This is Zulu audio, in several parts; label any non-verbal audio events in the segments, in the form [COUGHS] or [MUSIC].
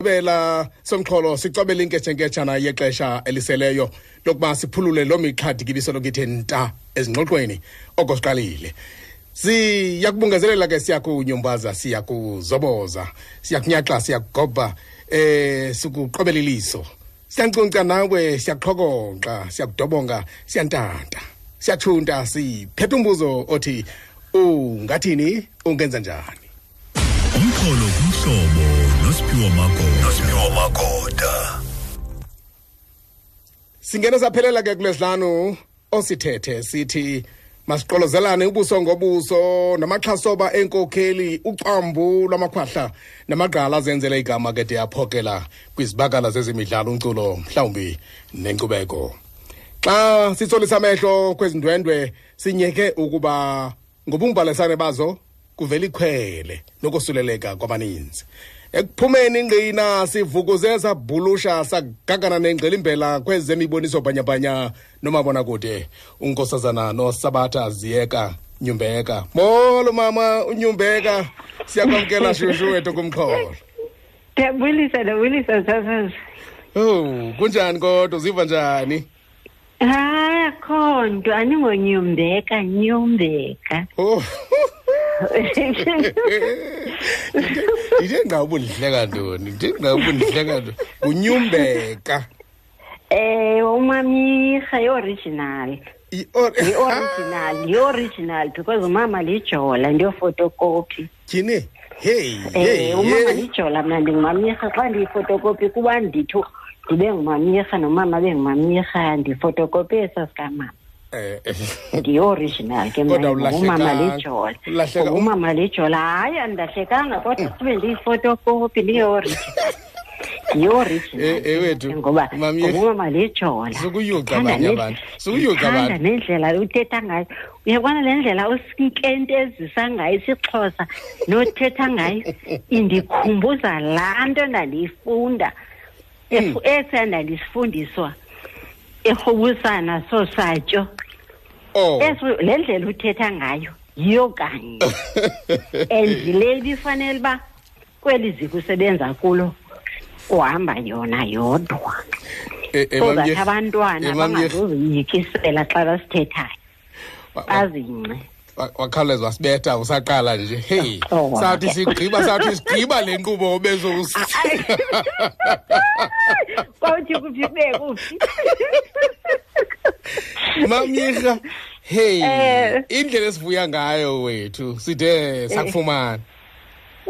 bela somxholo sicobela inketshenketshana yexesha eliseleyo lokuba siphulule loo mixhadi kibisolokithe nta ezingxoxweni. Oko siqalile siyakubungezelela ke siyakunyumbaza siyakuzoboza siyakunyaxa siyakugobha eh sikuqobela iliso siyancunca nawe siyaxhokonxa siyakudobonga siyantanta siyathunta siphethe umbuzo othi ungathini? Ungenza njani? Umxholo kumhlobo nosiphiwo magoda. Nosiphiwo magoda singena saphelela ke kulesihlanu osithethe sithi masiqolozelane ubuso ngobuso namaxhasoba enkokheli ucambu lwamakhwahla namagqala azenzele igama ke de aphokela kwizibakala zezemidlalo umculo mhlawumbi nenkcubeko. Xa sitsolisa amehlo kwezindwendwe sinyeke ukuba ngobungibalisane bazo kuvela ikhwele nokosuleleka kwabaninzi. Ekuphumeni ingqina sivukuze sabhulusha sagagana nengqilimbela kwezemiboniso bhanyabhanya nomabonakude. Unkosazana nosabatha ziyeka nyumbeka. Molo mama unyumbeka. Siyakwamkela [LAUGHS] shushu wethu kumxholo ndiyabulisa ndiyabulisa sasazi ow kunjani kodwa? Uziva njani hayi akho nto andingonyumbeka nyumbeka. Oh. [LAUGHS] Ndithe nqa ubundihleka ntoni ndithe nqa ubundihleka ntoni kunyumbeka um umamirha yi-original [LAUGHS] I-or- yi-original yi-original because umama lijola ndiyofotokopi tyhini heyi um heyi umama lijola mna ndingumamirha xa ndiyifotokopi kuba ndithi ndibe ngumamirha nomama ndifotokopi esaa sikamama Eh, eh. ndiyi-original ke Kodwa mna umama awulahlekanga. lijola umama lijola hayi andilahlekanga kodwa sibe ndiyifotokopi ndiyi-original ndiyi-original Eh, eh, ngoba Mami- ngoba umama lijola abantu. nendlela uthetha ngayo uyabona le ndlela usinkentezisa ngayo isixhosa nothetha ngayo indikhumbuza laa nto ndandiyifunda efu- esiya ndandisifundiswa erhobusana sosatyo oh. Eso le ndlela uthetha ngayo yiyo kanye. [LAUGHS] And le ibifanele uba kweli ziko usebenza kulo uhamba yona yodwa. Eh, eh, so that Mamye- abantwana Mamye- bangazoziyikisela xa basithethayo. Bazince wakhawuleza wasibetha usaqala nje. Heyi Oh, sathi sigqiba sathi sigqiba le nkqubo obezous kwawuthi kuphi kube kuphi? Mamyirha heyi Eh. indlela esivuya ngayo wethu sithe sakufumana. um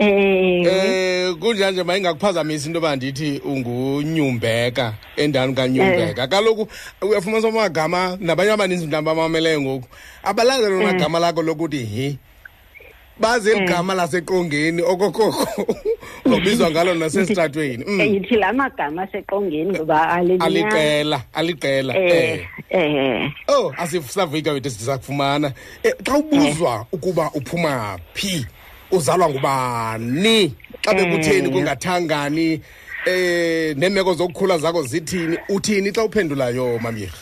eh kunjanje mayingakuphazamisa into yoba ndithi ungunyumbeka endani kanyumbeka. Kaloku uyafumanisa amagama nabanye abaninzi mhlawumbi abamameleyo ngoku. Abalazi lona gama lakho lokuthi hi bazi eli Eh. gama laseqongeni okokoko [LAUGHS] lobizwa ngalo nasesitratweni. Mm. yithi la magama aseqongeni ngoba aliqela aliqela. Eh um oh asisavika wethu Eh, xa ubuzwa ukuba uphuma phi? Uzalwa ngubani? Xa bekutheni Eh. kungathangani eh neemeko zokukhula zakho zithini? Uthini xa uphendulayo mamyirha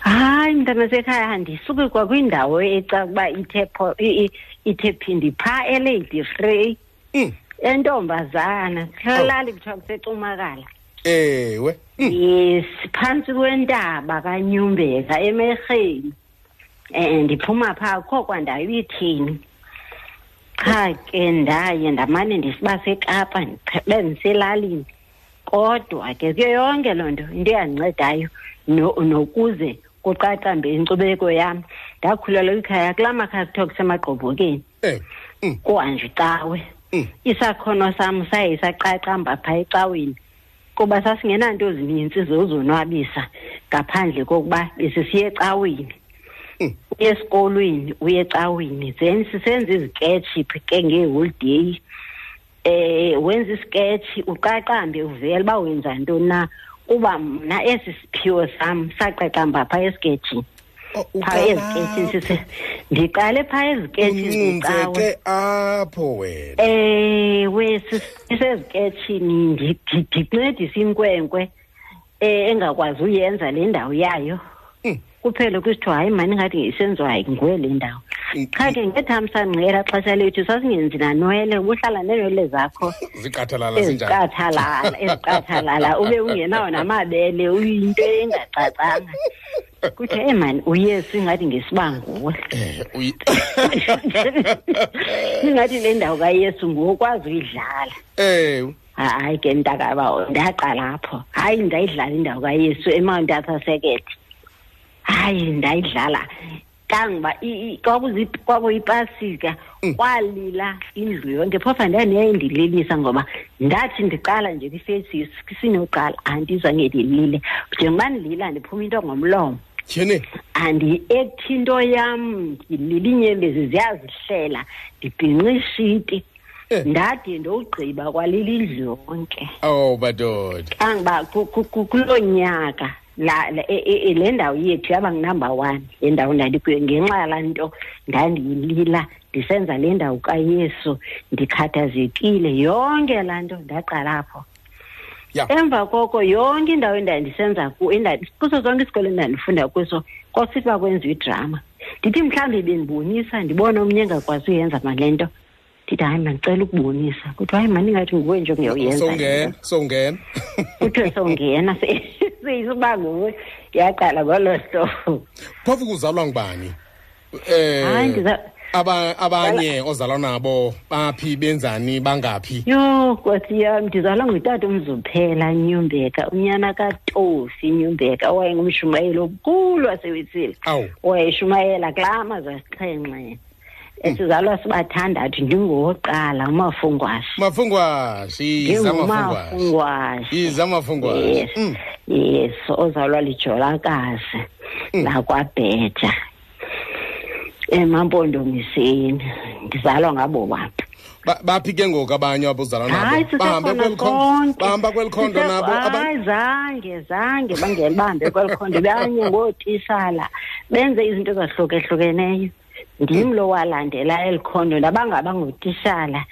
hayi mntanasekhaya ndisuke kwakwindawo eca ukuba ithe pho- i- i- ithe phindi phaa elady frey Mm, entombazana hlalali kuthiwa kusecumakala ewe. Mm, yes phantsi kwentaba kanyumbeka emerheni. Um ndiphuma phaa kho kwandawo ibithini. Qha ke ndaye ndamane ndisiba sekapa ndibe ndiselalini. Kodwa ke kuyo yonke loo nto into eyandincedidayo no- nokuze kuqaqambe inkcubeko yam. Ndakhulelwa ikhaya kulaa makhaya kuthiwa kusemagqobhokeni. Eh mm, kuhanjwe icawe. Mm. isakhono sam saye saqaqamba phaa ecaweni kuba sasingenanto zinintsi zozonwabisa ngaphandle kokuba besisiya ecaweni. Mm. uye esikolweni uye ecaweni then sisenza iziketshi ke ngeholideyi um wenza isketshi uqaqambe uvele uba wenza ntoni na. Kuba mna esi siphiwo sam saqaqamba phaa esiketshini Oh, phaa eziketshini uqala sise ndiqale phaa eziketshini zecawe uncunzeke apho wena. Ewe siseziketshini ndincedisa inkwenkwe eh engakwazi uyenza le ndawo yayo. Mm. kuphele kusithiwa hayi mani ngathi ngisenziwa nguwe le ndawo qha ke ngethamsanqela xesha lethu sasingenzi nanwele ubuhlala neenwele zakho. Ziqathalala zinjani? Ezicathalala ezicathalala [LAUGHS] ube ungenawo namabele uyinto engacacanga. Kuthe e mani uyesu ingathi ngesibanguwe Eh, uyi- ingathi [LAUGHS] le ndawo kayesu ngokwazi uyidlala. Ewe hayi ke ntakaba ndaqala apho. Hayi ndayidlala indawo kayesu emount arthur second hayi ndayidlala. Kangoba kwakuzi- kwakuyipasika kwalila indlu yonke. Phofa ndandiyayindililisa ngoba ndathi ndiqala nje kwifesi sinoqala andizange ndilile njengoba ndilila ndiphuma into ngomlomo. Tyhene andi-ekthi into yam ndilila iinyembezi ziyazihlela ndibhinqa ishiti Eh. ndade ndowugqiba kwalila indlu yonke. Oh madoda. Kangoba ku- ku- ku- kuloo nyaka la la- e- e- e- le ndawo yethu yaba ngunumber one le ndawo ndandikuyo ngenxa yalaa nto ndandiyilila ndisenza le ndawo kayesu ndikhathazekile. Yonke laa nto ndaqala apho. Ya. Emva koko yonke indawo endandisenza ku enda- kuso zonke isikolo endandifunda kuso kwasithi bakwenziwa idrama. Ndithi mhlawumbi bendibonisa ndibone omnye engakwazi uyenza male nto ndithi hayi mandicela ukubonisa. Kuthiwa hayi mani ingathi nguwe nje ongeyowuyenza le nto." sowungena. [LAUGHS] Sowungena. Kuthiwe sowungena seyisuba nguwe. Yaqala ngolo hlobo. Phofu kuzalwa ngubani? Eh hayi ndiza aba abanye ozalwa nabo baphi benzani bangaphi? Yho nkosi yam ndizalwa ngutata umzuphela nyumbeka unyana katofi nyumbeka owayengumshumayeli omkhulu wasewitsile awu. Wayeshumayela kulaa mazwe asixhenxe sizalwa sibathandathu ndingowokuqala umafungwashi mafungwashi yiza mafungwashi ndingumafungwashi yiza mafungwashi yes. Mm. yes ozalwa lijolakazi lakwabheja. Emampondomiseni ndizalwa ngabo bantu Ba- baphi ke ngoku abanye abozalwa hayi nabo bahambe sisekhona kweli khondo konke bahamba kweli khondo Sise- nabo aba- hayi zange zange bangene bahambe kweli khondo. Banye ngootishala benze izinto ezahlukehlukeneyo. Ndim lo walandela eli khondo ndabangaba ngotishala.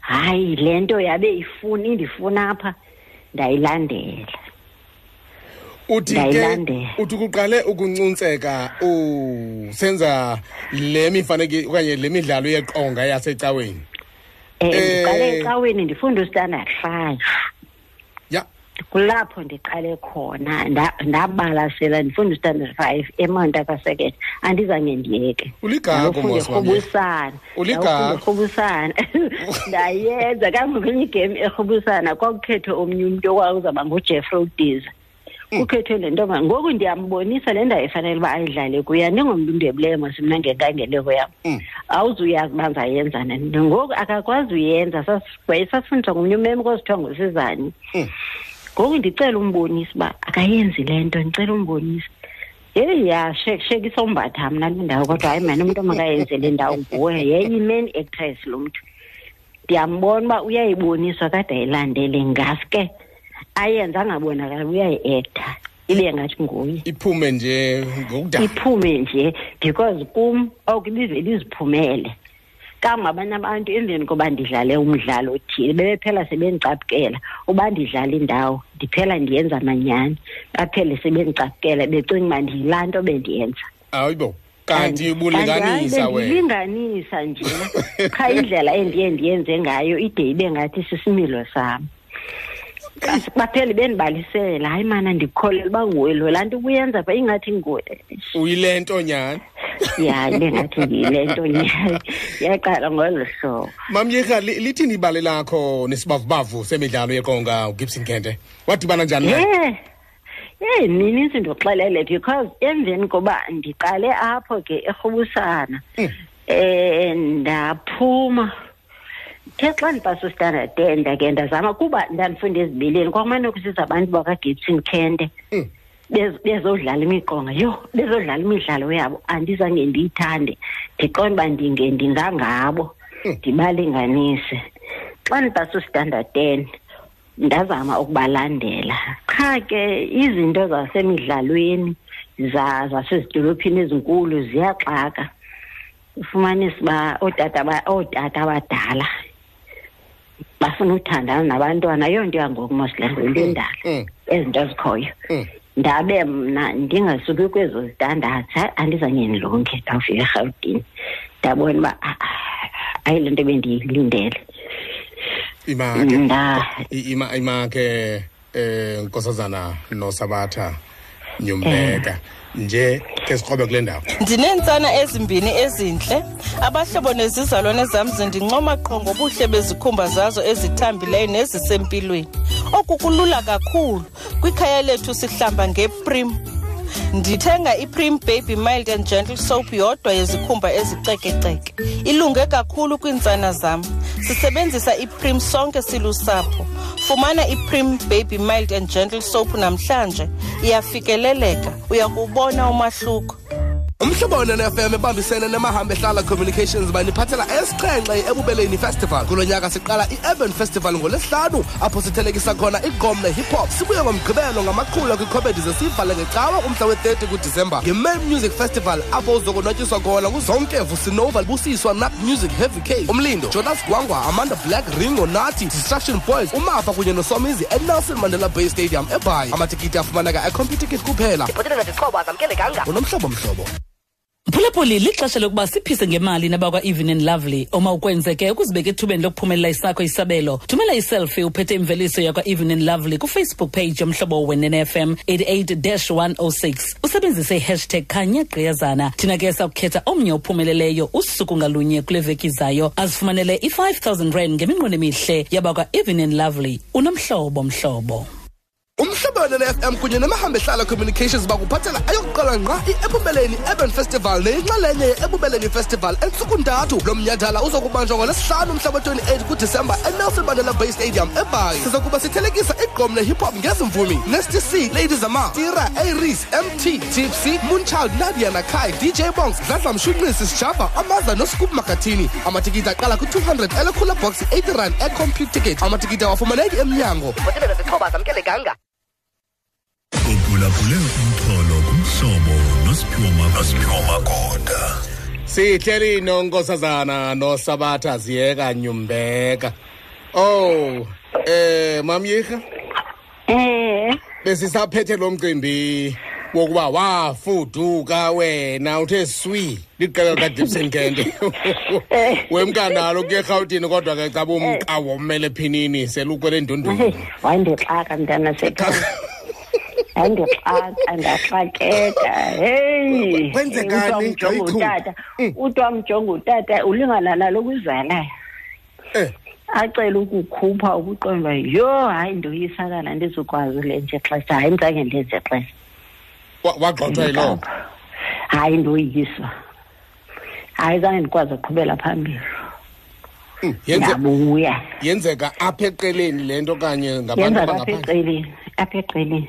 Hayi le nto yabe ifuna indifuna apha ndayilandela. Uthi ke uthi kuqale ukuncuntseka usenza le mifaneki okanye le midlalo yeqonga yasecaweni. Um Eh. ndiqale ecaweni ndifunda ustandard five. Kulapho ndiqale khona nda- ndabalasela ndifunda ustandard five emount akasecond andizange ndiyeke. Uligagu, Ndawufunda mos wami. [LAUGHS] erhubusana Uligagu. Ndawufunda erhubusana ndayenza kangokenye igame erhubusana. Kwakukhethwe omnye umntu owawuzawuba ngujeffrey udiza. Kukhethwe le ntombi ngoku ndiyambonisa le ndawo efanele uba ayidlale kuyo andingomntu undebileyo mos mna ngenkangeleko yam. Mm. awuzuyazi uba ndizayenza nani ngoku akakwazi uyenza sasifundiswa ngomnye umem kosithiwa ngusizani Mm. Ngoku ndicela umbonisa uba akayenzi le nto ndicela umbonisa yeyi yashekishekisa umbatha mna le ndawo kodwa hayi mani umntu makayenze le ndawo nguwe. Yeyi-main actress lo mntu. Ndiyambona uba uyayiboniswa kade ayilandele ngaske. Ayenze angabonakali uyayi-acta ibe ngathi nguye. Iphume nje ngokudala iphume nje because kum oko ibivele iziphumele kangabanye abantu emveni koba ndidlale umdlalo othile bebephela sebendicaphukela uba ndidlala indawo ndiphela ndiyenza amanyani. Baphele sebendicaphukela becinga uba ndiyilaa nto bendiyenza. Ayibo kanti bulinganisa Kanti, hayi, wena. bendilinganisa nje. Qha indlela endiye ndiyenze ngayo ide ibe ngathi sisimilo sam. Kasi baphele bendibalisela hayi mana ndikholela uba nguwe lo laa nto ubuyenza pha ingathi nguwe uyile nto nyani ya bengathi ndiyile nto nyani [LAUGHS] yaqala ngolo hlobo. Mamyeka li- lithini ibali lakho nesibavubavu semidlalo yeqonga ugibson kente. Wadibana njani naye? Ye ye ninintsi ndikuxelele because emveni koba ndiqale apho ke erhubusana um ndaphuma the xa ndipasa ustandard ten ndake ndazama kuba ndandifunda ezibileni kwakumane kusiza abantu bakagibson kente Mm. bez- bezodlala imiqonga. Yho bezodlala imidlalo yabo. Andizange ndiyithande. Ndiqonda uba ndinge ndingangabo ndibalinganise. Xa ndipasa ustandard ten. Ndazama ukubalandela. Qha ke izinto zasemidlalweni za- zasezidolophini ezinkulu ziyaxaka. Ufumanise uba ootata ba- ootata abadala bafuna uthandana nabantwana ayonto yangoku mosle mm, yinto mm, endala. Mm. ezinto ezikhoyo. Ndabe mna ndingasuki kwezo zitandatha hayi andizange ndilunge ndawufika erhawutini. Ndabona uba ah, ah, ayi le nto bendiyilindele imake um nkosazana nosabatha nyumbeka. Mm. Nje ke sikrobe kule ndawo. Ndineentsana ezimbini ezintle. Abahlobo nezizalwane zam zindincoma qho ngobuhle bezikhumba zazo ezithambileyo nezisempilweni. Oku kulula kakhulu. Kwikhaya lethu sihlamba ngeprim. Ndithenga iprim baby mild and gentle soap yodwa yezikhumba ezicekeceke. Ilunge kakhulu kwiintsana zam. Sisebenzisa iprim sonke silusapho. Fumana iprim baby mild and gentle soap namhlanje. Iyafikeleleka. Uya kubona umahluko umhlobo wenene-fm ebambisene nemahambe ehlala communications baniphathela esixhenxe ebubeleni festival. Kulo nyaka siqala i-urban festival ngolesihlanu apho sithelekisa khona igqom ne-hip hop sibuye ngomgqibelo ngamaqhula kwikhomedi zesivale ngecawa kumhla we-30 kudisemba. Nge-main music festival apho uzokonwatyiswa khona nguzonkevu sinova busiswa nap music heavy k. Umlindo jonas gwangwa amanda black ringo nati distraction boys umafa kunye nosomizi enelson mandela bay stadium ebhayi. Amatikiti afumaneka ecomputikit kuphela. Ibhoteleza zixhobo azamkelekanga unomhlobo mhlobo mphulaphuli lixesha lokuba siphise ngemali nabakwa-even and lovely. Oma ukwenzeke ukuzibeka ethubeni lokuphumelela isakho isabelo. Thumela iselfie uphethe imveliso yakwa-even and lovely kufacebook page yomhlobo wenene-fm 88-106 usebenzise ihashtag khanyagqiyazana thina ke sakukhetha omnye ophumeleleyo usuku ngalunye kule veki izayo azifumanele i-5000 rand ngeminqweno emihle yabakwa-even and lovely. Unomhlobo mhlobo umhlobo ne-fm kunye nemahambe ehlala communications bakuphathela ayokuqala ngqa i-ebubeleni urban festival neyinxalenye ye-ebubeleni festival entsuku ntathu. Lo mnyhadala uzokubanjwa ngolesihlanu umhla we-28 kudisemba enelson mandela bay stadium ebayi siza kuba sithelekisa igqom ne-hip hop ngezimvumi nesty c lady zama tira aris mt tipsy moonchild nadia nakai dj bongs dladla mshunqisi sijava amaza noscoop makathini. Amatikiti aqala kwi-200 elekhula box 80 rand ecompute ticket amatikiti awafumaneki emnyango. Ibhoteleza zixhobo azamkelekanga uphulaphule umxholo kumhlobo nosiphiwo Ma- nosiphiwo magoda. Sihleli nonkosazana nosabatha ziyeka nyumbeka. Oh eh mamyirha eh. Besisaphethe lo mcimbi wokuba wafuduka wena uthe swi liqela likadipson kende [LAUGHS] wemkanalo kuye erhawutini kodwa ke caba umqa wommele phinini selukwele Hey, ndundulu wandixaka mntana [LAUGHS] sekhaya wandixaka ndaxakeka heyi Kwenzekani, Uthi wamjonga Jayichu? utata uthi wamjonga utata ulingana nalo kwizalayo eh. Acele ukukhupha ukuqonda yho hayi ndoyisakala ndizokwazi le nje xesha hayi ndizange ndenze xesha. Wa- wagxothwa yiloo? Hayi ndoyiswa. Hayi zange ndikwazi uqhubela phambili. Yenze ndabuya. yenzeka apha eqeleni le nto kanye ngabantu yenza apha abangaphandle eqeleni apha eqeleni.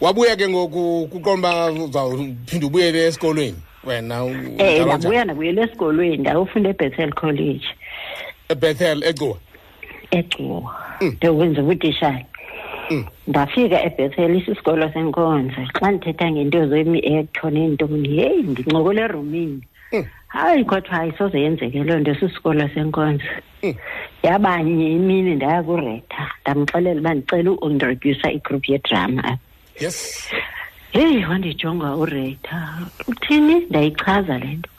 Wabuya ke ngoku kuqomba uzawuphinda ubuyele esikolweni? Wena u- um njalo njalo. ndabuya ndabuyela esikolweni ndayofunda ebethel college. Ebethel ecuwa ecuwa ndokwenza ubutishali ndafika ebethel isisikolo senkonzo. Xa ndithetha ngento zemi-ecto neentoni yeyi ndincokole erumini. Hayi kodwa hayi soze yenzeke loo nto sisikolo senkonzo. Yabanye imini ndaya kuretha ndamxelela uba ndicela uintrodusa igroup yedrama. Yes. Heyi wandijonga uretha. Uthini? Ndayichaza le nto.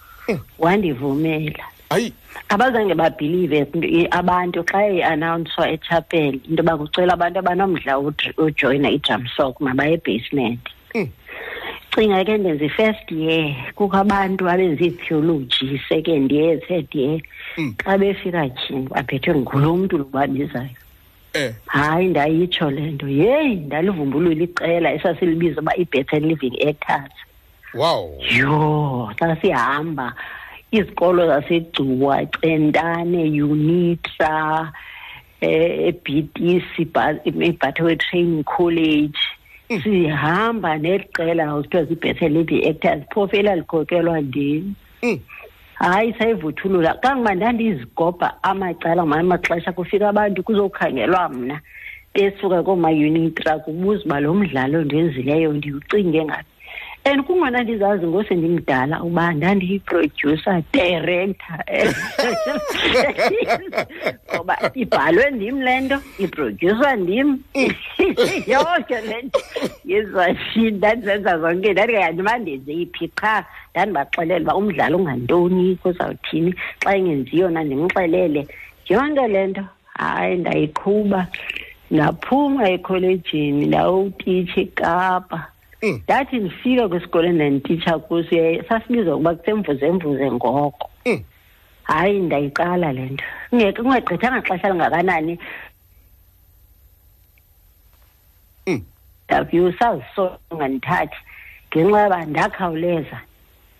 Wandivumela. Hayi. Abazange babhilive abantu xa ianawunswa echapel into yoba kucela abantu abanomdla wojoyina idramsock mabaye ebasement. Mm. Cinga ke ndenza i-first year kukho abantu abenza itheology second year third year. Mm. xa befika tyhini baphethwe ngulo mntu lubabizayo eh. Hayi ndayitsho le nto. Yeyi ndalivumbulula iqela esasilibiza uba i-better living actors wow. Yho xa sihamba izikolo zasegcuwa centane unitra eh ebtc ibattery training college. Sihamba neqela kuthiwa zibhethe living actors phofu elalikhokelwa ndim. Mm. hayi sayivuthulula. Kangoba ndandizigobha amacala ngamanye amaxesha kufika abantu kuzokhangelwa mna. Besuka kooma-unitra kubuza uba lo mdlalo ndenzileyo ndiwucinge ngaphi. And kungona ndizazi ngosendimdala uba ndandiyiproducer director. [LAUGHS] Ngoba ibhalwe ndim le nto iprodyuswa ndim. [LAUGHS] Yonke le nto. Yezashini ndandizenza zonke ndandingayazi uba ndenze yiphi qha? Ndandibaxelela uba umdlalo ungantoni kuzawuthini? Xa engenziyo na ndimxelele. Yonke le nto hayi ndayiqhuba. Ndaphuma ekholejini ndawutitsha ekapa. Mm. Ndathi ndifika kwisikolo endandititsha kuso sasibizwa ukuba kusemvuzemvuze ngoko. Mm. hayi ndayiqala le nto. Kungagqithanga xesha lingakanani. Mm. ndavyusa zisolo ngandithathi ngenxa yoba ndakhawuleza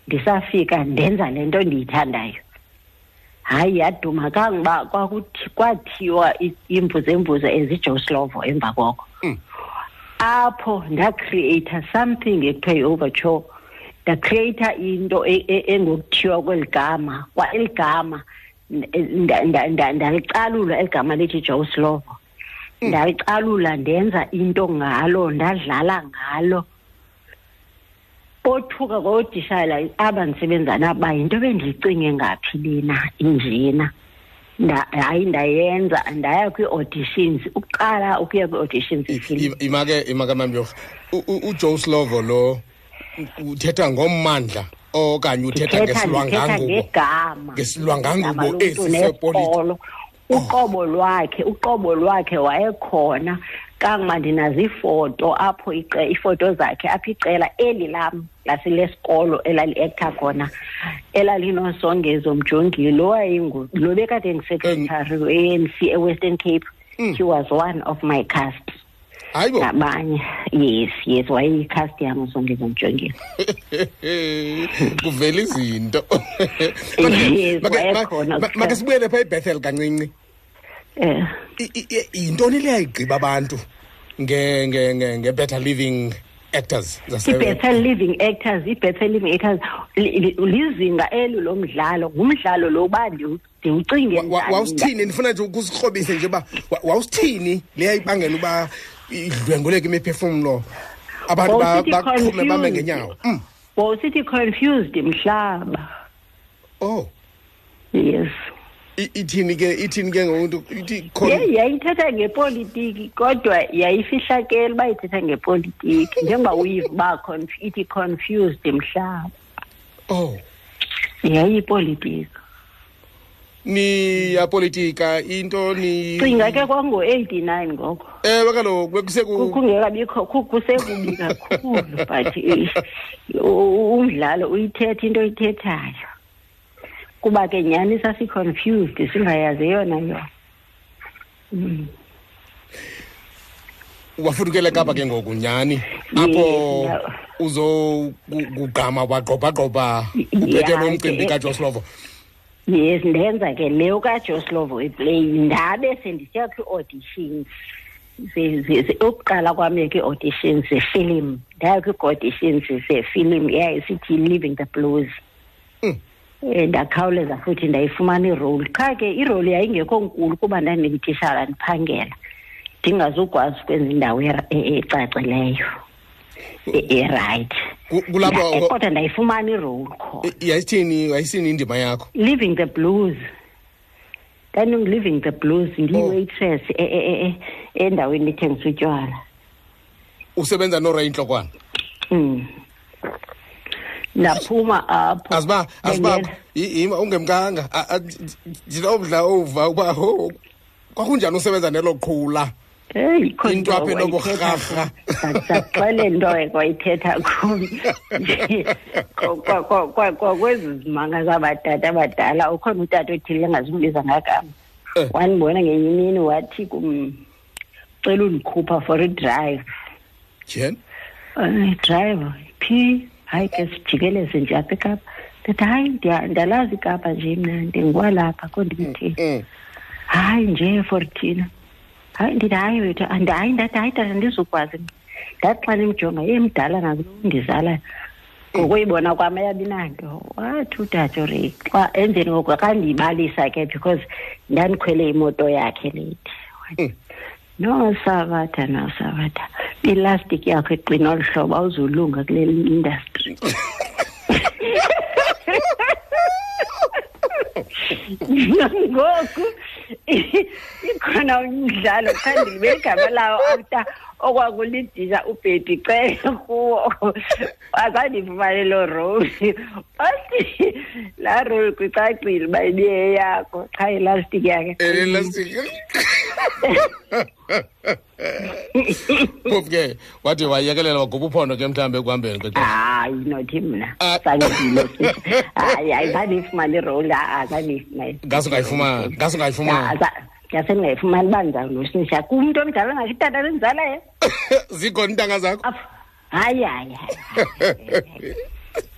ndisafika ndenza le nto ndiyithandayo. Hayi yaduma kangoba kwakuthi kwathiwa imvuzemvuze ezijoe slovo emva koko. Mm. Apho ndacreata something ekuthiwa yi-overture ndacreata into e- e- engokuthiwa kweli gama kwa eli gama nda- nda- nda- ndalicalula eli gama lithi joe slovo ndalicalula ndenza into ngalo ndadlala ngalo. Bothuka kootitshala aba ndisebenza nabo uba yinto bendiyicinge ngaphi lena injena. Nda- hayi ndayenza ndaya kwii-auditions ukuqala ukuya kwii-auditions ifilimu. imake imake mamyorha ujoe slovo lo u- uthetha ngommandla okanye uthetha ndithetha ndithetha ngesilwangangubo. ngegama. Ngesilwangangubo Igama esi lomntu sepolitiki nesikolo. uqobo lwakhe uqobo lwakhe wayekhona. Kangoba ndinazo iifoto apho iifoto zakhe apho iqela eli lam lasilesikolo elali-ektha khona elalinosongezo mjongile. Owayengulo bekade ndisecretary we-anc e-western cape he was one of my cast. Nabanye. Yes yes wayeyicast yam usongezo mjongile. [LAUGHS] Kuvela izinto. [LAUGHS] Make sibuyele phaa ibethel kancinci i- yintoni le yayigqiba abantu nge- nge- nge- nge-better living actors? I-bethel living actors i-bethel living actors. Li- li- lizinga eli lomdlalo ngumdlalo lo uba ndiwu- ndiwucinge wawusithini? ndifuna nje ukusikrobise nje uba wa- wawusithini le yayibangela uba idlwenguleke imiphefumlo? Abantu baqhume bame ngenyawo. Mm. wawusithi confused mhlaba. Oh. Yes. Ithini ke ithini ke ngomuntu? Ithi yayithetha ngepolitiki kodwa yayifihlakela uba ithetha ngepolitiki njengoba uyiva uba ithi confused mhlaba oh. Yayiyipolitiki. Niyapolitika into ni cinga ke kwango-eighty-nine ngoko. Ewe kaloku bekuseku kungekabikho ku- kusekubi kakhulu but eh, umdlalo uyithetha into oyithethayo. Kuba ke nyhani sasi-confused singayazi eyona yona Mm. wafudukela kapa ke ngoku nyhani? Apho Yeah. uzokugqama wagqobhagqobha uphethe Yeah, lo mcimbi eh, kajoslovo yes ndenza ke leyo kajoslovo iplay ndabe sendisiya kwii-auditions. Ze- ze- ze- ukuqala kwam ke ii-auditions zefilimu ndaya kwii-auditions zefilimu eyayisithi living the blues. Mm. Um ndakhawuleza futhi ndayifumana iroli qha ke iroli yayingekho nkulu kuba ndandingutitshala ndiphangela. Ndingazukwazi ukwenza indawo era- e- ecacileyo e- erayithi Ku- kulapho Nda- kodwa ndayifumana iroli khona. I- yayithini yayisini indima yakho? Living the blues. Ndandingu-living the blues Oh. ndiyi-waitress e- e- e- e- endaweni ethengisa utywala. Usebenza noray intlokwana um ndaphuma apho. Aziba azibakho Bengena- yima ungemkanga. A- a- ndinomdla ova uba ho kwakunjani usebenza nelo qhula? Heyi ikho Into apha into enoburharha. wayithetha kum. ndakuxelela into wayithetha kum. Kwa- kwa- kwa- kwa- kwa- kwezi zimanga zabatata abadala ukhona utata othile engazumbiza ngagama. Eh. wandibona ngenye imini wathi kum cela undikhupha for idrive jen? Eh, driver phi? Hayi ke sijikeleze nje apha ekapa. Ndithi hayi ndiya- ndiyalazi ikapa nje mna ndinguwalapha kondimthini Mm. hayi nje for thina. Hayi ndithi hayi wethu hayi ndathi hayi tata ndizukwazi ndathi xa ndimjonga ye mdala nakulo undizalayo ngokuyibona kwam ayabi nanto wathi utata ore xa emveni koku xa ndiyibalisa ke because ndandikhwele imoto yakhe leyithi Mm. no sabatha no sabatha ilastic yakho eqina olu hlobo awuzulunga kule industry ngoku ikhona umdlalo khandibe igama lawo after okwakulidisha ubhedi cele kuwo. Azandifumane loo role bathi laa role kwicacile uba ibiye yakho qha ilastiki yakhe. Elastic phofu ke wade wayekelela wagubha uphondo ke mhlawumbi ekuhambeni kwexesha hayi nothi mna. Ah. sandile hayi hayi zandiyifumana irole a zandiyifumane ngase ungayifumani ngase ungayifumani ngase ndingayifumani uba ndizawunosisha kumntu omdala ngakho itata lenzalayo [COUGHS] zikhona iintanga zakho? Hayi hayi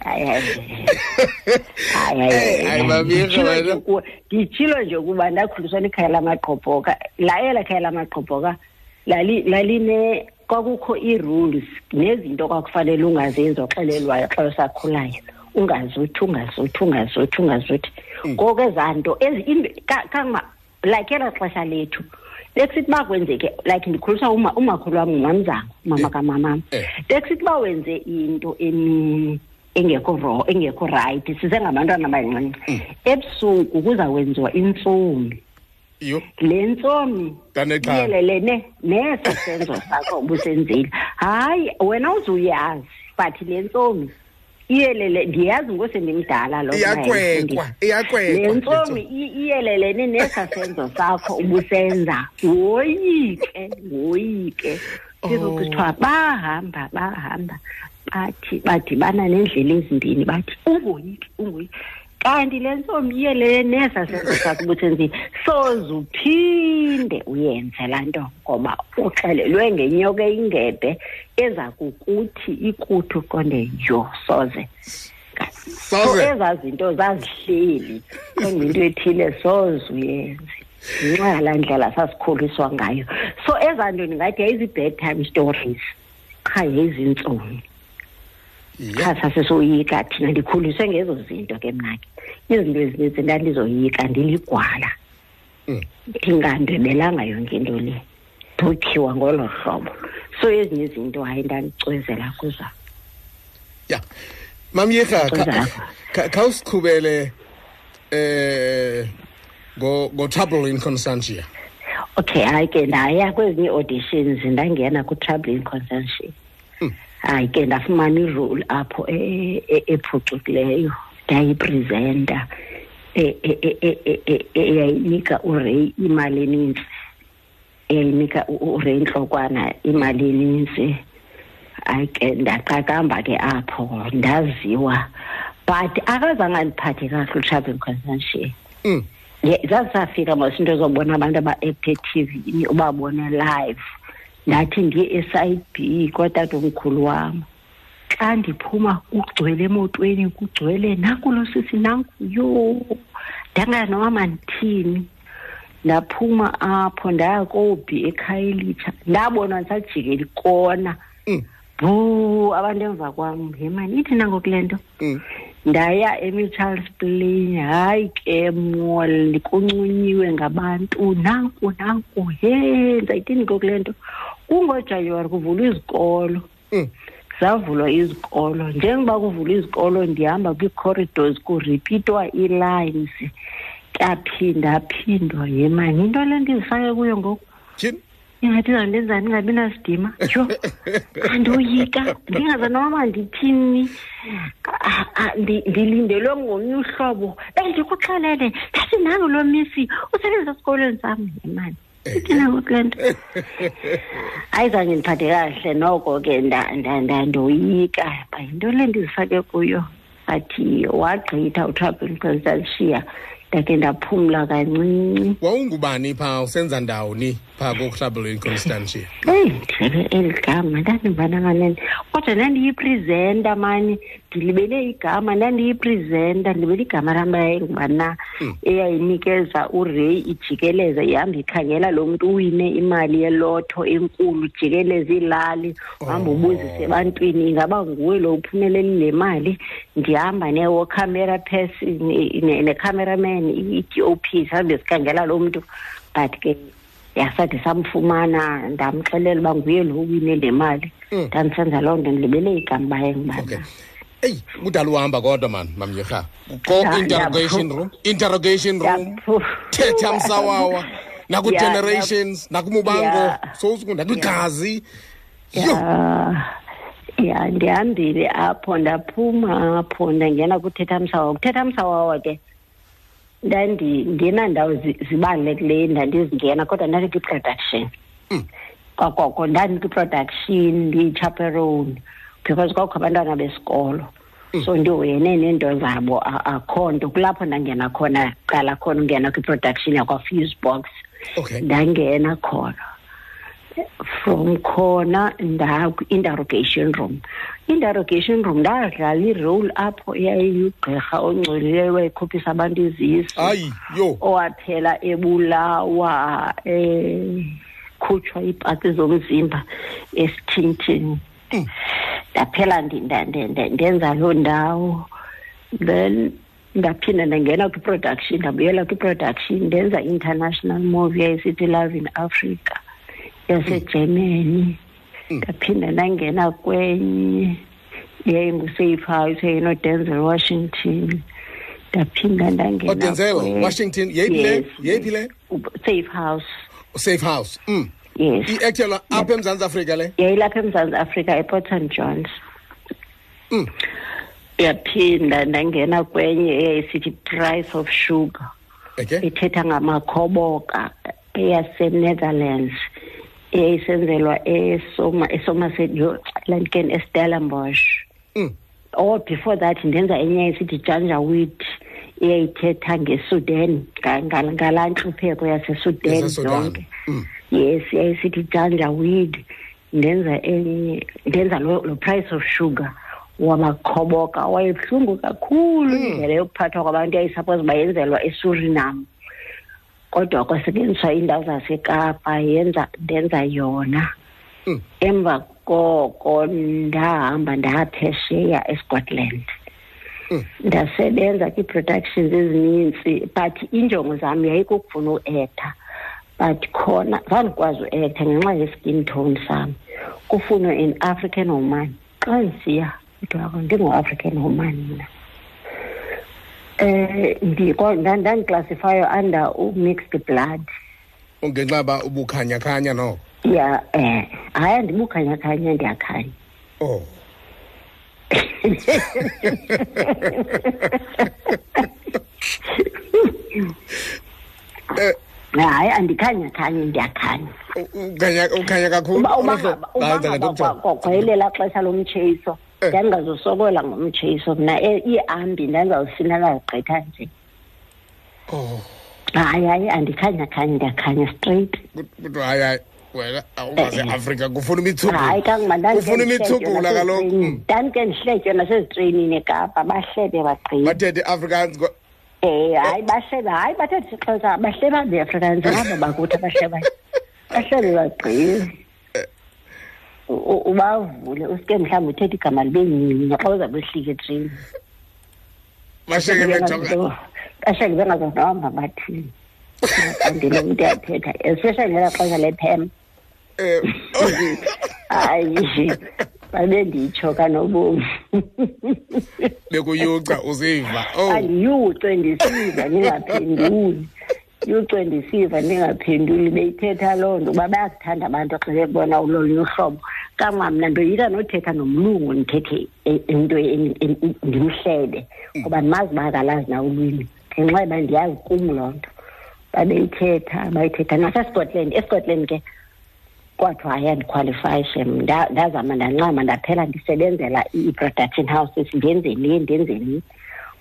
hayi hayi Eh, hayi, Mabirha, wena. nditshilo nje ukuba ndakhuliswa likhaya lamagqobhoka la ela khaya lamagqobhoka lali- laline kwakukho ii-rules nezinto kwakufanele ungazenzi oxelelwayo xa usakhulayo. Ungazuthi ungazuthi ungazuthi ungazuthi. Ngoku ezaa nto like elaa xesha lethu. Bekusithi uba kwenzeke like ndikhuliswa uma umakhulu wam ngumamzango umama kamamam Eh. bekusithi uba wenze into engekho ro engekho rayithi sisengabantwana abancinci. Ebusuku kuzawenziwa intsomi. Le ntsomi iyelelene neso senzo sakho ubusenzile hayi wena uzuyazi but le ntsomi iyelele ndiyazi ngosendimdala lo iyakwekwa iyakwekwa le ntsomi i- iyelelene nesa senzo sakho ubusenza. Woyike woyike. Sizokuthiwa bahamba bahamba bathi badibana neendlela ezimbini bathi ungoyiki ungoyiki kanti le ntsomi iyelele nesa senzo sakho ubusenzile soze uphinde uyenze laa nto ngoba uxelelwe ngenyoka eyingebe eza kukuthi ikuthi uqonde yho soze. So soze. Ezaa zinto zazihleli konga into ethile soze uyenze. Ngenxa yalaa ndlela sasikhuliswa ngayo. So ezaa nto ndingathi yayizi-bedtime stories. Qha yayizintsomi qha sasisoyika thina ndikhuliswe ngezo zinto ke mna ke. Izinto ezininzi ndandizoyika ndiligwala. Mm. ndingandwebelanga yonke into le. Ndotyiwa ngolo hlobo. So ezinye izinto hayi ndandicwezela kuzo. Ya. Mamyerha Cweza. khawusiqhubele eh ngo ngo-trouble in constantia. Okay hayi ke ndaya kwezinye ii-auditions ndangena kutrouble in consension hayi ke ndafumana irole apho e- e- ephucukileyo ndayipresenta e- e- e- e- e- e- eyayinika urey imali enintsi eyayinika urey intlokwana imali enintsi hayi ke ndaqaqamba ke apho ndaziwa but akazange andiphathe kahle utrouble in consension Mm. Zazisafika mos into zobona abantu aba-ekte etivini ubabone live ndathi ndiye eside b kwatatomkhulu wam xa ndiphuma kugcwele emotweni kugcwele nankulo sisi nankuyo ndangazi noba mandithini ndaphuma apho ndaya kobi ekhayelitsha ndabona ndisajikela ikona Mm. bhuu abantu emva kwam yemani ithi nango kule nto Mm. ndaya emitcharles plain hayi ke mall kuncunyiwe ngabantu nanku nanku he ndayithini ko kule nto kungojanuwari kuvulwa izikolo. Mm. zavulwa izikolo. Njengoba kuvulwa izikolo ndihamba kwii-corridors kuripitwa ii-lines kyaphinda phindwa yemani into le ndizifake kuyo ngoku. Ingathi izawundenzani ndingabi nasidima? Yho andoyika. Ndingaza noba ndithini Ah, ah, ndi- ndilindelwe ngomnye uhlobo. Bendikuxelele ndathi nangu lo misi usebenza esikolweni sam. Yemani ithina kule nto hayi zange ndiphathe kahle noko ke nda- nda- nda- ndoyika. Ba yinto le ndizifake kuyo. Athi wagqitha utrouble constantia ndake ndaphumla kancinci. Wawungubani phaa usenza ndawoni phaa ko-trouble in constantia [LAUGHS] eyi ndilebe eli gama ndandivana kanene. Kodwa ndandiyipresenta mani? Ndilibele igama ndandiyipresenta ndilibele igama lam yayingubana eyayinikeza urey ijikeleza ihamba ikhangela lo mntu uwine imali yelotho enkulu ijikeleza iilali uhamba ubuzise ebantwini ingaba nguwe lo uphumelele le mali? Ndihamba ne-camera person ne-cameraman i-dop sihambe sikhangela lo mntu. But ke yasathi samfumana ndamxelela uba nguye lo uwine le mali. Mm. ndandisenza loo nto ndilibele igama uba okay eyi kudala uhamba kodwa mani mamyerha Ya, ko-interrogation yaphu- room interrogation room. Yaphu- thetha msawawa Ya, naku-generations nakumubango Ya. sowusuku nakwigazi yo ya. Ya ndihambile apho ndaphuma apho ndangena kuthetha msawawa kuthetha msawawa ke ndandingenandawo zi- zibalulekileyo ndandizingena kodwa ndandi kwi-production. Kwakoko ndandi kwi-production ndiyichaperone because kwakho abantwana besikolo. Mm. So ndihoyene neento zabo a- akho nto. Kulapho ndangena khona qala khona ungena kwi-production yakwa-fuse box okay. Ndangena khona. From khona ndakwi-interrogation room. Interrogation room ndadlala irole apho yayigqirha ongcolileyo wayekhuphisa abantu yo. Owaphela ebulawa ekhutshwa iipati zomzimba esithintini ndaphela ndi- nda- nda- nda- ndenza loo ndawo. Then ndaphinda ndangena kwi-production ndabuyela kwi-production ndenza international movie yayisithi love in africa yasegermany. Ndaphinda ndangena kwenye yayingusafe house yayinodenzel washington. Ndaphinda ndangena odenzel kwe- washington yeyiphi le? Yeyiphi le? Safe house. Safe house. Mm. Yes i-actual apha emzantsi afrika le yayilapha emzantsi afrika eport st johns Mm. yaphinda ndangena kwenye eyayisithi price of sugar okay ithetha ngamakhoboka eyasenetherlands eyayisenzelwa esoma esomerset yo lantken estellenbosch Mm. or before that ndenza enye eyayisithi janjaweed eyayithetha ngesudan nga- nga- ngalaa ntlupheko yasesudan Yasesudan. zonke Mm. Yes yayisithi janjaweed ndenza enye ndenza lo, price of sugar wabakhoboka wayebuhlungu kakhulu indlela yokuphathwa kwabantu yayisuppose bayenzelwa esurinam kodwa kwasetyenziswa iindawo zasekapa yenza ndenza yona. Mm. emva koko ndahamba ndaphesheya escotland. Mm. ndasebenza kwii-productions ezinintsi but injongo zam yayikukufuna uektha but khona zandikwazi uektha ngenxa ye-skin tone sam kufunwe an african woman. Xa ndisiya kuthiwa ndingu-african woman mna eh ndikwa- nda- ndandiclassifayo under u-mixed blood. Ungenxa ba ubukhanya-khanya noko ya eh hayi andibukhanya-khanya ndiyakhanya. Oh. [LAUGHS] Eh, hayi andikhanya-khanye ndiyakhanya. U- ukhanya ukhanya kakhulu. Uba uba amehlo- ngaba- uba Hayi, ndicela ngaba ndikujonge. kwa- kwayelelaa xesha lomtshiso Eh. ndandingazosokola ngomtshiso mna e- iihambi ndandizawusinana gqitha nje. Oh, hayi hayi andikhanya-khanye ndiyakhanya straight. Kut- kuthiwa hayi hayi wena awungaseafrika kufuna imitshukulo hayi kangoba kufuna imitshukulo kaloku. Mm. ndandike ndihletywe nasezitreyinini ekapa bahlebe bagqiba. Bathethe i-afrikaans ko- Eh hayi bahleba hayi bathethe isixhosa bahleba the-africans ngabo bakuthi abahlebayo bahlebe bagqibe U- u- ubavule usike mhlawumbi uthethe igama libe nyinye xa uzawube ehlika etreyini basheke bejonga basheke bengazazi nohamba bathini andile umntu uyathetha especially ngelaa xesha lephem Eh, hayi babe nditsho kanobomi. Bekuyuca uziva. Oh. Andiyucwe ndisiva ndingaphenduli. Yucwe ndisiva ndingaphenduli. Beyithetha loo nto uba bayakuthanda abantu xa bebona ulolunye uhlobo. Kangoba mna ndoyika nothetha nomlungu ndithethe e- into en- en- ndimhlebe ngoba ndimazi uba akalazi na ulwimi. Ngenxa yoba ndiyazi kum loo nto. Babeyithetha bayithetha nasescotland. Escotland ke kwathiwa hayi andikhwalifayi shem Nda- ndazama ndancama ndaphela ndisebenzela i-production houses ndenzeli le ndenze le.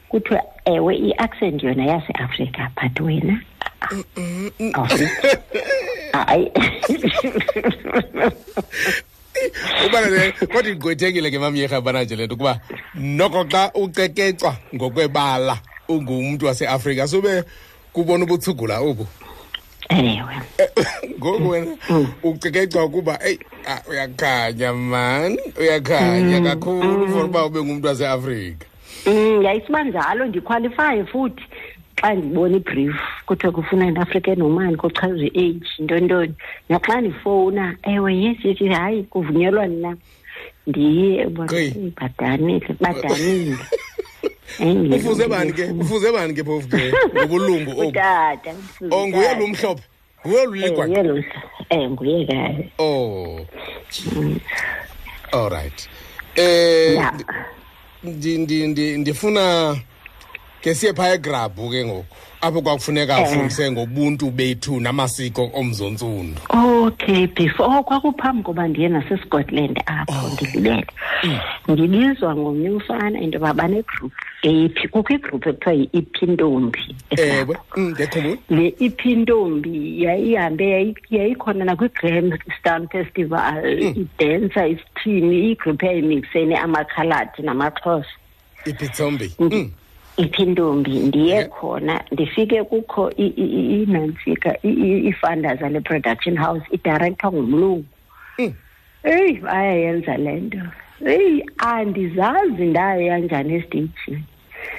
Kuthiwa ewe i-accent yona yaseafrika but wena awufi- hayi. Ubalele kodwa igqwethekile ke mamyerha bananje le nto ukuba noko xa ucekecwa ngokwebala ungumntu waseafrika sube kubona ubuthugula obu ewe [COUGHS] ngoku wena ucekecwa ukuba eyi ah, uyakhanya mani uyakhanya kakhulu for uba ube ngumntu waseafrika. Um yayisuba njalo ndikhwalifaye futhi xa ndibona ibrief kuthiwa kufuna an-african woman kuchazwe i-age ntontoni naxa ndifowuna ewe yes yes yes, hayi kuvunyelwa nina ndiye bona Gqi. "Eyi, badanile badanile Eyi, [LAUGHS] ufuze bani ke ufuze bani ke phofu ke ngobulungu obu utata oh nguye lo mhlophe nguye lo ligwaqa nguye um kayo oh all right eh ndi- ndi- ndi- ndifuna ke siye phaya egrabhu ke ngoku apho kwakufuneka Eh. afundise ngobuntu bethu namasiko omzontsundu okay before kwakuphambi koba ndiye nasescotland apho ndilibele. Ndibizwa ngomnye umfana into yoba banegroup eyiphi kukho igroup ekuthiwa yi-iphintombi ewe mm, ndiyakhumbula le iphintombi yayihambe yayi- yayikhona nakwi-grandstown festival idensa isithini igroup eyayimiksene amakhaladi namaxhosa. Ipitsombi Ndi- iphintombi ndiye Yeah. khona ndifike kukho i- i- i- inantsika i- i- i-funders ale production house idirector ngumlungu Mm. eyi bayayenza le nto eyi andizazi ndaya njani esteyijini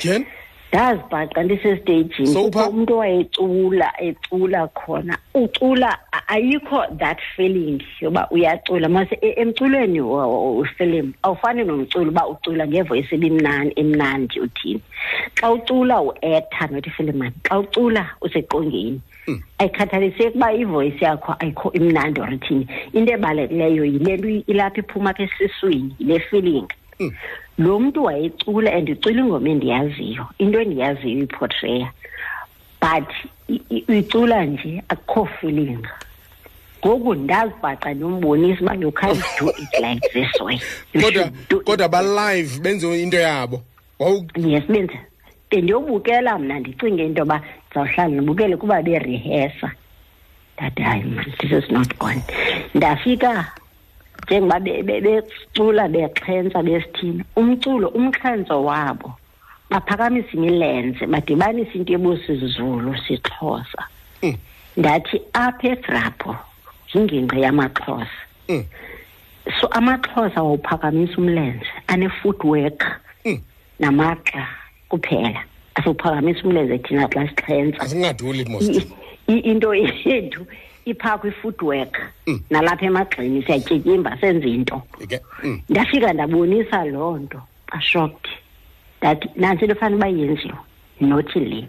jen ndazibhaqa ndisesteyijini So kukho upha- umntu owayecula ecula khona. Ucula a- ayikho that feeling yoba uyacula. Mase e- emculweni wefilimu awufani nomculo uba ucula ngevoyisi ebimnani emnandi uthini. Xa ucula uetha not ifilimani xa ucula useqongeni. Ayikhathaliseki uba ivoyisi yakho ayikho imnandi or ithini into ebalulekileyo yile nto ilapha iphuma apha esiswini yile feeling. Lo mntu wayecula and icula ingoma endiyaziyo into endiyaziyo iportreya but i- i- uyicula nje akukho feeling. Ngoku ndazibhaqa ndombonisa uba you can't do it like this way. You kodwa should do it kodwa balive benze into yabo. Wawu- yes benza bendiyobukela mna ndicinge into yoba ndizawuhlala ndibukele kuba berihesa ndathi hayi man this is not gone ndafika njengoba be- be- becula bexhentsa besithini. Umculo umxhentso wabo. Baphakamisa imilenze badibanisa into ebusizulu sixhosa. Mm. ndathi apha egrapho yingingqi yamaxhosa. Mm. so amaxhosa wawuphakamisa umlenze ane-footwork Mm. namagxa kuphela. Asiwuphakamisa umlenze thina xa sixhentsa into yethu iphaa kwi-footwork Mm. nalapha emagxini siyatyityimba senze into Ike- mm. ndafika ndabonisa loo nto bashocked ndathi nantsi into efana uba yenziwe nothi le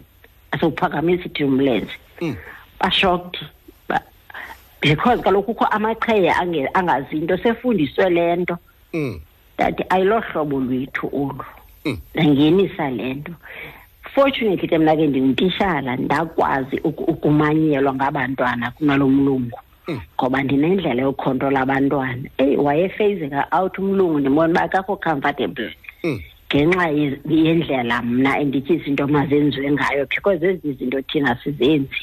asiwuphakamisi thi umlenze Mm. bashocked ba- because kaloku kukho amaqheya ange- angazi into sefundiswe le nto Mm. ndathi ayilo hlobo lwethu olu Mm. ndangenisa le nto fortunately ke mna ke ndingutishala ndakwazi uku- ukumanyelwa ngabantwana kunalo mlungu Mm. ngoba ndinendlela yokhontrola abantwana eyi wayefeyizeka out umlungu ndibona uba akakho comfortable Mm. ngenxa ye- yendlela mna endithi izinto mazenziwe ngayo because ezi zinto thina sizenzi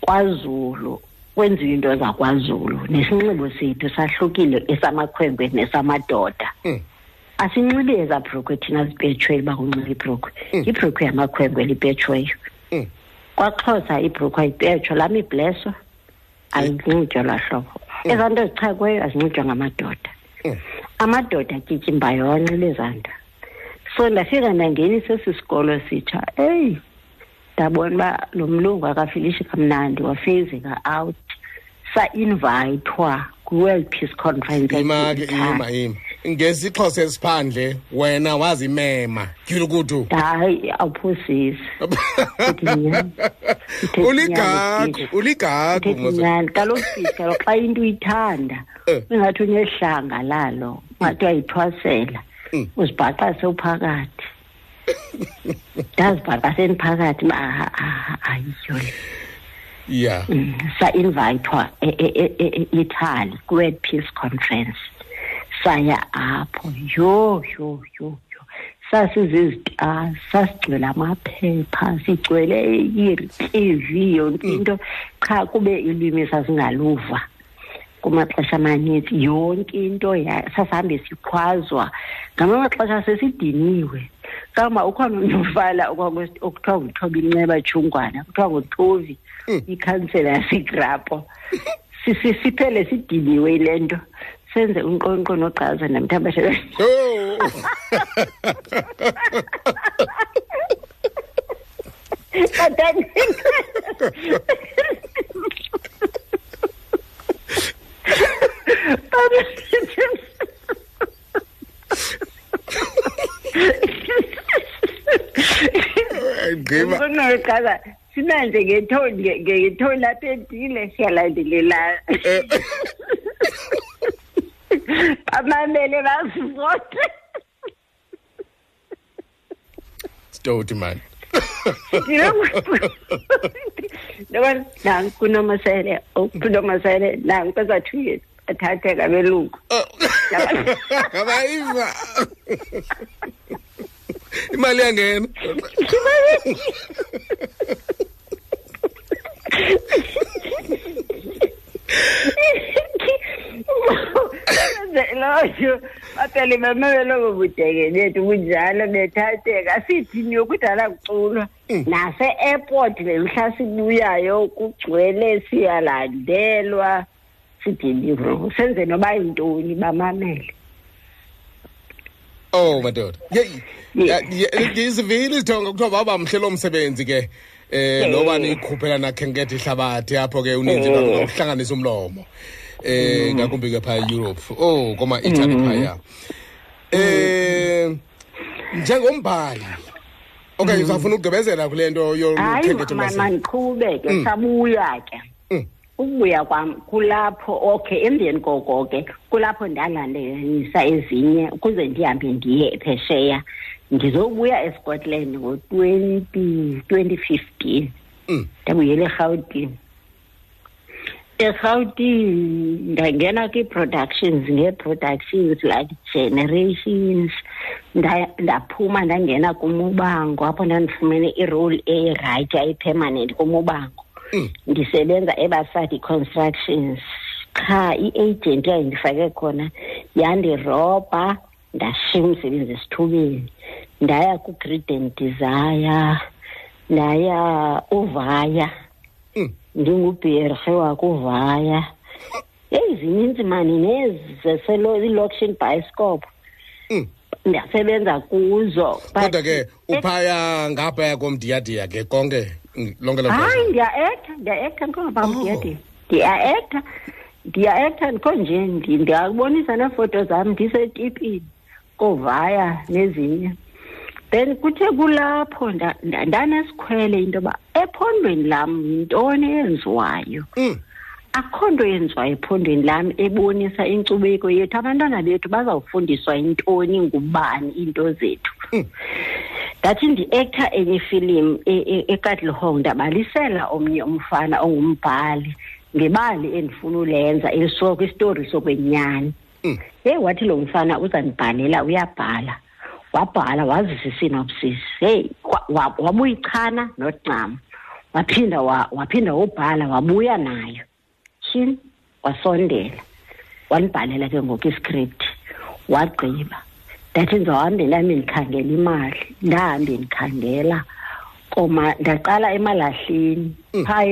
kwazulu kwenziwa into zakwaZulu nesinxibo sethu sahlukile esamakhwenkwe nesamadoda Mm. Asinxibi ezabhrukhwe thina zipetshweyo uba kunxiba ibhrukhwe ibhrukhwe yamakhwenkwe lipetshweyo Mm. kwaxhosa ibhrukhwe ayipetshwa laa mibleso ayinxitywa lwaa hlobo. Ezaa nto zichakweyo azinxitywa ngamadoda. Amadoda atyityimbayo awanxiba ezaa nto so ndafika ndangenisa esi sikolo sitsha eyi ndabona uba lo mlungu akafilishi kamnandi wafezeka out sa-invayithwa kwi-world peace conference ima ke ima ima ngesixhosa esiphandle wena wazimema? Tyhulukutu hayi awuphosisi [LAUGHS] uligagu uligagu kaloku kaloku xa into uyithanda Eh. ingathi unehlanga lalo ungathi uyayithwasela Mm. uzibhaqa sewuphakathi. Ndazibhaqa sendiphakathi ayiyo le. Ya. Mm, sa-invayithwa e- e- e- e- italy kwi-world peace conference. Saya apho. Yho yho yho yho. Sasizizitasi sasigcwele amaphepha sigcwele i-tv yonke into. Qha kube ilwimi sasingaluva kumaxesha amaninzi yonke into ya- sasihambe sikhwazwa. Ngamanye amaxesha sesidiniwe. Kama ukhona okwakwesi- okuthiwa nguthoba inceba tshungwana kuthiwa nguthovi Mm. ikhansela yasegrapo si- siphele sidiniwe yile nto senze unkonko nogqaza namthambashele [LAUGHS] gqibaunogqaza sinanje ngetho lapha edile siyalandelelana eh. [LAUGHS] [LAUGHS] bamamele basivote stoti man. [LAUGHS] Yabona nangu kunomasele ukunomasele nangu kwezathu athathe kabelungu [LAUGHS] abayiva. Imali yangena. Loyo baphela bamamele bobudeke bethu kunjalo bethatheka sithi niyokudala kuculwa nase-airport lemhla sibuyayo kugcwele siyalandelwa. Sidilivro senze noba yintoni bamamele. Oh madoda. Ndizivile izithonga kuthiwa baba mhle lo msebenzi ke. Eh noba nikhuphela nakhenketha ihlabathi apho ke uninzi Eh. uhlanganisa umlomo. Eh ngakumbi ke phaya eeurope. Oh koma italy phaya. Eh njengombhali okanye uzafuna ukugqibezela kule nto hayi yokhenketha ma- emasini mandiqhubeke sabuya ke. Mm. ukubuya kwam kulapho okay emveni koko ke kulapho ndalandelisa ezinye ukuze ndihambe ndiye phesheya ndizobuya escotland ngo-twenty twenty fifteen. Mm. ndabuyela erhawutini. Erhawutini ndangena kwii-productions ngee-productions like generations nda- ndaphuma ndangena kumubango apho ndandifumene irole erayithi ayipermanent kumubango Mm. ndisebenza ebasadi constructions qha i-agent eyayindifake khona yandirobha ndashiya umsebenzi esithubeni ndaya ku-grid and desire ndaya uvaya Mm. Ndingubherhe wakuvaya eyi zininzi mani nezilokishini bioscope Mm. ndasebenza kuzo kodwa ke uphaya ngaphaya komdiyadiya ke konke lonke lo hayi ndiya-ektha ndiya-ektha ndikongaba Oh. ndiyade ndiya-ektha ndiya-ektha ndikho nje ndi- ndiyabonisa neefoto zam ndisetipini koovaya nezinye then kuthe kulapho nda- nda- ndanesikhwele into yoba ephondweni lam yintoni eyenziwayo Mm. akho nto yenziwayo ephondweni lam ebonisa inkcubeko yethu abantwana bethu bazawufundiswa intoni ngubani iinto zethu Mm. ndathi ndi-ektha enye ifilimu ekatlehong ndabalisela omnye umfana ongumbhali ngebali endifuna ulenza elisuka kwistori sokwenyani Mm. heyi wathi lo mfana uzandibhalela uyabhala wabhala wazisa isinopsis heyi wa- wa- wabuyichana nocama waphinda wa- waphinda wobhala wabuya nayo. Tyhini wasondela. Wandibhalela ke ngoku iscript. Wagqiba. Ndathi ndizohambe ndihambe ndikhangela imali. Ndahambe ndikhangela koma ndaqala emalahleni. Mm. phaa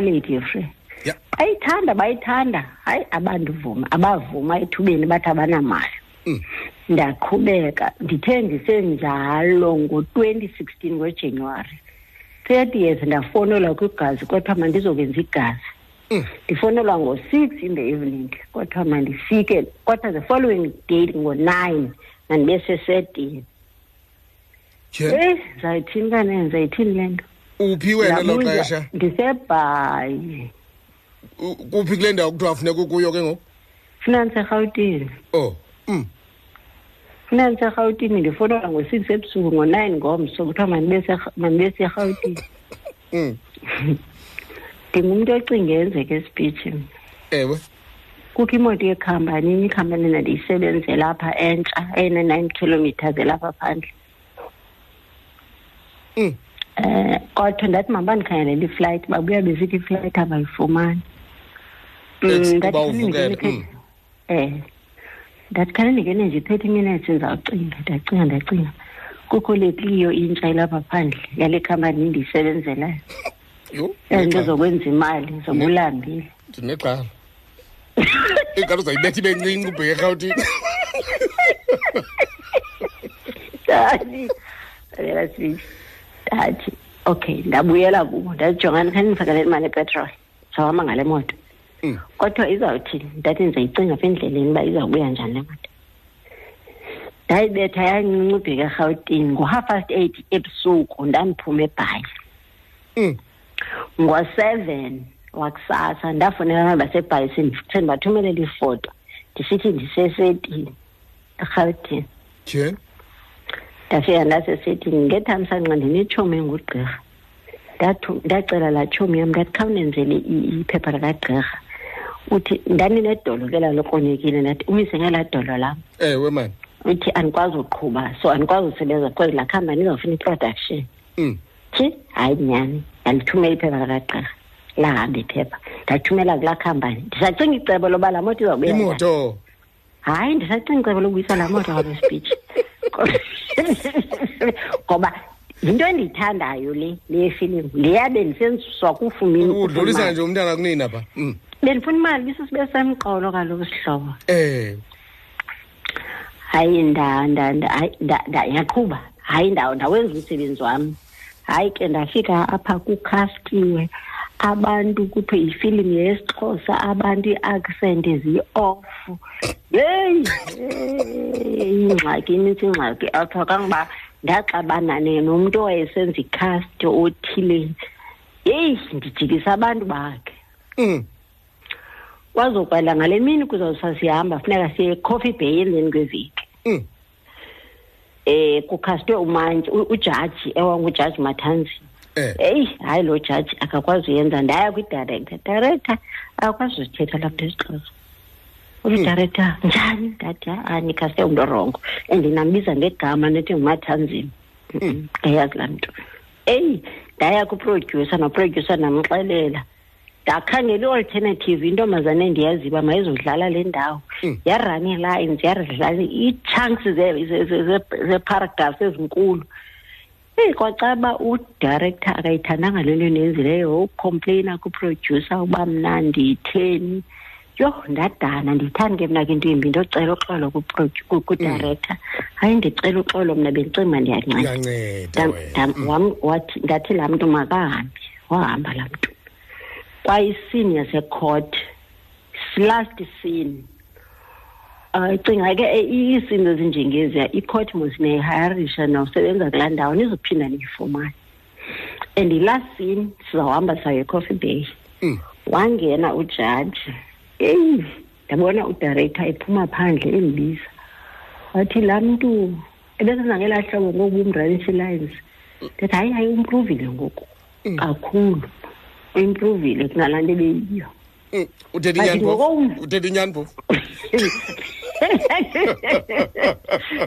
ya. Bayithanda bayithanda. Hayi abandivuma abavuma ethubeni bathi abanamali. Mm. Ndaqhubeka ndithe ndisenjalo ngo-twenty sixteen ngojanuwari. Thirtieth ndafowunelwa kwigazi kwathiwa mandizokwenza igazi. Mm. ndifowunelwa ngo-six in the evening kwathiwa mandifike kwathiwa the following date ngo-nine mandibe sesedini Tyhe. eyi zayithini kanene zayithini le nto? Uphi wena lo Ndabuya, xesha? Ndisebhayi. U- kuphi kule ndawo kuthiwa funeka ukuyo ke ngoku? Funa ndiserhawutini oh mm. Funa ndiserhawutini ndifowunelwa ngo-six ebusuku ngo-nine ngomso kuthiwa mandibe serha- mandibe serhawutini Mm. [LAUGHS] ndingumntu ocinga yenzeka esipitshi ewe. Kukho imoto yekhampani enye ikhampani endandiyisebenzela apha entsha ene-nine kilometers elapha phandle. Um kodwa ndathi mabandikhangelela iflight babuya besithi iflight abayifumani. Um ndathi um ndathi khane ndingene nje thirty minutes ndizawucinga ndacinga ndacinga kukho le kliyo intsha ilapha phandle yale khampani endiyisebenzelayo ento zokwenza imali zobulambile ndinexala ingathi uzayibetha ibe ncinci ubheke erhawutini speech okay ndabuyela kubo ndajongani khani ndifakele imali epetroli sawhamba ngale moto. Kodwa izawuthini ndathi ndizayicinga apha endleleni uba izawubuya njani le moto ndayibetha yancinci ubheka erhawutini ngo-half past eight ebusuku ndandiphume ebhayi Mm. ngo-seven wakusasa ndafonela abantu basebhayisini sendibathumelela ifoto ndisithi ndisesetini erhawutini je ndafika ndasesetini ngethamsanqa ndinetshomi engugqirha ndacela laa tshomi yam ndathi khawunenzele i- iphepha likagqirha uthi ndaninedolo ke lalokronyekile ndathi umise ngelaa dolo lam. Ewe mani uthi andikwazi uqhuba so andikwazi usebenza because laa khampani izawufuna i-production. Mm. thi hayi nyhani ndalithumela iphepha likagqirha lahamba iphepha. Ndathumela kulaa khampani ndisacinga icebo loba laa moto izawubuya njani. imoto. Hayi ndisacinga icebo lokubuyisa laa moto kalo speech. [LAUGHS] Ngoba yinto endiyithandayo le le yefilimu. Leya bendisenziswa kufumini udlulisa nje umntana kunina pha Mm. Bendifuna imali bisisibe semqolo kaloku sihlobo eh. Hayi nda nda nda hayi, ndawenza umsebenzi wam hayi ke ndafika apha kukhastiwe abantu kuthiwe yifilimu yesixhosa abantu ii-accent zi-off. Yeyi ingxaki inintsi ingxaki. Apha kangoba ndaxabana nomntu owayesenza ikhast othile. Yeyi ndijikisa abantu bakhe. Mm. Kwazokwala ngale mini kuzawusa sihamba funeka siye ecoffee bay emveni kweveki Mm. eh kukhastwe umantyi ujaji ewangujaji mathanzi eh. Eyi hayi lo jaji akakwazi uyenza ndaya kwidirector. Director akakwazi uzithetha lapha esixhosa uthi director njani ndathi ha nikhaste umntu orongo andinambiza ngegama nethi ngumathanzini ayazi laa mntu eyi ndaya kuprodyusa noprodyusa ndamxelela ndakhangela i-alternative intombazane endiyaziyo uba mayizodlala le ndawo. Mm. yarun ii-lines yadlala ii-chunks ze- ze- ze- ze- zeparagraphs ezinkulu. Eyi kwacaba udirector akayithandanga le nto nenzileyo ucomplaina kuprodyusa uba mna nditheni yho ndadana ndiyithandi ke mna ke into yimbi. Ndocela uxolo kudirector. Hayi ndicela uxolo mna bendicinga uba ndiyanceda wam- wathi ndathi laa mntu makahambe wahamba laa mntu kwayisini yasecourt. Last scene. Um cinga ke eh, iisini ezinjengeziya icourt mos niyayihayarisha nawusebenza kulaa ndawo nizophinda niyifumane and ilast scene sizawuhamba sayo ecoffee bay. Mm. wangena ujaji. Eyi ndabona udirector ephuma phandle endibiza wathi laa mntu ebesenza ngelaa hlobo ngoku umdranishe lines. Ndithi hayi hayi umprovile ngoku. Kakhulu uimprovile kunalaa nto ebeyiyo Mm. uthetha Bathi inyani phofu ngoku- uthetha inyani phofu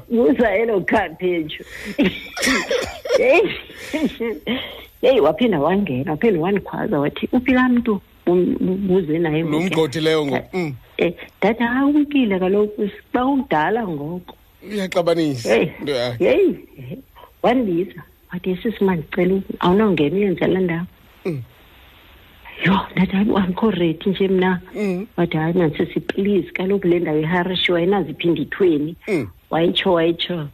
buza elo khaphetshu yeyi yeyi waphinda wangena waphinda wandikhwaza wathi uphi laa mntu Um- um- buze naye lo ngoku. mgqothileyo ngoku. Mm. Eh, ndathi hayi umkile kaloku xa ukudala ngoko. Uyaxabanisa heyi into yakhe. yeyi wandibiza. Wathi sisi mandicela uku- awunongena uyenze laa ndawo. Mm. Yho ndathi hayi uankho rethi nje mna Mm. wathi hayi mansisi please kaloku le ndawo iharishi indithweni Mm. wayitsho wayitsho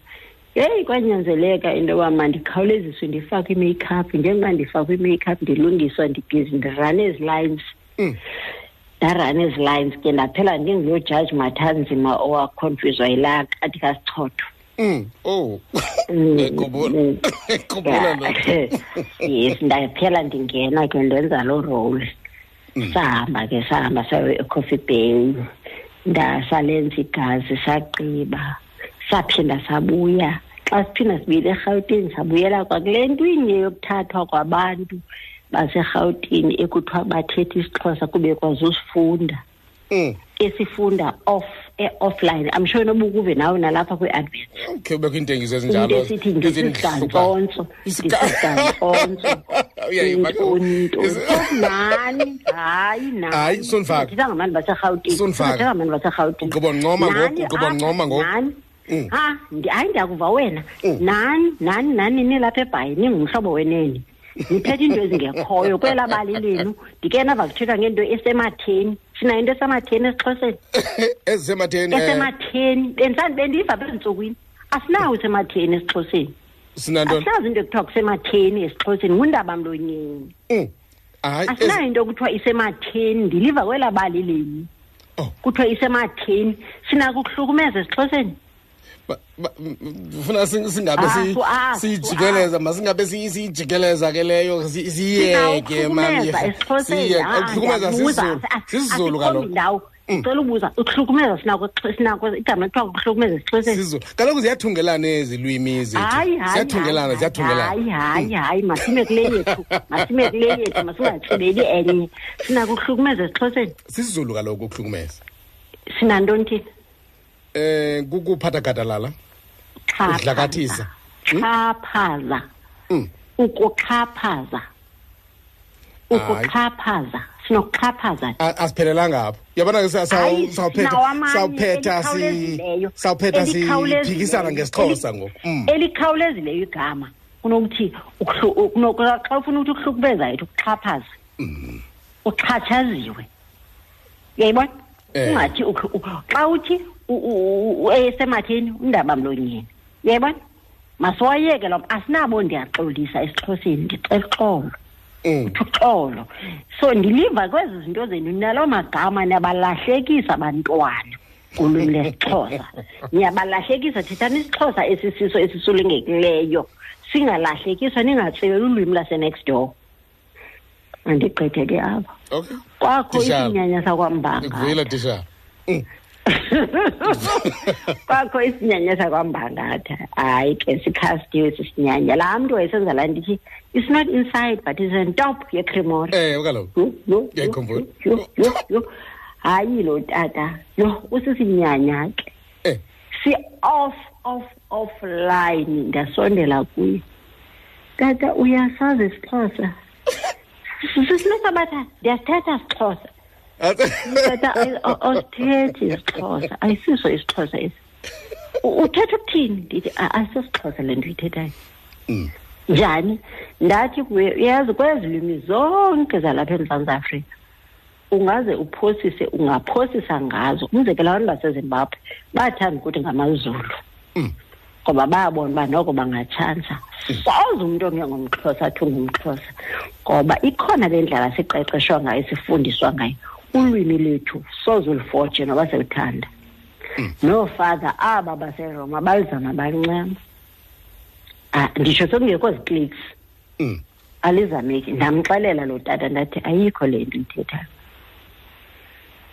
yeyi kwanyanzeleka into yoba mandikhawuleziswe ndifakwe i-makeup njengoba ndifakwe i-makeup ndilungiswa ndibhizi ndirun ezi lines Mm. ndarana ezi lines ke ndaphela ndingulo jaji mathanzima owakhonfuzwa yilaa kati kasichotho Mm. oh. Mm, [LAUGHS] mm. [LAUGHS] [LAUGHS] yes ndaphela ndingena ke ndenza loo role. Sahamba ke sahamba sayo ecoffee bay. Ndasalenza igazi sagqiba saphinda sabuya. Xa siphinda sibuyile erhawutini sabuyela kwakule ntwinye yokuthathwa kwabantu baserhawutini ekuthiwa bathetha isixhosa kube kwazi usifunda Mm. Esifunda off e-offline i'm sure noba ukuve nawe nalapha kwi-advert okay ubekho iintengiso into ezinjalo esithi ndisisigantsonso ndisisigantsonso [LAUGHS] Uyayiva ke ngoku. nto Is- nani? Hayi nani? Hayi, Sonifaka. Singathetha ngabantu baserhawutini Sonifaka. Singathetha ngabantu baserhawutini Ugqiba uncoma ngoku, Nani? ugqiba apha, uncoma ngoku. nani? Mm. ha ndi- hayi ndiyakuva wena. Mm. nani nani nani nilapha ebhayi? Ningumhlobo wenene. Nithetha into ezingekhoyo. Kwela bali lenu ndike nava kuthethwa ngento esematheni. Sinayo into esematheni esixhoseni. [COUGHS] Ezisematheni eh, esematheni. Bendisandi bendiva apha ezintsukwini asinawo usematheni esixhoseni. Sinantoni asinazo into ekuthiwa kusematheni esixhoseni. Ngundaba mlonyeni. Mm. hayi asinayo into ekuthiwa isematheni. Ndiliva kwela bali lenu Oh. kuthiwa isematheni. Sinako ukuhlukumeza esixhoseni? Ba- ba- m- m- funa sing- singabe Ah, si- fu- ah, fu- siyijikeleza masingabe siyi- siyijikeleza ke leyo si- siyiyeke mami. Singawuhlukumeza esixhoseni. Siyeke. Ah, ukuhlukumeza ndiyabuza. sisiZulu. Ah, sisiZulu asikhombi kaloku. ndawo. Ndicela ubuza ukuhlukumeza sinako sinako igama kuthiwa ukuhlukumeza esixhoseni? sisiZulu. Kaloku ziyathungelana ezi lwimi zethu. Hayi hayi ziyathungelana hayi, ziyathungelana hayi hayi hayi. Masime kule yethu [LAUGHS] masime kule yethu masingatsibeli enye. Sinako ukuhlukumeza esixhoseni? sisiZulu kaloku ukuhlukumeza. Sinantoni thina eh kukuphatha gadalala Xhaphaza. Udlakathisa. Hmm? xhaphaza Mm. ukuxhaphaza ukuxhaphaza sinokuxhaphaza A- asiphelelanga apho yabona ke sa- sa- Hayi, sawuphetha nawo amanye sawuphetha si elikhawulezileyo. sawuphetha Elikhawulezileyo. siphikisana ngesixhosa Eli- ngoku Mm. elikhawulezileyo igama kunokuthi ukuhlu- kunoku- xa ufuna ukuthi ukuhlukubeza yethu ukuxhaphaza Mm. uxhatshaziwe uyayibona Eh. ungathi ukhu- u- xa uthi u- u- u- esematheni undaba mlonyeni. Uyayibona masiwayeke lo asinabo ndiyaxolisa esixhoseni ndicela uxolo. Mm. uthi uxolo. So ndiliva kwezi zinto zenu naloo magama niyabalahlekisa abantwana kulwimi lesixhosa [LAUGHS] niyabalahlekisa thethani isixhosa esisiso esisulungekileyo. Singalahlekiswa ningatseli ulwimi lasenext door. Andigqithe ke apha kwakho isinyanya sakwambanga [LAUGHS] kwakho isinyanya sakwambangatha. Hayi ke sikhastiwe sisinyanya laa mntu wayesenza laa ndithi it's not inside but it's on top yecremore eh kaloku hayi lo tata. Yho usisinyanya ke. Eh. Si-off off off line ndasondela kuye. Tata uyasazi isixhosa. [LAUGHS] Sisinesabatha ndiyasithetha sixhosa o- osithethi isixhosa. Ayisiso isixhosa esi. Uthetha ukuthini? Ndithi "A- asisixhosa le nto uyithethayo. Mm. njani? Ndathi kuye uyazi kwezi lwimi zonke zalapha emzantsi afrika ungaze uphosise ungaphosisa ngazo. Umzekelo abantu basezimbabwe bathanda ukuthi ngamazulu. Mm. ngoba bayabona uba noko bangatshansa soze umntu ongengumxhosa athi ungumxhosa ngoba ikhona le ndlela siqeqeshwa ngayo sifundiswa ngayo. Ulwimi lethu soze ulifotshe noba sewuthanda noofada aba baseroma balizama bancema Ah, nditsho sekungekho ziclicks Mm. alizameki. Ndamxelela lo tata ndathi ayikho le nto ithethayo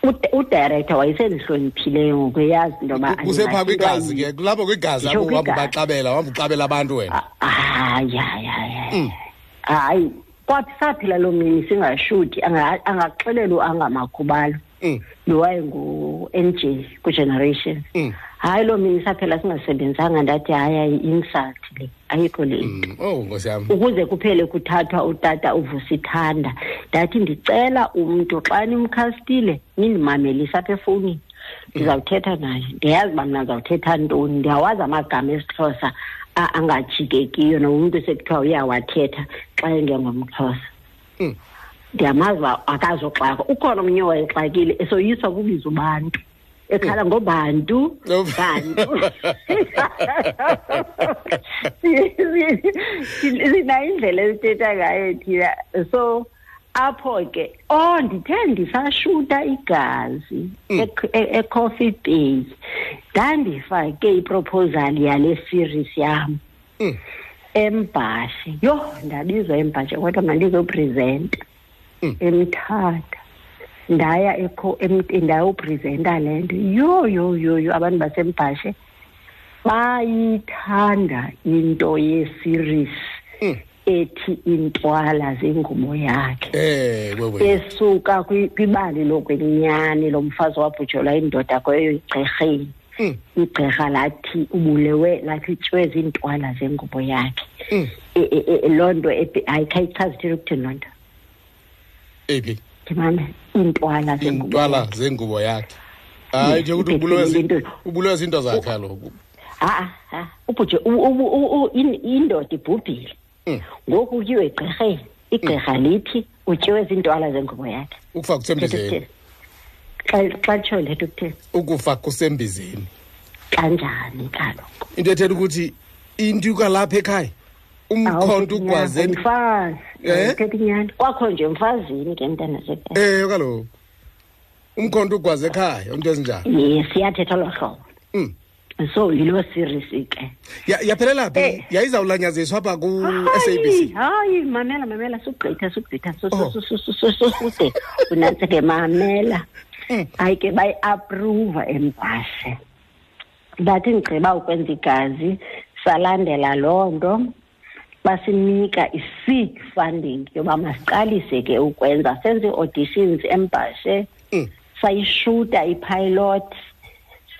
Ude- udirector wayesendihloniphileyo ngoku eyazi into yoba kusephaa kwigazi ke kulapho kwigazi apho kwigazi. ubaxabela wahamba uxabela abantu wena hayi hayi hayi Mm. hayi kwathi saphila loo mini singashuti anga- angaxelela uangamakhubalo Mm. lo wayengu-n j kwigeneration Mm. hayi loo mini saphela singasebenzanga ndathi hayi ayi-insult le ayikho le. Nto Mm. oh ukuze kuphele kuthathwa utata uvusithanda ndathi ndicela umntu xa nimkhastile nindimamelise apha efowunini. Ndizawuthetha naye. Ndiyazi uba mna ndizawuthetha ntoni. Ndiyawazi amagama esixhosa angajigekiyo nomntu sekuthiwa uyawathetha xa engengomxhosa. Mm. ndiyamazi uba akazoxaka. Ukhona omnye wayexakile esoyiswa kubiza ubantu. Ekhala ngobantu. Oh. bantu. [LAUGHS] [LAUGHS] Sinayo indlela esithetha ngayo thina. So apho ke oh ndithe ndisashuta igazi ek- e- ecoffee bay ndandifake iproposal yale series yam Mm. embhashe yho ndabizwa embhashe kodwa mandizoprezenta Mm. emthatha ndaya ekho em- ndayoprezenta le nto yho yho yho yho abantu basembhashe bayithanda into yeseries Mm. Ethi intwala zengubo yakhe. Eh wewe esuka kwi- kwibali lokwenyani lo mfazi wabhujelwa indoda kweyo igqirheni Mm. igqirha lathi ubulewe lathi tywe ziintwala zengubo yakhe. Mm. E- e- e- loo nto epi- hayi khayichaza ithile ukuthini loo nto? Ephi ndimane iintwala zengubo intwala yakhe. zengubo yakhe. Hayi nje ukuthi ibhekile ubulewe zi- into- ubulewe zinto zakhe kaloku ha ha ubhuje u- u- u- u- in- indoda ibhubhile. Mm. Ngoku utyiwe egqirheni igqirha lithi utyiwe ziintwala zengubo yakhe. Ukufa Thetha kusembizeni. Ukuthini xa xa litsho letha ukuthini ukufa kusembizeni. Kanjani kaloku? Into ethetha ukuthi into kwalapha ekhaya umkhonto ugwaze mfazi Eh? thetha inyani kwakho nje mfazini ke mntana sekhe eh kaloku umkhonto ugwaze ekhaya into ezinjalo. Ye siyathetha lo hlobo. Mm. So yiloo series ke Ya- yaphelela phi Eh. yayizawulanyaziswa apha ku-sabc hayi mamela mamela sugqitha sugqitha Su- su- su- su- su- su- sude unantsi ke mamela. Mm. hayi ke bayiaphruva embhashe bathi ndigqiba ukwenza igazi salandela loo nto. Basinika i-seed funding yoba masiqalise ke ukwenza. Senze ii-auditions embhashe Mm. sayishuta ipilot.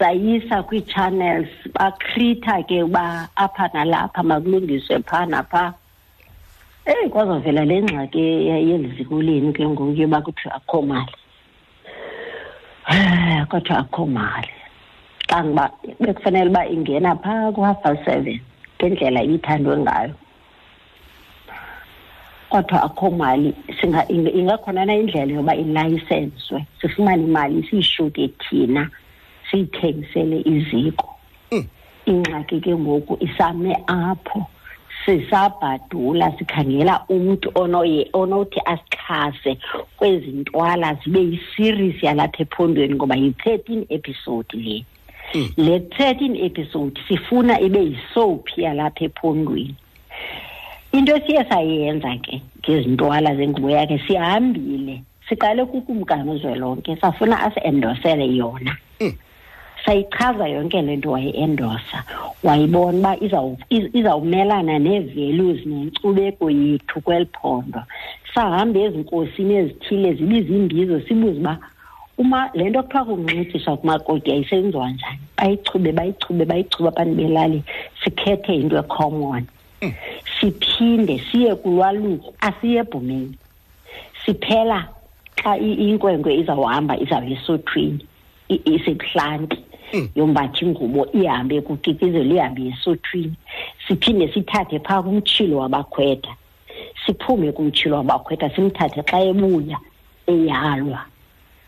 Sayisa kwii-channels bakritha ke uba apha nalapha makulungiswe phaa naphaa eyi kwazovela le ngxaki ye- yeli ziko ke ngoku yoba kuthiwa akho mali. Kuthiwa akho mali. Xa ngoba bekufanele uba ingena phaa ku-half past seven ngendlela ibithandwe ngayo. Kodwa akho mali ingakhona na indlela yoba ilayisenswe sifumane imali siyishuke thina siyithengisele iziko. Mm. ingxaki ke ngoku isame apho. Sisabhadula sikhangela umntu onothi asixhase kwezi ntwala zibe yiseries yalapha ephondweni ngoba yi-thirteen episode le. Le thirteen episode sifuna ibe yisoap yalapha ephondweni. Into esiye sayenza ke ngezintwala zengubo yakhe sihambile siqale kukumkani uzwelonke safuna asiendosele yona. Mm. Sayichaza yonke le nto wayi-endosa wayibona uba izawu- iz- izawumelana nee-values nenkcubeko yethu kweli phondo. Sahambe ezinkosini ezithile zibe zimbizo sibuze uba uma le nto kuthiwa kunxityiswa kumakoti yayisenziwa njani? Bayichube bayichube bayichube abantu belali sikhethe into ecommon. Siphinde siye kulwaluko asiye ebhumeni siphela xa inkwenkwe izawuhamba izawuya esothwini isebuhlanti yombathi ingubo ihambe kukikizelo ihambe esothwini. Siphinde sithathe phaa kumtshilo wabakhwetha. Siphume kumtshilo wabakhwetha simthathe xa ebuya eyalwa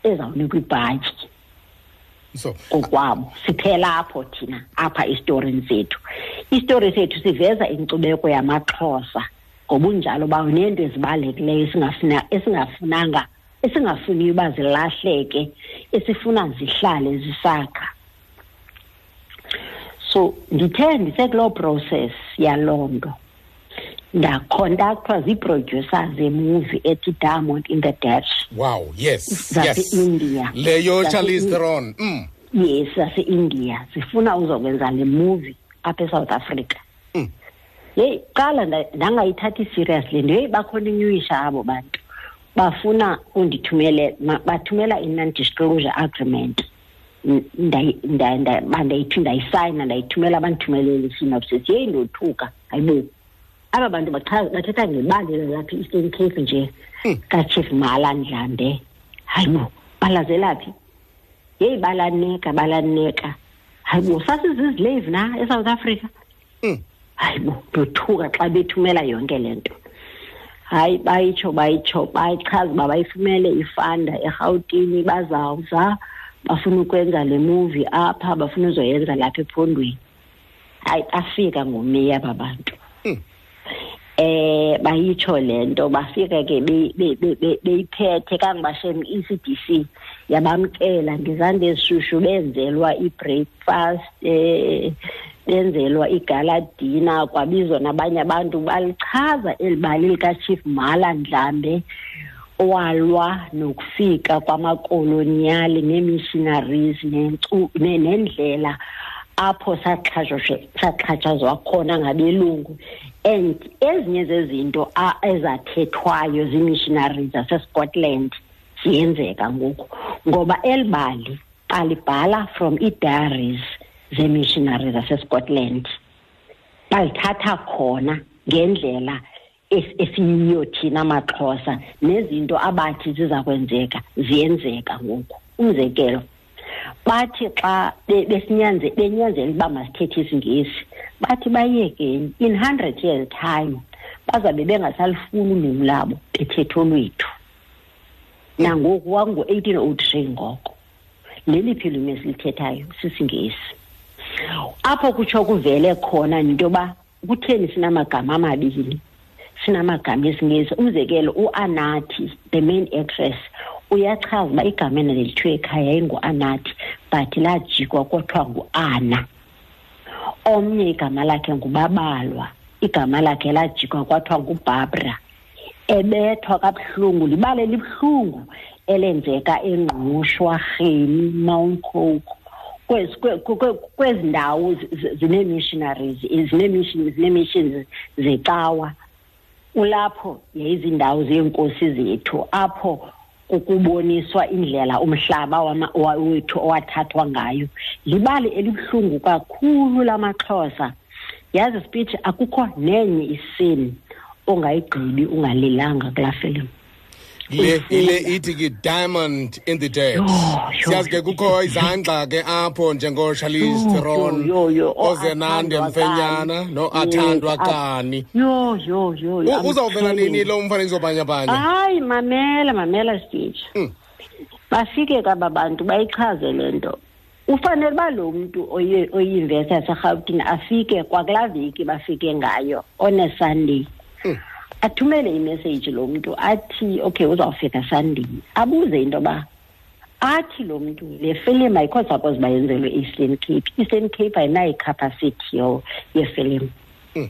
ezawunikwa ibhatyi. So kokwabo siphela apho thina apha esitorini sethu. Isitori sethu siveza inkcubeko yamaxhosa ngobunjalo bayo neento ezibalulekileyo esingafuna esingafunanga esingafuniyo uba zilahleke esifuna zihlale zisakha. So ndithe ndisekuloo process yaloo nto. Ndakhontakthwa zii-producers zemuvi ethi diamond in the dash wow yes yes. Zase-india leyo Zase- charlize theron mm. yes zase-india zifuna uzokwenza le movie apha esouth africa. Mm. yeyi qala nda- ndangayithathi seriously nto yeyi bakhontinyuisha abo bantu. Bafuna undithumele ma- bathumela i-non-disclosure agreement. N- ndayi- nda- nda- ba- ndayithi ndayisayina ndayithumela bandithumelele i-synopsis yeyi ndothuka hayibo. Aba bantu bathetha ngebali lalapha i-eastern cape nje. Kachief mala ndlambe hayibo. Balazela phi? Yeyi balaneka balaneka. Hayibo sasizizileve na esouth africa? Mm. hayibo ndothuka xa bethumela yonke le nto. Hayi bayitsho bayitsho bayichaza uba bayifumele ifanda erhawutini bazawuza bafuna ukwenza le movie apha bafuna uzoyenza lapha ephondweni. Hayi bafika ngomeya aba bantu. Mm. eh bayitsho lento bafika ke be- be- be- be- beyiphethe kangibashem i-ECDC yabamkela ngezandla ezishushu benzelwa i-breakfast eh benzelwa igala dinner kwabizwa nabanye abantu balichaza eli bali likachief mala ndlambe walwa nokufika kwamakoloniyali nee-missionaries nentsu- ne- nendlela apho saxhatshazwa khona ngabelungu. And ezinye zezinto ezathethwayo zii-missionaries zasescotland ziyenzeka ngoku ngoba elibali balibhala from ii-diaries zee-missionaries zasescotland. Balithatha khona ngendlela esiyiyo thina maxhosa nezinto abathi ziza kwenzeka ziyenzeka ngoku. Umzekelo bathi xa be- besinyanze benyanzela uba masithethe isingesi bathi bayekeni in hundred years time bazabe bengasalifuni ulwimi labo bethetha olwethu nangoku wangu-eighteen oh three ngoko. Leliphi ilwimi esilithethayo? Sisingesi. Apho kutsho kuvele khona into yoba kutheni sinamagama amabini sinamagama esingesi umzekelo uanathi the main actress uyachaza uba igama ena lelithiwe ekhaya yayingu-anathi but lajikwa kwathiwa ngu-ana. Omnye igama lakhe ngubabalwa igama lakhe lajikwa kwathiwa ngubarbara. Ebethwa kabuhlungu libala elibuhlungu elenzeka engqushwa rheni mount coke kwezi kwe- kwe- kwezi ndawo zi- zi- zine-missionaries zine-mission- zine-missions zecawa kulapho yayizindawo zeenkosi zethu apho kukuboniswa indlela umhlaba wethu owathathwa ngayo. Libali elibuhlungu kakhulu lamaxhosa. Yazi speech akukho nenye isini ongayigqibi ungalilanga kulaa film le Ufunda. ile ithi ke diamond in the dirt Yho, yho, siyazi ke yho, kukho izandla ke apho njengosharlize Yho, theron yho, yho, o ozenande Athandwa mfenyana Kani. noathandwa Yes, a- kani yho yho yho U- I'm uzawuvela telling nini you. lo mfanekiso bhanyabhanya hayi mamela mamela speech Mm. bafike kaba bantu bayichaze le nto ufanele uba lo mntu oyi- oyi-investa yaserhawutini afike kwakulaa veki bafike ngayo on a sunday Mm. Athumele imeseyiji lo mntu athi okay uzawufika sandini abuze into yoba athi lo mntu le filim ayikho suppose bayenzelwe eastern cape. Eastern cape ayinayo yo- yefilimu. Mm.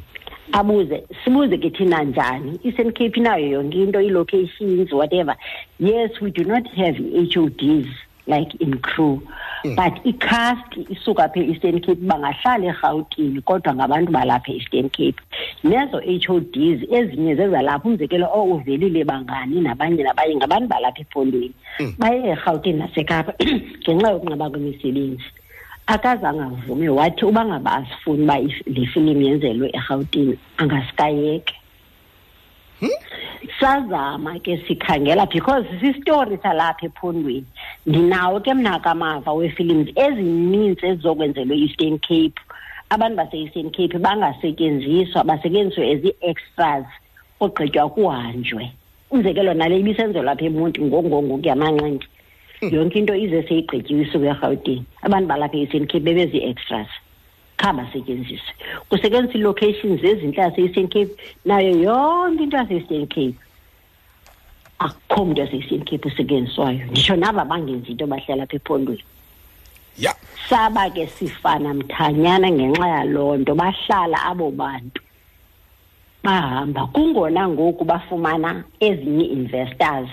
abuze sibuze ke thina njani? Eastern cape inayo yonke into ii-locations whatever. Yes we do not have i-hods like in crew. Mm. but icast isuka phe e-eastern cape bangahlala erhawutini kodwa ngabantu balapha e-eastern cape. Nezo hods ezinye zezalapha umzekelo o uvelile bangani nabanye nabanye ngabantu balapha ephondweni baye erhawutini nasekapa [CLEARS THROAT] ngenxa yokunqaba kwemisebenzi. Akazange avume wathi uba ngaba asifuni uba le filimu yenzelwe erhawutini angasikayeke sazama ke sikhangela because sisitori salapha ephondweni. Ndinawo ke mnakamava weefilims ezininzi ezizokwenzelwe eastern cape. Abantu base-eastern cape bangasetyenziswa basetyenziswe as ii-extras ogqitywa kuhanjwe. Umzekelo nale ibisenzelwa apha emonti ngongongoku yamanqindi yonke into ize seyigqityiwe isuku erhawutini. Abantu balapha e-eastern cape bebezi-extras kha basetyenziswe kusetyenziswa ii-locations ezintle yase-eastern cape. Nayo yonke into yase-eastern cape. Akukho mntu yase-eastern cape usetyenziswayo nditsho naba bangenzi into bahlala apha ephondweni ya. Saba ke sifana mthanyana ngenxa yaloo nto bahlala abo bantu. Bahamba. Kungona ngoku bafumana ezinye investors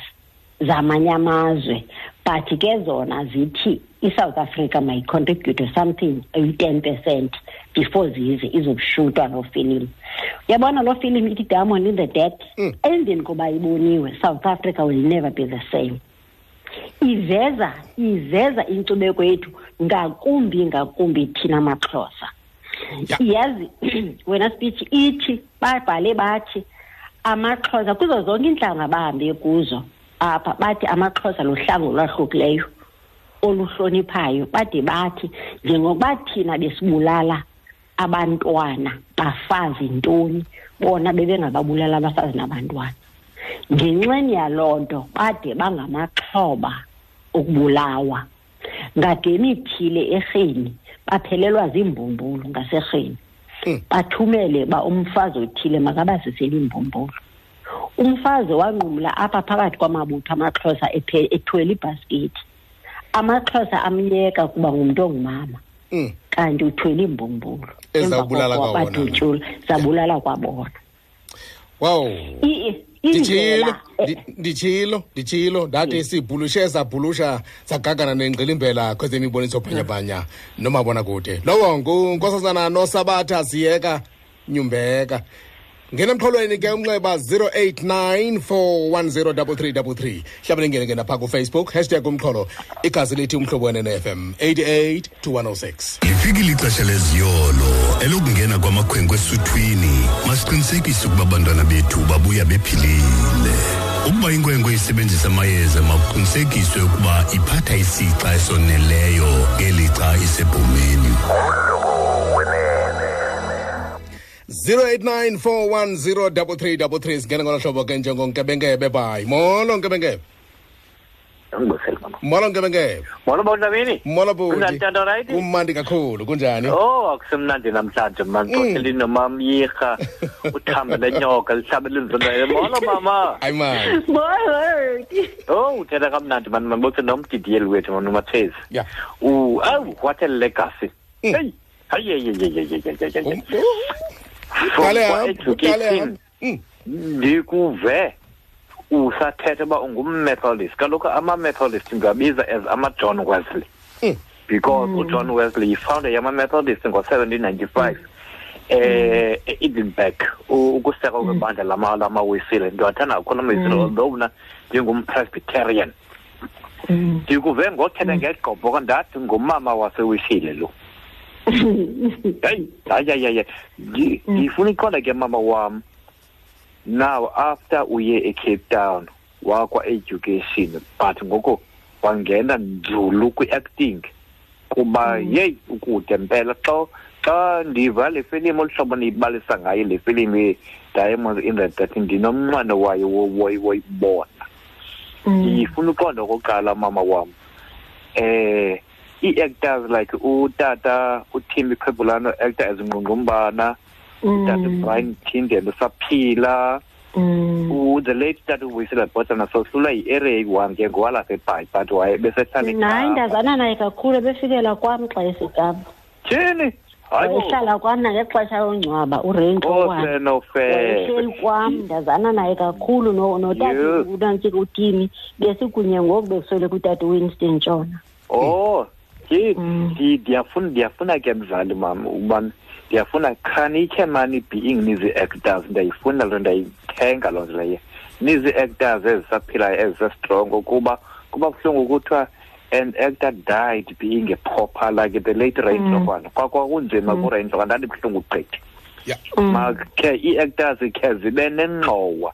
zamanye amazwe. But ke zona zithi i-south africa mayicontribute something eyi-ten percent before zize izokushutwa loo filim uyabona loo filim ithi diamond in the dead? Mm. emveni koba iboniwe south africa will never be the same. Iveza iveza inkcubeko yethu ngakumbi ngakumbi thina maxhosa. Ya. yazi [CLEARS THROAT] wena speech ithi babhale bathi amaxhosa kuzo zonke iintlanga bahambe kuzo apha bathi amaxhosa luhlango olwahlukileyo oluhloniphayo bade bathi njengokuba thina besibulala abantwana bafazi ntoni bona bebengababulala abafazi nabantwana. Ngenxeni yaloo nto bade bangamaxhoba okubulawa. Ngagemi ithile erheni baphelelwa ziimbumbulu ngaserheni. Mm. bathumele ba umfazi othile makabazisele iimbumbulu. Umfazi wanqumla apha phakathi kwamabutho amaxhosa ephe- ethwele ibhaskethi amaxhosa amyeka kuba ngumntu ongumama. Mm. kanti uthwele iimbumbulu. Ezabulala Emva koko kwawona. badutyula zabulala kwabona. Wow. I- i- nditshilo indlela eh, ndi- nditshilo nditshilo. Ndathi sibhulushe sabhulusha sagagana nengqilimbela kwezeni iboniso bhanyabhanya nomabona kude lowo ngunkosazana nosabatha siyeka nyumbeka. Ngena emxholweni ke umnxeba 089 410 hlabele ngene ngena phaa kufacebook hashtag umxholo igazi lithi umhlobo wenene-fm 88 to 106 lifikile ixesha leziyolo elokungena kwamakhwenkwe esuthwini masiqinisekise ukuba abantwana bethu babuya bephilile. Ukuba inkwenkwe isebenzisa amayeza makuqinisekiswe ukuba iphatha isixa esoneleyo ngelixa isebhomeni. 089 410 singena ngolo hlobo ke njengonkebenkebe bayi molo nkebengebe ngibusele mama. Molo nkebengebe molo bawundabeni molo Kunjani, tata, right? kumandi kakhulu kunjani? Oh akusemnandi namhlanje man. Mm. xohleli nomamyirha [LAUGHS] uthambe lenyoka lihlabe linzonele molo mama. Hayi mani Word. oh uthetha kamnandi mani mandibotse nomdidiyeli wethu mani umathezi. Ya. U awu what a legacy. Mm. hey hayeyeyeyeyeyeye Mm. ndikuve usathetha uba ungummethodist kaloku ama-methodist ngabiza as ama-john wesley. Mm. because ujohn wesley yifounder yama-methodist ngo-seventeen ninety-five. Eh e-edinburgh u- ukusekwa kwebandla lama- lamawisile ndiwathanda kakhulu amawisile although mna ndingumpresbyterian ndikuve ngothetha ngegqobhoka ndathi ngumama wasewisile lo. [LAUGHS] hayi Ndi- ndifuna iqonda ke mama wam? Now after uye ecape town wakwa-education but ngoko wangena nzulu kwi-acting. Kuba yeyi ukude mpela. Xa xa ndiva le filimu olu hlobo ndiyibalisa ngayo le filimu ye-diamonds in the dirt ndinomnqweno wayo wo- woy- woyibona. Ndifuna uqonda okokuqala mama wam eh ii-actors like utata utimmy khwebulano actor as ngqungqumbana utata brian tindel usaphila. U- the late tata uwisela botana sohlula yi-area eyi-one ke ngowalapha ebhayi but waye besehlala hayi eKapa. ndazana naye kakhulu ebefikela kwam xa esikapa tyhini hayi bo. wayehlala kwam nangexesha yongcwaba urento Oh, wakhe senofele wayehleli kwam ndazana naye kakhulu no- notata Yeah. unantsika utini besikunye ngoku bekuswele kutata uwinston ntshona oh. Yi Mm. ndi- ndiyafuna ndiyafuna ke mzali mam ubana ndiyafuna khanithe mani being nizi-actors ndiyayifuna loo ndiyayithenga loo nto leyo nizi-actors ezisaphilayo ezisestrongo kuba kuba buhlungu kuthiwa an actor died being a pauper like the late rain hlokwana kwakwakunzima kurain hlokwana ndandibuhlungu gqithi Yeah. makhe ii-actors khe zibe nengxowa.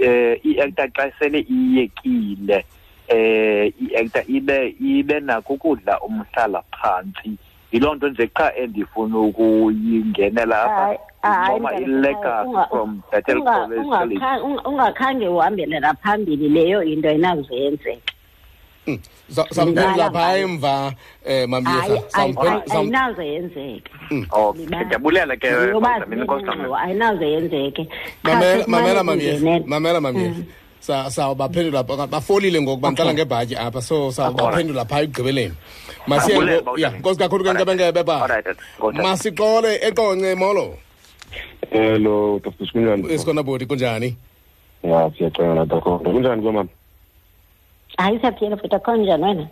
Um i-actor xa sele iyekile eh i-actor ibe ibe nakho ukudla umhlala phantsi yiloo nto nje qha endifuna ukuyingenela apha Hayi, hayi, noma mntanam, i-legacy unga- from Bethel unga- College ungakha- unga- ungakhange uhambele phambili leyo into ayinazuyenzeka Sa- samphendula Ngibala phaa ngayo. emva um hayi mamyeza ayinazuyenzeka oh Libala. ndiyabulela ke yoba Dlamini, Nkosi Dlamini. zinengxowa ayinazuyenzeke mamela mamela mamyeza mamela mamela mamyeza Sa- sawubaphendula bafolile ngoku bandiqala ngebhatyi apha so sawubaphendula phaa ekugqibeleni. Masiye ya nkosi kakhulu ke nkebenkebe ba. Masixole eqonce molo. Hello dr. Kunjani isikhona kunjani? Ya siyacela takhona kunjani kwemama hayi siyaphila futhi akho njani wena?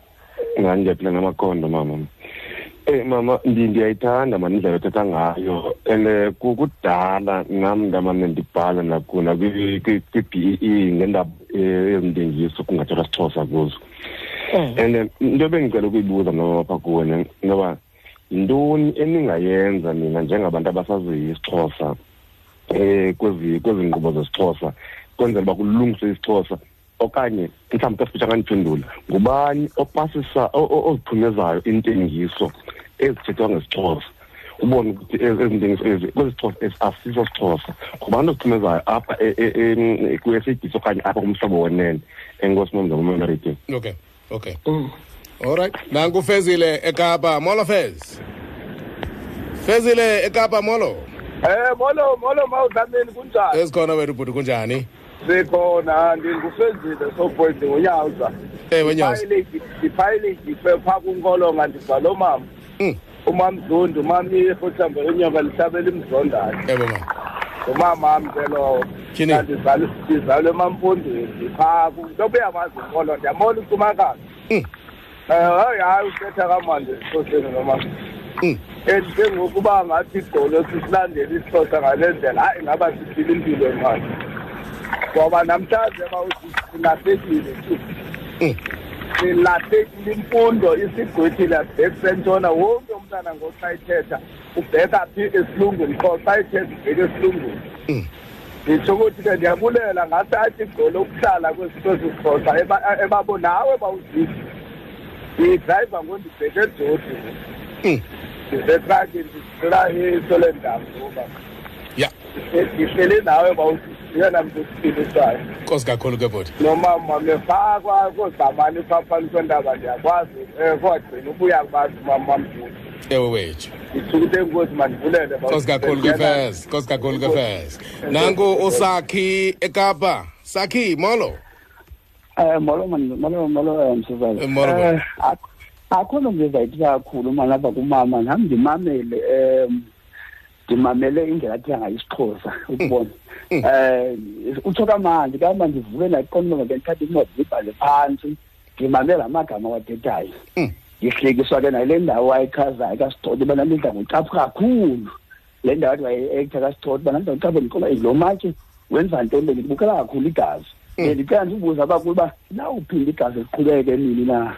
Ngani ndiyaphila ngamakhondo mama Eh mama ndi- ndiyayithanda mani indlela othetha ngayo. And eh, ku- kudala nam ndamane ndibhala nakuna kwi-b e ngendaba eh, ezintengiso kungathethwa sixhosa kuzo. Eh. and eh, into bengicela ukuyibuza noma apha kuwe ne- ngoba yintoni eningayenza nina njengabantu abasaziyo isixhosa eh kwezi kwezi nkqubo zesixhosa kwenzela uba kulungiswe isixhosa okanye mhlawumbi kasifitsha kandiphendula ngubani opasisa oziphumezayo intengiso? Ezithethwa ngesixhosa. Ubone ukuthi ezi ezi ntengiso ezi kwezi xhosa ezi asiso sixhosa ngubani oziphumezayo apha e- e- em, kwi-SABC okanye apha kumhlobo wenene enkosi nomza kumemerike okay okay. Alright nanku fezile ekapa. Molo fez. Fezile ekapa molo. Eh molo molo mawudlamini kunjani? esikhona wethu bhuti kunjani? Sikhona ndingufezile sopoint ngonyawuza. ewe nyawo Iphayile ngife pha kunkolonga ndibhalo mama. Umamzundu mami futhambe inyoka lihlabela imzondayo yebo ma umama wami ke lowo ndizalwe emampondweni phaa ntobe yamazi inkolo ndiyamona ucumakazi um hayi hayi uthetha kamandi esixhoseni noma Mm. and ke ngokuba ngathi igqolo sisilandela isixhosa ngale ndlela hayi ngaba siphila impilo emali ngoba namhlanje bawuthi silahlekile tu Mm. Silahlekile imfundo isigqwethile abheki sentshona wonke umntana ngoxa ithetha ubheka phi esilungwini qho xa ithetha ubheka esilungwini Mm. nditsho ukuthi ke ndiyabulela ngathi athi igqolo ukuhlala kwesixhosa ebabo nawe bawuzisi ndiyidrayiva ngondibheke ejodi Mm. ndisetraki ndisela isolendam ngoba ya. Ndihleli nawe bawuyena mntu usiphilisayo nkosi kakhulu ke bhuti. Nomama mefakwa koozamani phaphani kwendaba ndiyakwazi um kodgcina ubuya kubantu mama mduli ewe wethu. Nditsho ukuthi enkosi mandivulele nkosi kakhulu ke fez. Nkosi kakhulu ke fez. Nanku usakhi ekapa. Sakhi molo. Eh molo man molo molo eh, msizana. Eh, molo, Eh, baba. ak- akho nto ngizayithetha kakhulu uma lapha kumama. Nami ndimamele um ndimamele indlela athi angayisixhosa ukubona. Um utsho kamandi kama ndivuke ndaqonda uba bendithatha incwadi ndibhale phantsi ndimamele la magama wathethayo ndihlekiswa ke nale ndawo ayichazayo kasitoti uba nandidla ngocapha kakhulu. Le ndawo athi waye-ektha kasitoti uba nandidla ngocapha ndiqola lo matye wenza ntoni? Bendibukela kakhulu igazi. Ndicela ndibuza abakulo uba nawuphinda igazi liqhubeke nini na?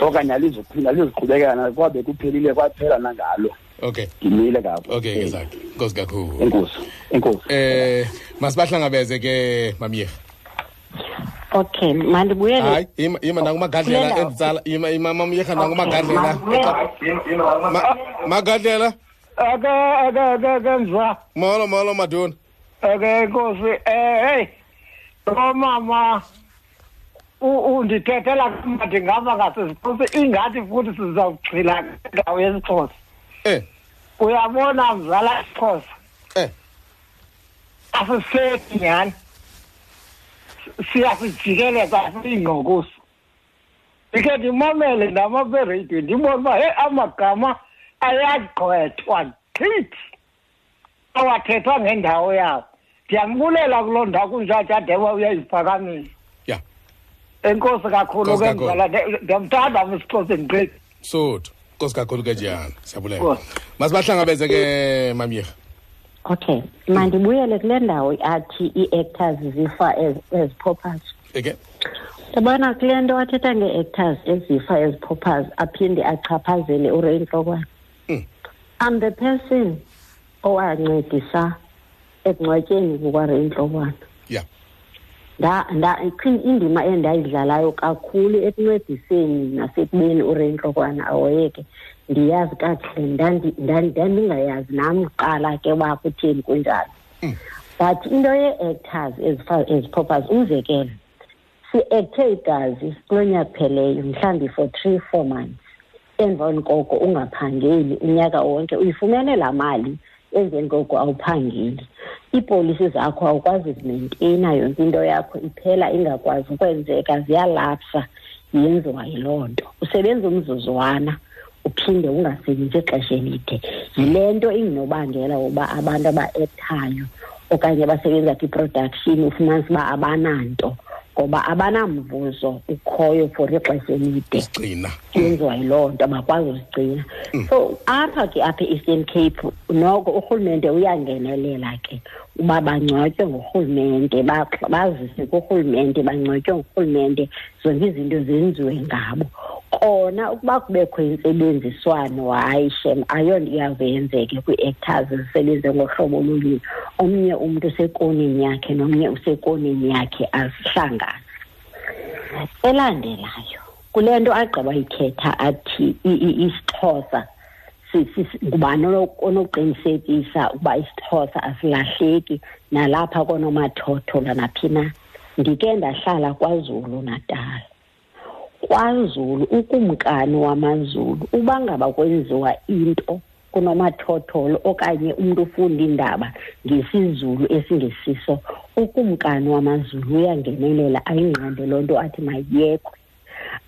Okanye alizophinda lizoqhubekeka na? Kwabe kuphelile kwaphela nangalo. Okay. Ndimile kapho okay ngezakhe inkosi kakhulu. Enkosi enkosi eh masibahlangabeze ke mamyerha okay mandibuyele hayi ima ima nangumagadlela enditsala ima ima mamyerha nangumagadlela. Ma- magadlela. Ake ake ake ake mzwa molo molo maduna ake inkosi eh hey. Lo mama u- undithethela kamade ngapha ngasesixhosa ingathi futhi sizawugxila ndawo yesixhosa eh. Uyabona mzala isixhosa eh. Asisethi nyhani? Siyasijikeleza siyingqokosi ndikhe ndimamele ndamaperedio ndibone uba he amagama ayagqwethwa chithi awathethwa ngendawo yawo. Ndiyambulela kuloo ndawo kunjalo adeba uyayiphakamisa. Ya. Enkosi kakhulu ke mzala ndiyamthanda msixhosa ndiqedi. Sotho. Inkosi kakhulu ke jiyana siyabulela Nkosi. masibahlangabeze ke mamyerha okay mandibuyele kule ndawo athi ii-actors zifa as, as poppers eke? Yabona kule nto athetha ngee-actors ezifa as poppers aphinde achaphazele ureyintlokwana Mm. i'm the person owancedisa ekungcwatyeni kukareyintlokwana ya. nda nda ithi indima endayidlalayo kakhulu ekuncediseni nasekubeni ureyintlokwana awoyeke ndiyazi kakuhle ndandi- ndandi- ndandingayazi nam kuqala ke uba kutheni kunjalo. But into yee-actors ezifana ezipoppers umzekelo si-ekthe igazi kulo nyaka pheleyo mhlawumbi for three four months emveni koko ungaphangeli unyaka wonke uyifumene laa mali emveni koko awuphangeli iipolisi zakho awukwazi zimenteyina yonke into yakho iphela ingakwazi ukwenzeka ziyalapsa. Yenziwa yiloo nto. Usebenza umzuzwana uphinde ungasebenzi ixesha elide. Yile nto ingunobangela woba abantu aba-ektayo okanye abasebenza kwi-production ufumanisa uba abananto ngoba abanamvuzo ukhoyo for ixesha elide. Gcina yenziwa yiloo nto abakwazi uzigcina so apha ke apha e-eastern cape noko urhulumente uyangenelela ke uba bangcwatywe ngurhulumente ba- bazise kurhulumente bangcwatywe ngurhulumente. Zonke izinto zenziwe ngabo. Kona ukuba kubekho intsebenziswano hayi shem ayonto iyawuze yenzeke kwii-actors zisebenze ngohlobo olunye. Omnye umntu usekonini yakhe nomnye usekonini yakhe azihlangane elandelayo kule nto agqiba yithetha athi isixhosa si- si- si- ngubani ono- onoqinisekisa ukuba isixhosa asilahleki nalapha konomathotholo naphi na. Ndike ndahlala kwazulu natal kwazulu ukumkani wamazulu uba ngaba kwenziwa into kunomathotholo okanye umntu ufunda iindaba ngesizulu esingesiso. Ukumkani wamazulu uyangenelela ayinqande loo nto athi mayiyekwe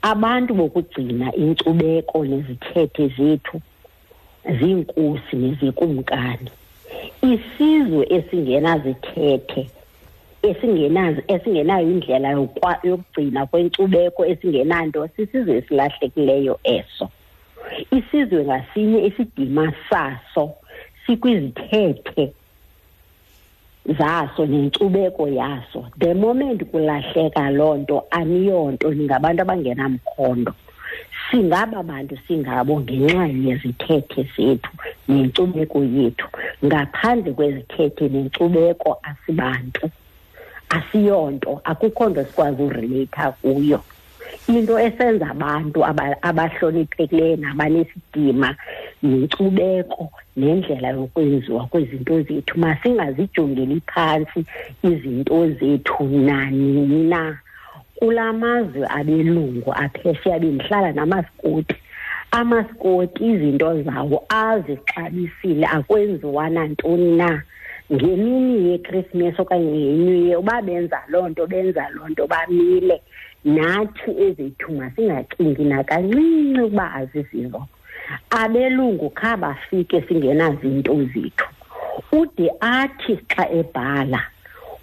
abantu bokugcina inkcubeko nezithethe zethu ziinkosi nezikumkani. Isizwe esingenazithethe esingenazo esingenayo indlela yokwa- yokugcina kwenkcubeko esingenanto sisizwe esilahlekileyo eso. Isizwe ngasinye isidima saso sikwizithethe zaso nenkcubeko yaso. The moment kulahleka loo nto aniyonto ningabantu abangenamkhondo. Singaba bantu singabo ngenxa yezithethe zethu nenkcubeko yethu. Ngaphandle kwezithethe nenkcubeko asibantu. Asiyonto akukho nto sikwazi ureleyitha kuyo. Into esenza abantu aba- abahloniphekileyo nabanesidima yinkcubeko nendlela yokwenziwa kwezinto zethu. Masingazijongeli phantsi izinto zethu nanini na. Kula mazwe abelungu aphesheya bendihlala namasikoti amasikoti izinto zawo azixabisile akwenziwa nantoni na ngemini yekrismesi okanye ngenyuye uba benza loo nto benza loo nto bamile. Nathi ezethu masingacingi nakancinci ukuba azizizo abelungu kha bafike singenazinto zethu. Ude athi xa ebhala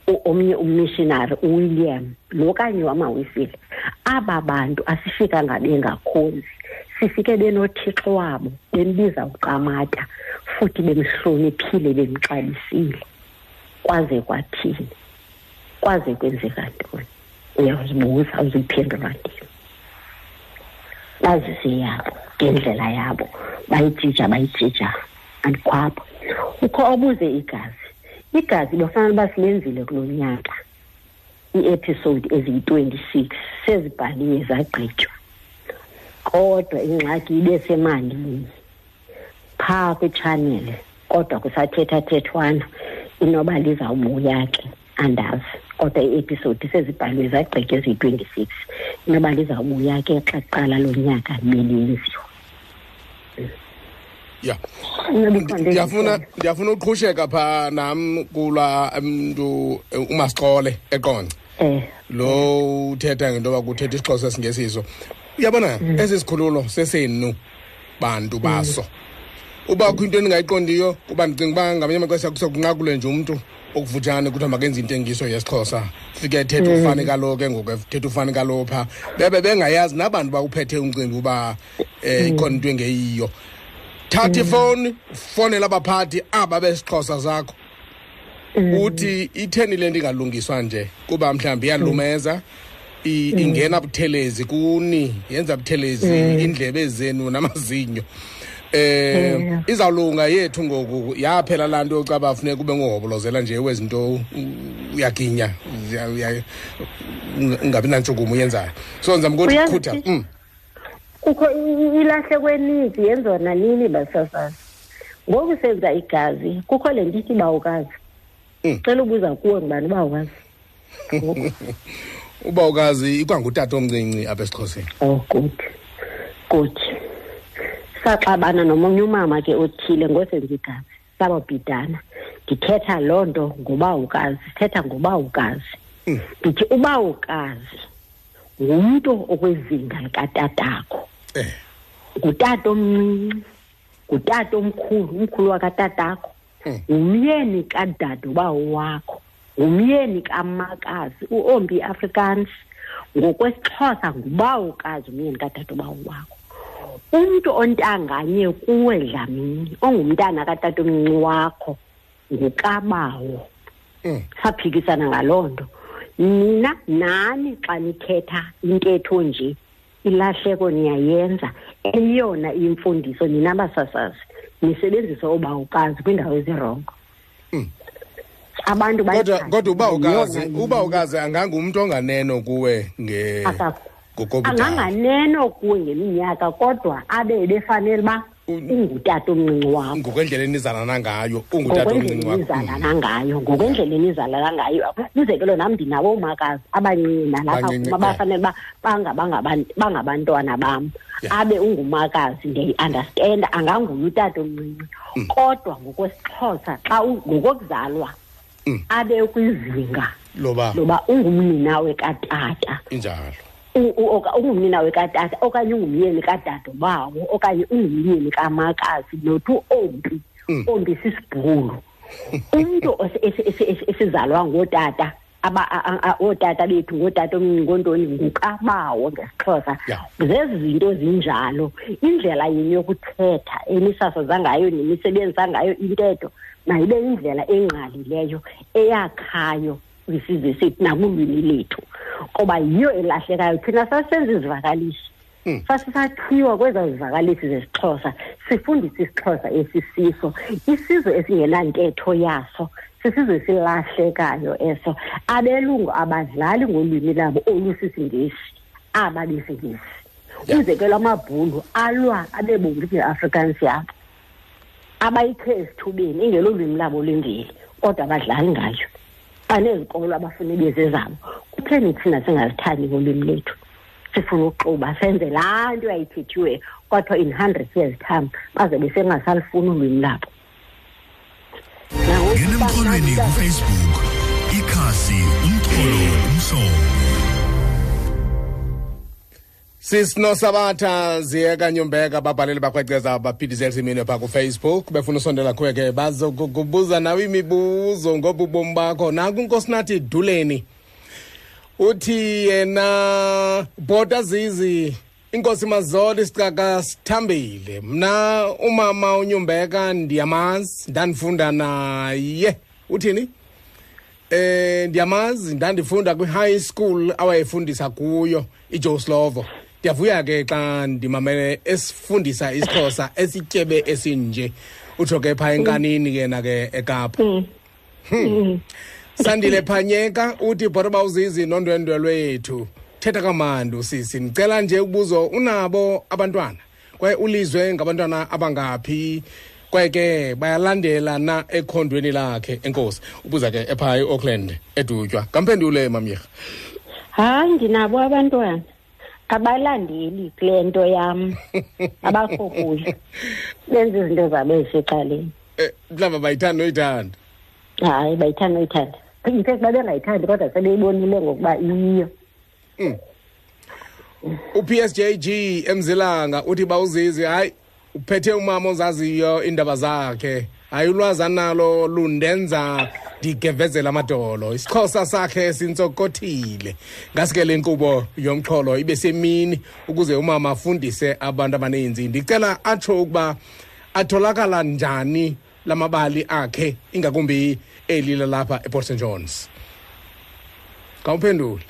u- omnye ummissionary uwilliam lo kanye wamawisile aba bantu asifikanga bengakhonzi. Sifike benothixo wabo bembiza uqamata futhi bemhloniphile bemxabisile. Kwaze kwathini? Kwaze kwenzeka ntoni? Uyazibuza uziphendula ndini bazise yabo ngendlela yabo. Bayijija bayijija. Andikhwapha ukho obuze igazi. Igazi bafanele uba silenzile kulo nyaka ii-episode eziyi-twenty-six sezibhaliwe zagqitywa. Kodwa ingxaki ibe semalini. Phaa kwitshaneli kodwa kusathethathethwana inoba lizawubuya ke andazi. Kodwa ii-episode sezibhaliwe zagqitywa eziyi-twenty-six inoba lizawubuya ke xa kuqala lo nyaka belenziwa ya. Inobikho nto ndiyafuna endikhona. ndiyafuna uqhusheka phaa nam kulaa mntu eh, umasixole eqonce. Eh. Lo uthetha ngento yoba kuthetha isixhosa esingesiso uyabona esi sikhululo sesenu bantu baso. Uba kho into endingayiqondiyo uba ndicinga uba ngamanye amaxesha kusekunqakule nje umntu okufutshane kuthiwa makenze intengiso yesixhosa. Fike ethetha ufane kalo ke ngoku ethetha ufane kalo phaa bebe bengayazi nabantu bawuphethe umcimbi uba um ikhona into engeyiyo thatha ifowuni fowunela abaphathi aba besixhosa zakho. Uthi itheni le nto ingalungiswa nje? Kuba mhlawumbi iyalumeza. I- ingena buthelezi kuni yenza buthelezi indlebe zenu namazinyo. Eh izawulunga yethu ngoku yaphela laa nto yokucaba funeka ube ngohobolozela nje wezinto u- uyaginya uya- uya- unga- ungabi nantshukumo uyenzayo so ndizama ukuthi Uyazi khutha sisi? mm. kukho i- ilahle kweninzi yenziwa nanini basasazi ngoku senza igazi kukho le nto ithi bawukazi. Mm. cela ubuza kuwe ngubani ubawukazi ngoku [LAUGHS] uba ukazi ikwangutata omncinci apha esixhoseni. Oh good. Good. Saxabana nomunye umama ke othile ngosenza igazi sababhidana. Ndithetha loo nto ngobawukazi sithetha ngobawukazi Mm. ndithi ubawukazi ngumntu okwezinga likatatakho eh. Ngutata omncinci ngutata omkhulu umkhulu wakatatakho Mm. ngumyeni kadadobawo wakho. Ngumyeni kamakazi uombi afrikaans ngokwesixhosa ngubawukazi umyeni kadadobawo wakho. Umntu ontanganye kuwe dlamini ongumntana katatomncinci wakho ngukabawo. Mm. saphikisana ngaloo nto. Nina nani xa nithetha intetho nje? Ilahleko niyayenza. Eyona imfundiso ninabasasazi basasazi nisebenzisa obawukazi kwiindawo ezirongo. Mm. Abantu kodwa bayithathe kodwa uba ukazi yeyona uba ukazi angangumntu onganeno kuwe nge Akakho. ngokobudala anganganeno kuwe ngeminyaka kodwa abe befanele uba ungutata omncinci wakho ngokwendlela enizalana ngayo ungutata omncinci ngokwendlela wakho Mm. enizalana ngayo ngokwendlela enizalana ngayo umzekelo nam ndinawo omakazi abancinci nalapha Bancinci, kuma yeah. bafanele uba banga- bangaban- bangabantwana bam Yeah. abe ungumakazi ndiyayiunderstanda anganguye utata omncinci Mm. kodwa ngokwesixhosa xa u- ngokokuzalwa Mm. Abe kwizinga loba? Loba ungumnina wekatata. Injalo. U- u- oka- ungumnina wekatata okanye ungumyeni kadade bawo okanye ungumyeni kamakazi nothi ombi. Mm. ombi sisibhulu. Umntu [LAUGHS] ose- ese- ese- ese- esizalwa ngootata aba- a- a- a- ootata bethu ngootata omncinci ngontoni ngukabawo ngesixhosa. Yeah. zezi zinto zinjalo indlela yenu yokuthetha enisasaza ngayo nemisebenzisa ngayo intetho? Mayibe indlela engqalileyo eyakhayo kwisizwe sethu nakulwimi lethu ngoba yiyo elahlekayo. Thina sasisenza izivakalisi. Mm. sasisakhiwa kwezaa zivakalisi zesixhosa sifundise isixhosa esisiso. Isizwe esingenantetho yaso sisizwe esilahlekayo eso. Abelungu abadlali ngolwimi labo olusisingesi aba besingesi Yeah. umzekelo amabhulu alwa abebonke kwi-afrikaans yabo abayikhe esithubeni ingelo lwimi labo lwemveli kodwa abadlali ngayo. Banezikolo abafune bezezabo kutheni thina singazithandi ngolwimi lethu. Sifuna ukuxuba senze laa nto yayithethiweyo kwathiwa in hundred years time baze besengasalifuni ulwimi labo. Nangoku ngena uba emxholweni mnandi kufacebook ikhasi umxholo umsobo sisinosabatha ziyeka nyumbeka babhaleli bakhweceza baphithizela simini phaa kufacebook befuna usondela kuwe ke bazokubuza nawe imibuzo ngoba ubomi bakho. Naku inkosi nathi duleni uthi yena bhota zizi inkosi mazolo isicaka sithambile. Mna umama unyumbeka ndiyamazi ndandifunda naye. Uthini eh ndiyamazi ndandifunda kwi-high school awayefundisa kuyo ijoslovo ndiyavuya ke xa ndimamele esifundisa isixhosa [COUGHS] esityebe esinje. Utsho ke phaa enkanini kena ke ekapa. Hmm. sandile phanyeka uthi bhota bawuzizi nondwendwe lwethu. Thetha kamandi usisi ndicela nje ukubuzo unabo abantwana? Kwaye ulizwe ngabantwana abangaphi? Kwaye ke bayalandela na ekhondweni lakhe enkosi? Ubuza ke ephaa eauckland edutywa. Kamphendule mamyerha hayi ndinabo abantwana. Abalandeli kule nto yam. [LAUGHS] Abakho kuyo benza izinto zabo ezisecaleni. Eh, mhlawumbi bayithanda noyithanda? Hayi bayithanda uyithanda infact babengayithandi kodwa sebeyibonile ngokuba iyiyo. U-psjg emzilanga uthi bawuzizi hayi uphethe umama ozaziyo iindaba zakhe. Hayi ulwazi analo lundenza. Ndigevezela amadolo. Isixhosa sakhe sintsokothile ngasike le nkqubo yomxholo ibe semini ukuze umama afundise abantu abaninzi. Ndicela atsho ukuba atholakala njani lamabali akhe ingakumbi eli lalapha eport st johns? Kawuphendule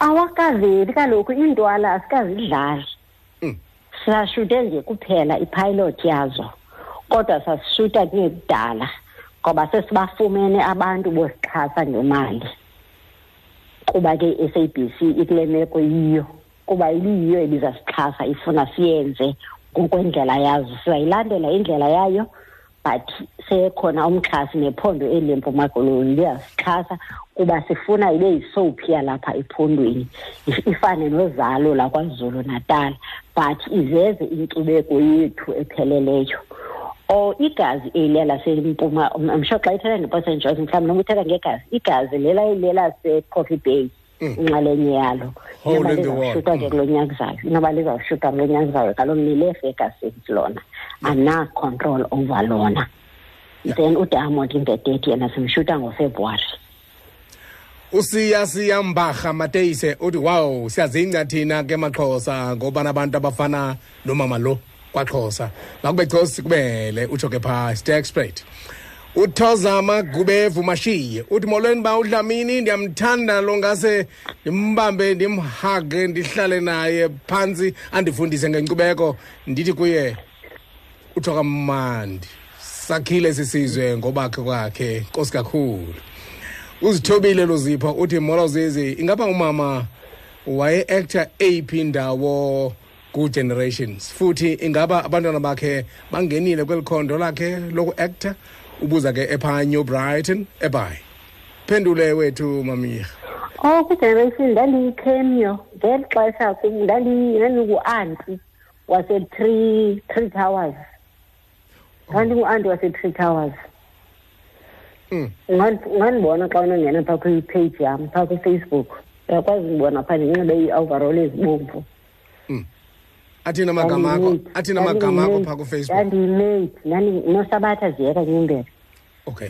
awakaveli kaloku iintwala asikazidlali. Sashuте nje kuphela ipilot yazo kodwa sasishuta kungekudala ngoba sesibafumene abantu bosixhasa ngemali. Kuba ke i-sabc ikule meko yiyo. Kuba ibiyiyo ebizasixhasa ifuna siyenze ngokwendlela yazo. Sizayilandela indlela yayo but sekhona umxhasi nephondo elimpuma koloni liyasixhasa kuba sifuna ibe yisophi yalapha ephondweni. If- ifane nozalo lakwazulu natal but iveze inkcubeko yethu epheleleyo. Or igazi eliya lasempuma msho xa ithetha ngeport st johns mhlawumbi noma uthetha ngegazi igazi lela lelasecoffee bay inxalenye yalo. Inoba in lizawushutwa ke kulo nyaka zayo inoba lizawushutwa kulo nyaka zayo kaloku nile-fergusons lona. Ana-control over lona. Then udiamond imbedeti yena simshuta ngofebruwari usiya siya mbarha mateyise uthi wow siyazingca thina ke maxhosa ngobanabantu abafana nomama lo kwaxhosa makube xosi kubele utsho ke phaa stakesprat uthoza magubevu mashiye uthi molweni ba udlamini ndiyamthanda lo ngase ndimbambe ndimhage ndihlale naye phantsi andifundise ngenkcubeko. Ndithi kuye utsho kamandi sakhile sisizwe ngobakhe kwakhe nkosi kakhulu. Uzithobile luzipho uthi molo zizi ingaba umama waye-actor eyiphi indawo ku-generations. Futhi ingaba abantwana bakhe bangenile kweli khondo lakhe loku-actor. Ubuza ke ephaa new brighton ebhayi phendule wethu mamyirha oh kwigeneration ndandiyi-cameo ngeli xesha kum- ndandi- ndandingu-anti wase-three three towers. Ndandingu-anti wase-three towers. Mm. Ungandi- ungandibona xa unongena phaa kwipage yam phaa kwifacebook. Uyakwazi ndibona phaa ndinxibe ii-overall ezibomvu. Athini amagama akho Ndandiyimate. athini amagama akho Ndandiyimate. phaa kufacebook. Ndandiyimate ndandi- nosabatha ziyeka nyumbela okay.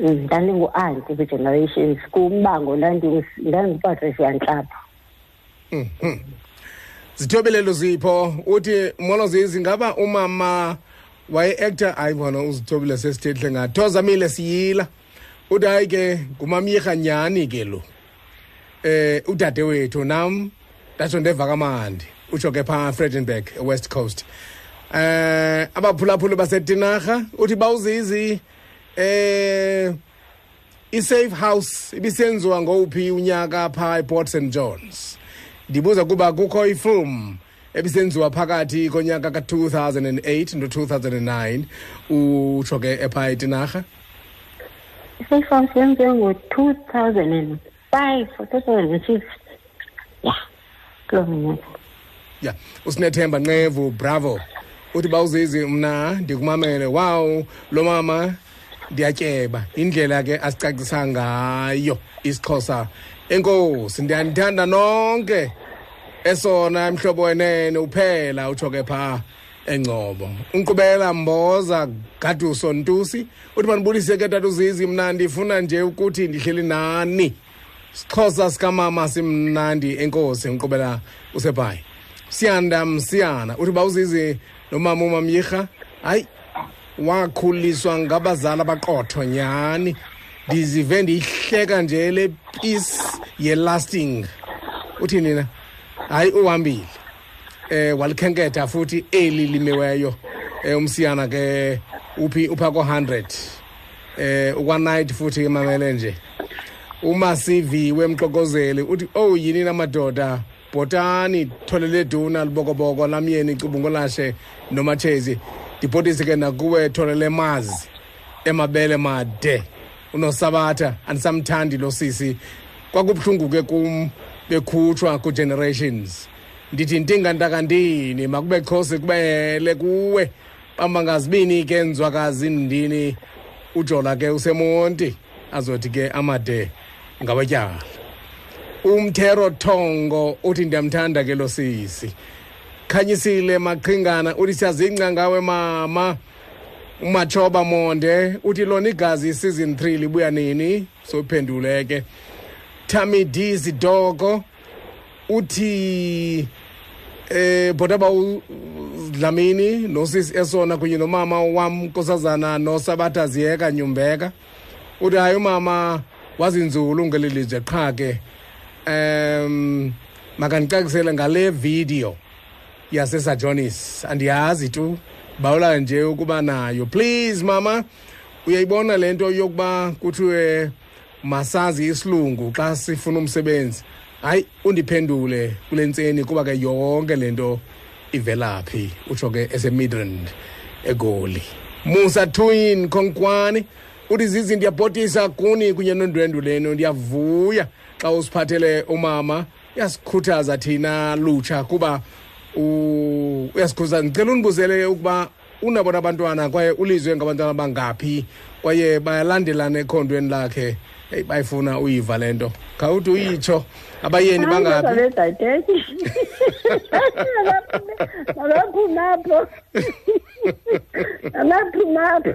Mm, ndandingu-anti kwi-generations kumbango ndandi- ndandingupatricia ntlapha Mhm. zithobile luzipho uthi molo zizi ngaba umama waye-actor hayi bona uzithobile sesithethle ngathoza mile siyila. Uthi hayi ke ngumamyirha nyhani ke lo. Eh udade wethu nam ndatsho ndeva kamandi. Utsho ke phaa fredenburg west coast. Eh abaphulaphuli basetinarha uthi bawuzizi eh i-safe house ibisenziwa ngowuphi unyaka phaa eport st johns. Ndibuza kuba kukho ifilm ebisenziwa phakathi konyaka ka-2008 no-2009 utsho ke ephaa etinarha? I-safe yenziwe ngo-two thousand and five or two thousand and six ya kuloo minyaka. Ya usinethemba nqevu bravo. Uthi bawuzizi mna ndikumamele. Waw lo mama ndiyatyeba. Indlela ke asicacisa ngayo isixhosa. Enkosi ndiyanithanda nonke esona mhlobo wenene. Uphela utsho ke phaa engcobo. Unkqubela mboza gaduso ntusi. Uthi mandibulise ke tatuzizi mna ndifuna nje ukuthi ndihleli nani. Sixhosa sikamama simnandi. Enkosi unkqubela usebhayi siyanda msiyana uthi bawuzizi nomama umamyirha hayi wakhuliswa ngabazali abaqotho nyhani. Ndizive ndiyihleka nje le peace ye-lasting. Uthini na hayi uhambile. Eh walikhenketha futhi eli limiweyo eh umsiyana ke uphi upha ko100 eh ukwa-night futhi emamele nje. Umasiviwe emxokozeli uthi oh yini namadoda? Bhotani tholele duna libokoboko lamyeni cubungolashe nomathezi. Ndibhotise ke nakuwe tholele mazi emabele made. Unosabatha andisamthandi lo sisi. Kwakubuhlungu ke kum bekhutshwa ku-generations. Ndithi ntingantakantini makube xhose kubele kuwe. Bambangazibini ke nzwakazi ndini. Ujola ke usemonti azothi ke amade ngabatyala umthero thongo uthi ndiyamthanda ke lo sisi. Khanyisile maqhingana uthi siyazingca ngawe mama. Umatshoba monde uthi lona igazi season 3 libuya nini? Sophendule ke. Tammy D Sidoko uthi eh botaba Dlamini nosisi esona kunye nomama wam nkosazana nosabatha ziyeka nyumbeka. Uthi hayi umama wazinzulu ngelilizwe qha ke. Um makandicacisele ngale video yasesajonis. Andiyazi tu bawula nje ukuba nayo. Please mama uyayibona le nto yokuba kuthiwe masazi isilungu xa sifuna umsebenzi. Hayi undiphendule kule ntseni kuba ke yonke le nto ivelaphi utsho ke esemidrand egoli. Musa twin konkwani uthi zizi ndiyabhotisa kuni kunye nondwendwe leno ndiyavuya. Xa usiphathele umama uyasikhuthaza thina lutsha kuba u- uyasikhuthaza. Ndicela undibuzele ukuba unabona abantwana kwaye ulizwe ngabantwana bangaphi kwaye bayalandelana ekhondweni lakhe. Eyi bayifuna uyiva le nto. Khawuthi uyitsho abayeni bangaphi? babedadeki abaphumapho abaphumapho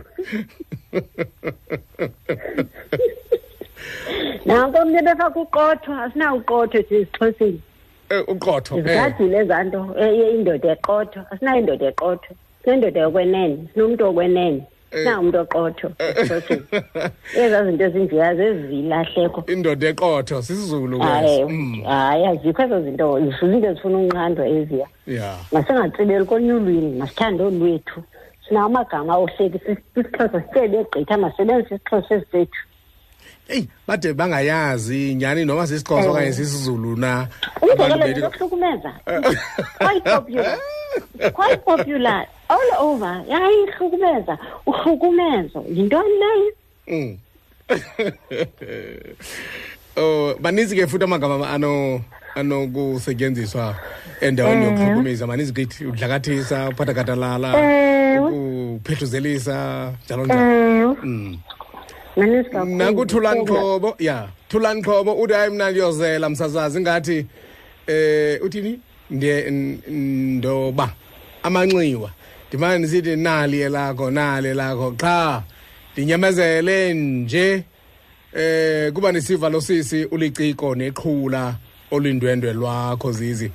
[LAUGHS] nanko omnye befaka uqotho asinawuqotho thina esixhoseni. Eh, uqotho eh. zigadile ezaa nto eh, indoda eqotho asinayo indoda eqotho sinendoda yokwenene sinomntu okwenene sinawo umntu oqotho esixhoseni. [LAUGHS] Ezaa zinto ezinjeyazo ezilahleko indoda eqotho sisizulu hayi Mm, hayi azikho ezo zinto zizinto ezifuna unqandwa eziya. Ya. Masingatsibeli kolunye ulwimi masithande olwethu. Sinawo amagama ohleki isixhosa sityebe egqitha masebenzise isixhosa esisethu eyi bade bangayazi nyhani noma sisixhosa Eh. okanye sisizulu na? Nokuhlukumeza quite popular. Quite popular. All over. Yayihlukumeza. Uhlukumezo. Yintoni leyo Mm. [LAUGHS] oh baninzi ke futhi amagama ano anokusetyenziswa endaweni Ewe. yokuhlukumeza maninzi kithi udlakathisa uphatha gadalala Ewe. njalo njalo nakuthulani qhobo ya thulani qhobo uthi hayi mna ndiyozela msasazi ngathi eh uthini? Ndoba amanxiwa. Ndimane ndisithi nali elakho nali elakho qha ndinyamezele nje. Eh kuba nesiva losisi uliciko neqhula olindwendwe lwakho zizi.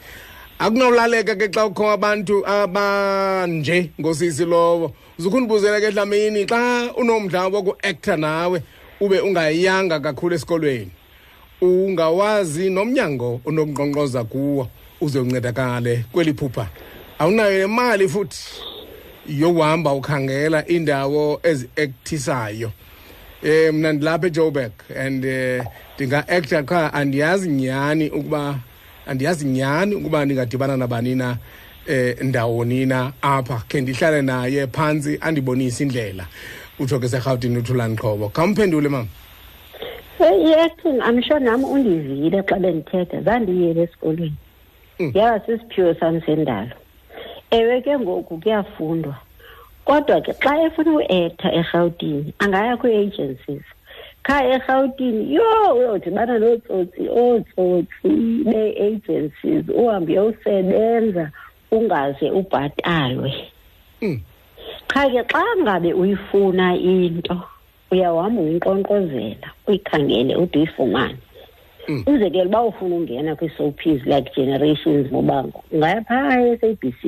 Akunawulaleka ke xa kukho abantu abanje ngosisi lowo. Uzukhundibuzela ke dlamini xa unomdla woku-acta nawe ube ungayanga kakhulu esikolweni. Ungawazi nomnyango onokunkqonkqoza kuwo uze uncedakale kweli phupha. Awunayo nemali futhi yokuhamba ukhangela indawo ezi-actisayo. Eh mna ndilapha ejoburg and eh ndinga-acta qha. Andiyazi nyhani ukuba andiyazi nyhani ukuba ndingadibana nabani na eh ndawoni na apha. Khe ndihlale naye phantsi andibonise indlela. Utsho ke serhawutini uthulani qhobo khawumphendule mama i-acting i'm sure nam undivile xa bendithetha. Zandiyele esikolweni. Mm. yaba sisiphiwo sam sendalo. Ewe ke ngoku kuyafundwa. Kodwa ke xa efuna uektha erhawutini angaya kwii-agencies. Khaya erhawutini yho uyodibana nootsotsi ootsotsi bee-agencies uhambe uyowusebenza ungaze ubhatalwe. Qha ke xa ngabe uyifuna into uyawuhamba uyinkqonkqozela uyikhangele ude uyifumane. Umzekelo uba ufuna ungena kwii-soapies like generations mobango ungaya phaa e-sabc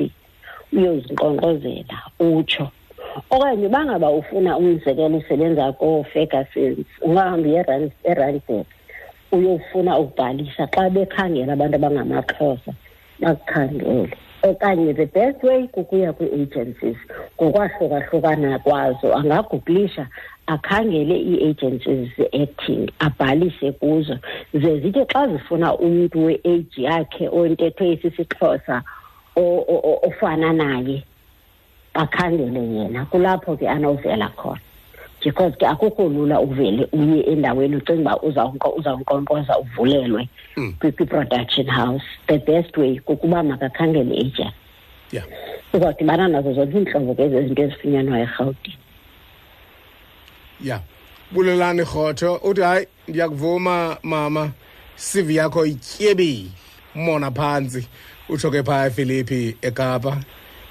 uyozinkqonkqozela utsho. Okanye uba ngaba ufuna umzekelo usebenza koofergusons ungahamba uye erandburg uyofuna ukubhalisa xa bekhangela abantu abangamaxhosa bakukhangele. Okanye the best way kukuya kwii-agencies ngokwahlukahlukana kwazo angaguglisha akhangele ii-agencies ze-acting abhalise kuzo. Ze zithi xa zifuna umntu we-age yakhe ontetho esisixhosa ofana naye bakhangele yena. Kulapho ke anovela khona. Because ke akukho lula uvele uye endaweni ucinga uba uzawunkqonkqoza uvulelwe kwi-production house. The best way kukuba makakhangele agent. Yeah. Uzawudibana nazo zonke iintlobo ke zezinto ezifunyanwayo erhawutini. Ya bulelani rhotho uthi hayi ndiyakuvuma mama. Sivi yakho ityebile mona phantsi utsho ke phaa efilipi ekapa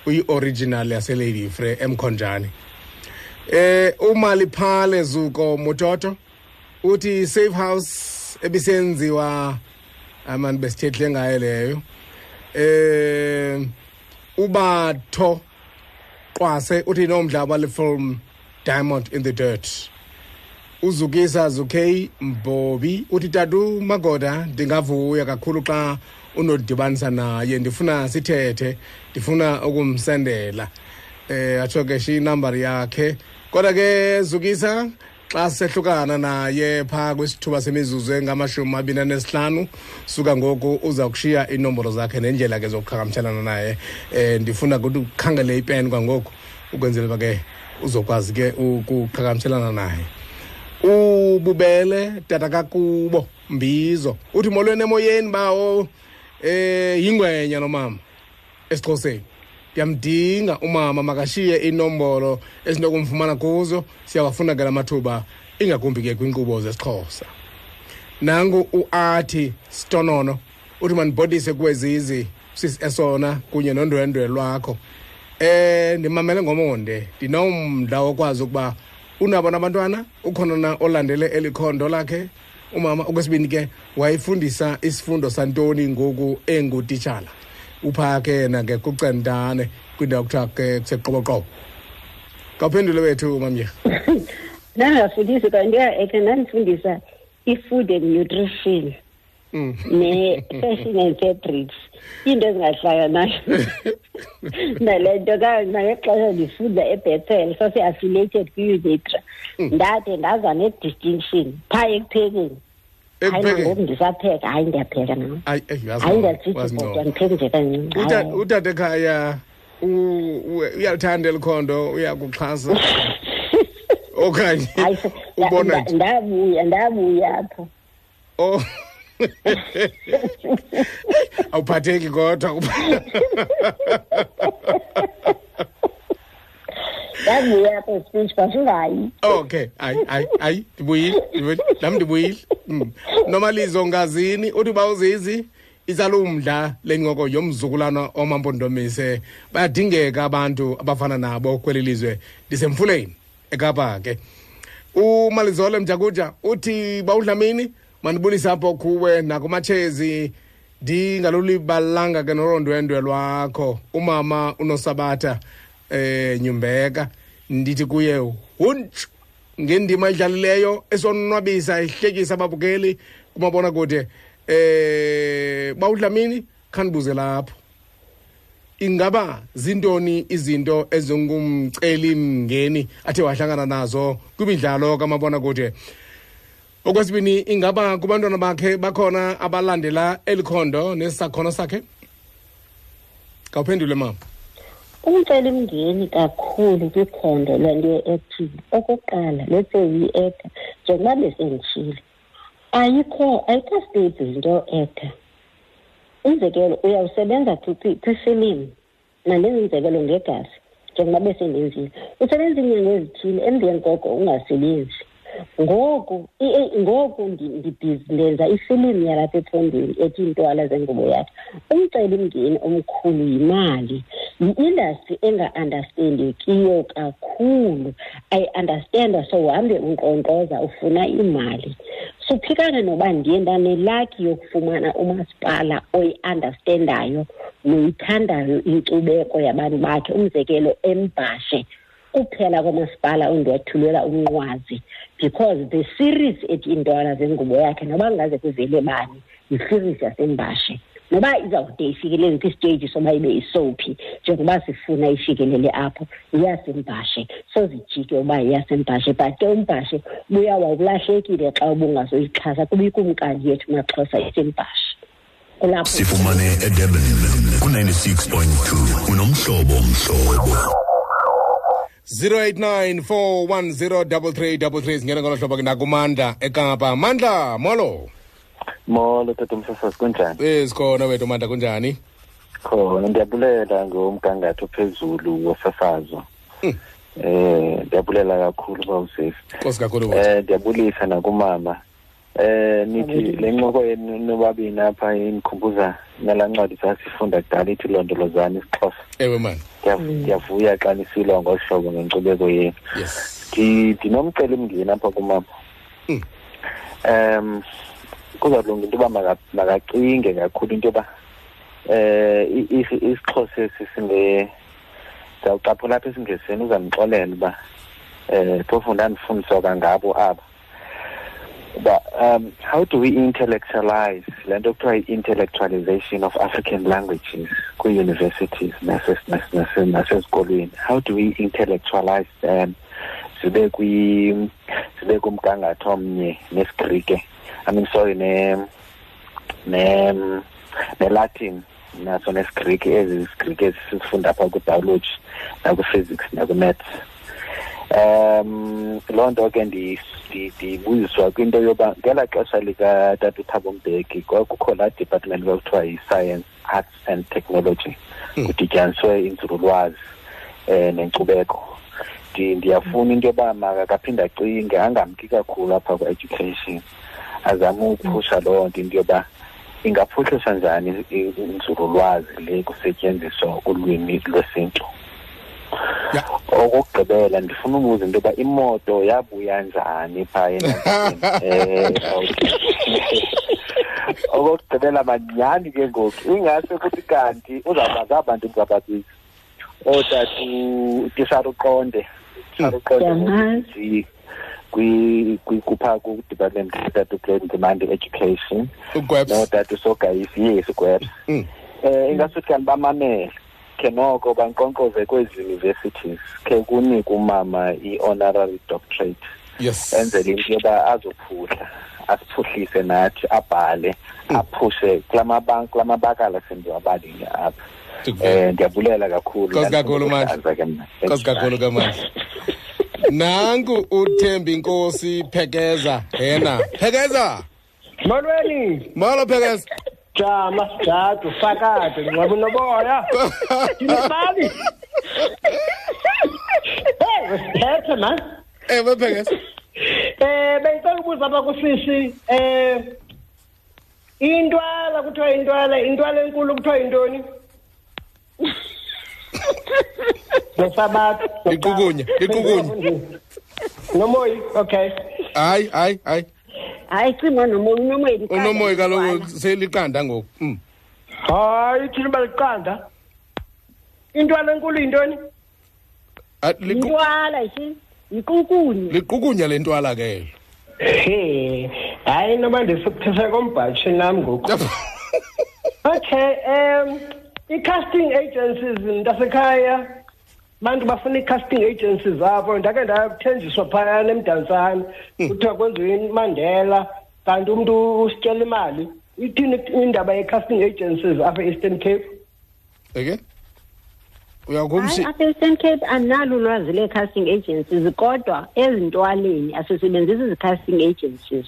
uyi-original yaselady fre emkhonjane. Eh umali phale zuko mototo uthi safe house ebisenziwa amani besithethle ngayo leyo. Eh ubatho qwase uthi nomdla wale film diamond in the dirt. Uzukisa zukey mbobi uthi tatu magoda ndingavuya kakhulu xa unodibanisa naye ndifuna sithethe ndifuna ukumsendela. Eh atsho ke shi inumber yakhe. Kodwa ke zukisa xa sehlukana naye phaa kwisithuba semizuzu engamashumi abini anesihlanu suka ngoku uza kushiya iinomboro zakhe nendlela ke zokuqhagamshelana naye. Um ndifuna ukuthi ukhangele ipeni kwangoku ukwenzela uba ke uzokwazi ke ukuqhagamshelana naye. Ububele tata kakubo mbizo. Uthi molweni emoyeni bawo. Eh yingwenya nomama esixhoseni. Ndiyamdinga umama makashiye inombolo esinokumfumana kuzo siyawafuna ke la mathuba ingakumbi ke kwinkqubo zesixhosa. Nangu uathi stonono uthi mandibhodise kuwezizi sis esona kunye nondwendwe lwakho. Eh ndimamele ngomonde ndinomdla wokwazi ukuba unabo nabantwana ukhona na olandele eli khondo lakhe? Umama okwesibini ke wayifundisa isifundo santoni ngoku engutitshala. Uphaa ke yena ke kucentane kwindawo kuthiwa ke kuseqoboqobo. Kawuphendule wethu mamyerha [LAUGHS] ndangafundisi kanti ke ndandifundisa i-food and nutrition ne-fashion and fabrics. Iinto ezingahlaya nayo. [LAUGHS] Nale nto nangexesha ndifunda ebethel sase-affiliated kwi-unitra ndade ndaza ne-distinction phaa ekuphekeni. Hayi nangoku ndisapheka. Hayi ndiyapheka nam. Hayi eh, yazi hayi no, ndiyazithi wazi no. kodwa ndipheke nje kancinci. Uta- Hayi. utata ekhaya u- u- uyalithanda eli khondo uyakuxhasa? [LAUGHS] Okanye hayi se- nda- ubona nda- nje ndabuya ndabuya apho. Oh. Awuphatheki kodwa. Apho speech masingayi okay hayi hayi hayi ndibuyile nam ndibuyile. Mm. nomalizo ngazini uthi uba uzizi itsalumdla lencoko yomzukulwana omampondomise. Bayadingeka abantu abafana nabo kweli lizwe ndisemfuleni ekapa ke. Umalizole mjakuja uthi bawudlamini mandibulise apho kuwe nakumatshezi ndingalulibalanga ke norondwendwe lwakho. Umama unosabatha eh nyumbeka ndithi kuye huntsh ngendima edlalileyo esonwabisa ihlekisa ababukeli kumabona kude eh bawudlamini khandibuze lapho. Ingaba zintoni izinto ezingumceli mngeni athe wahlangana nazo kwimidlalo kamabona kude okwesibini ingaba kubantwana bakhe bakhona abalandela eli khondo nesakhono sakhe? Kawuphendule mama. Umcelimngeni kakhulu kwikhondo lento ye-acting okokuqala let's say yi-actor njengoba besenditshile ayikho ayikho stable into yoactor umzekelo uyawusebenza kwi- kwi- kwifilimu mandenze umzekelo ngegazi. Njengoba besendenzile usebenza iinyanga ezithile emveni koko ungasebenzi. Ngoku i- i- ngoku ndi- ndibhizi ndenza ifilimu yalapha ephondweni ethi iintwala zengubo yakhe. Umcelimngeni omkhulu yimali yi-industry enga-andastendekiyo kakhulu. Ayi-andastenda so uhambe unkqonkqoza ufuna imali. Suphikana noba ndiye ndanelakhi yokufumana umasipala oyi-andastendayo noyithandayo inkcubeko yabantu bakhe. Umzekelo embhashe kuphela kwamasipala ondiwathulela umnqwazi. Because the series ethi iintwala zengubo yakhe noba kungaze kuvele bani yi-series yasembashe noba izawude ifikelele kwisiteji soba ibe isophi njengoba sifuna ifikelele apho iyasembashe sozijike uba iyasembashe but ke umbhashe buyawa ulahlekile xa ubungazoyixhasa kuba ikumkani yethu maxhosa isembhashe kulapho sifumane edurban ku-96.2 unomhlobo mhlobo 089 zingena ngolo hlobo ke nakumandla ekapa. Mandla molo. Molo tata umsasazi kunjani? Esikhona wethu mandla kunjani? Khona ndiyabulela ngomgangatho phezulu wosasazo eh ndiyabulela kakhulu bawusefu nkosi kakhulu eh ndiyabulisa nakumama. Eh nithi le ncoko yenu nobabini apha inikhumbuza nalaa ncwadi sasifunda kudala ithi londolozana isixhosa. Ewe mani ndiyavuya xa nisilwa ngolu hlobo ngenkcubeko yenu. Yes. Ndi- ndinomcelimngeni apha kumama. Mm. um kuzawulunga into yoba maka- makacinge kakhulu into yoba i- isixhosa esi singe ndizawucaphula apha esingesini uzandixolela uba eh phofu ndandifundiswa kangabo aba. Uba um how do we intellectualize le nto kuthiwa i-intellectualization of african languages kwii-universities nase- nase- nase- nasezikolweni how do we intellectualize them? Zibe zibe kumgangatho omnye nesigrike. I mean sorry ne ne ne-latin naso nesigrike ezi zigrike ezi sizifunda apha kwibiology nakwi-physics nakwi-maths um loo nto ke ndi- ndi- ndibuziswa kwinto yoba ngelaa xesha likatata uthabo mbeki kwakukho laa department kwakuthiwa yi-science arts and technology kudityaniswe inzululwazi um nenkcubeko. Ndi- ndiyafuna into yoba makakaphinde acinge angamki kakhulu apha kwa-education azame ukuphusha loo nto into yoba ingaphuhliswa njani inzululwazi le kusetyenziswa ulwimi lwesintu okokugqibela ndifuna ubuza into yoba imoto yabuya njani phaa enantini [LAUGHS] [LAUGHS] okokugqibela manyhani ke ngoku. Ingase kuthi kanti uzawubazi abantu ndizawubabiza ootatu tisaruqonde. Tisaruqonde kwi kwi- kupha ku-department tatu plan demand education. Notata usogayisi yes ugwebs um ingasuthi kanti bamamele. Khe noko bankqonkqoze kwezi universities khe kunikwe umama i-honorary doctorate. Yes. Enzele into yoba azophuhla asiphuhlise nathi abhale aphushe. Kula maba- kula mabakala sendiwabalile apha um ndiyabulela kakhulu. Nkosi kakhulu, Mandla. Ndandifuna ukuhlaza ke mna. nkosi kakhulu kamandla nanku uthembi inkosi phekeza yena. Phekeza! Molweni molo phekeza. Jama jadu fakade ngicaba unoboya ndinibali hey wesiphethe man. Ewe phekeza eh bengicela ukubuza apha kusisi eh intwala kuthiwa intwala intwala enkulu kuthiwa yintoni? Nosabathu liqukunya liqukunya nomoyi okay. Hayi hayi hayi hayi cinga nomoya unomoya unomoya kaloku seliqanda ngoku. Mm. hayi thina baliqanda intwala enkulu yintoni? Ah, liqu- intwala yishini yiqukunya liqukunya le ntwala ke. He hayi noba ndisukuthetha kombhatshi nam ngoku. [LAUGHS] Okay um i-casting agencies mntasekhaya abantu bafuna i-casting agencies apho ndake ndathenjiswa phayana emdantsane kuthiwa kwenziwe imandela kanti umntu usityela imali. Ithini indaba ye-casting agencies apha e-eastern cape? Uyakumshi apha eastern cape andinalo ulwazi lee-casting agencies kodwa ezintwaleni asisebenzisi zi-casting agencies.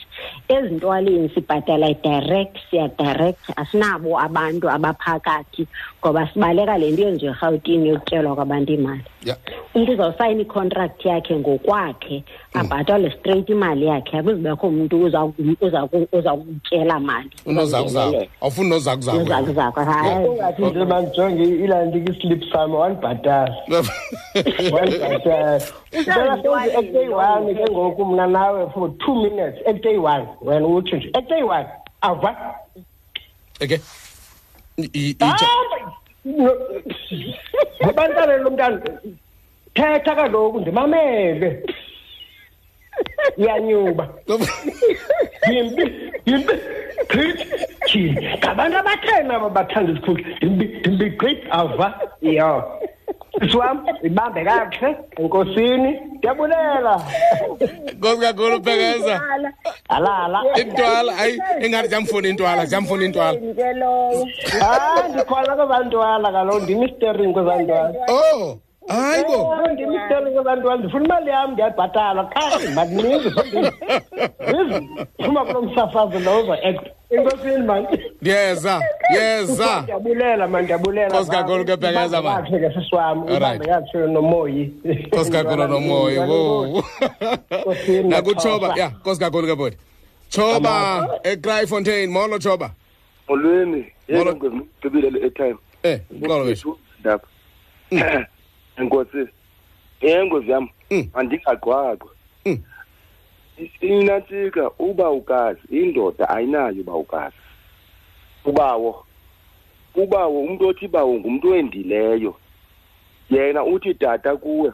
Ezintwaleni sibhatala direct siyadirect asinabo abantu abaphakathi ngoba sibaleka le nto yenziwe erhawutini yokutyelwa kwabantu imali. Ya. Umntu uzawusayina icontract yakhe ngokwakhe abhatalwe straight imali yakhe akuzibekho umntu uza- uza- uza kutyela mali. Unozakuzaku awufuni nozakuzaku nozakuzaku hayi. Ungathi nje mandijonge ilandik islip sam wandibhatala [LAUGHS] wandibhatala Ngicela senze ekuday one ke ngoku mna nawe for two minutes ekuday one wena utsho nje ekuday one ava. Eke I- i- itsha- ngabantwana lo mntana thetha kaloku ndimamele iyanyuba yimbi yimbi great jini ngabantu abathena aba bathanda isikhulu yimbi yimbi great ava iyo isiwam ibambe kakuhle enkosini. Ndiyabulela nkosi kakhulu phekeza alala. Intwala hayi ingathi jamfuna intwala jamfuna intwala. Ke lowo hayi ndikhona kwezantwala kaloku ndimistering kwezantwala. Oh! Hayi bo. Ndimistering kwezantwala ndifuna imali yam ndiyayibhatala qha mandininzi phuma kulo msafazo lowo act enkosini mani ndiyeza yeza. Ndiyabulela mani ndiyabulela Nkosi kakhulu ke Bhekeza, man. kakuhle ke sisi wam Alright. ubambe kakuhle nomoyi. Nkosi kakhulu nomoyi. wo Nkosini, nakutshoba Maxhosa. ya nkosi kakhulu ke bodi choba ekraaifontein molo choba molweni Molo. yengigqibile le airtime eh mqolo wethu ndapha enkosi yengozi yam Mm. andingagqwagqwa Mm. inantsika uba ukazi indoda ayinayo uba ukazi ubawo ubawo umntu othi bawo ngumntu owendileyo yena uthi tata kuwe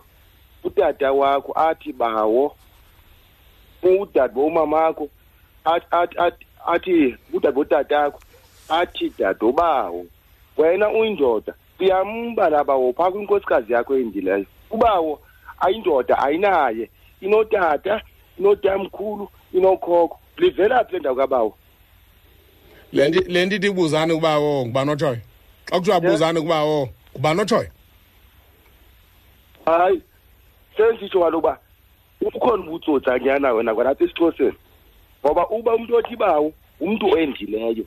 utata wakho athi bawo udade bomamakho athi udade botatakho athi dadobawo wena uyindoda uyamba labawo phaa kwinkosikazi yakho endileyo ubawo ayindoda ayinaye. Inotata inotamkhulu inokhokho. Livela phi le ndawo kabawo. Le nto ithi ibuzane ukuba wo ngubani otshoyo xa kuthiwa buzane ukuba wo ngubani otshoyo hayi senditsho kaloku uba ukhona ubutsotsanyana wena kwalapha esixhoseni. Ngoba uba umntu othi bawo umntu owendileyo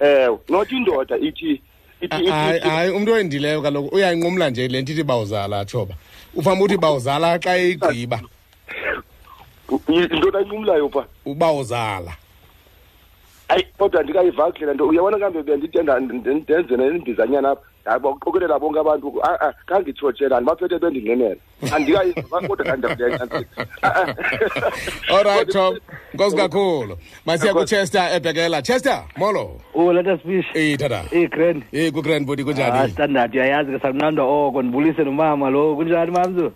ewe not indoda ithi hayi ithi hayi umntu owendileyo kaloku uyayinqumla nje le nto ithi bawuzala tshoba ufamba uthi bawuzala xa eyigqiba yintoni ayinqumlayo pha? Ubawuzala. Hayi kodwa ndikayiva kuhle le nto. Uyabona kambe bendithi ndenze nembizanyana apha. Hayi baqokelela bonke abantu a-a khangitshotshela ndibaphethe bendingenela andikayikodwa kandiyayantsika [LAUGHS] allright tom. Nkosi kakhulu. Masiya kuchester ebhekela. Chester molo. Oh let us fish. eyi tata. Eh grand. eyi kugrand bodi Ah kunjani standard. Uyayazi ke samnando oko ndibulise nomama lo. Kunjani mamzu?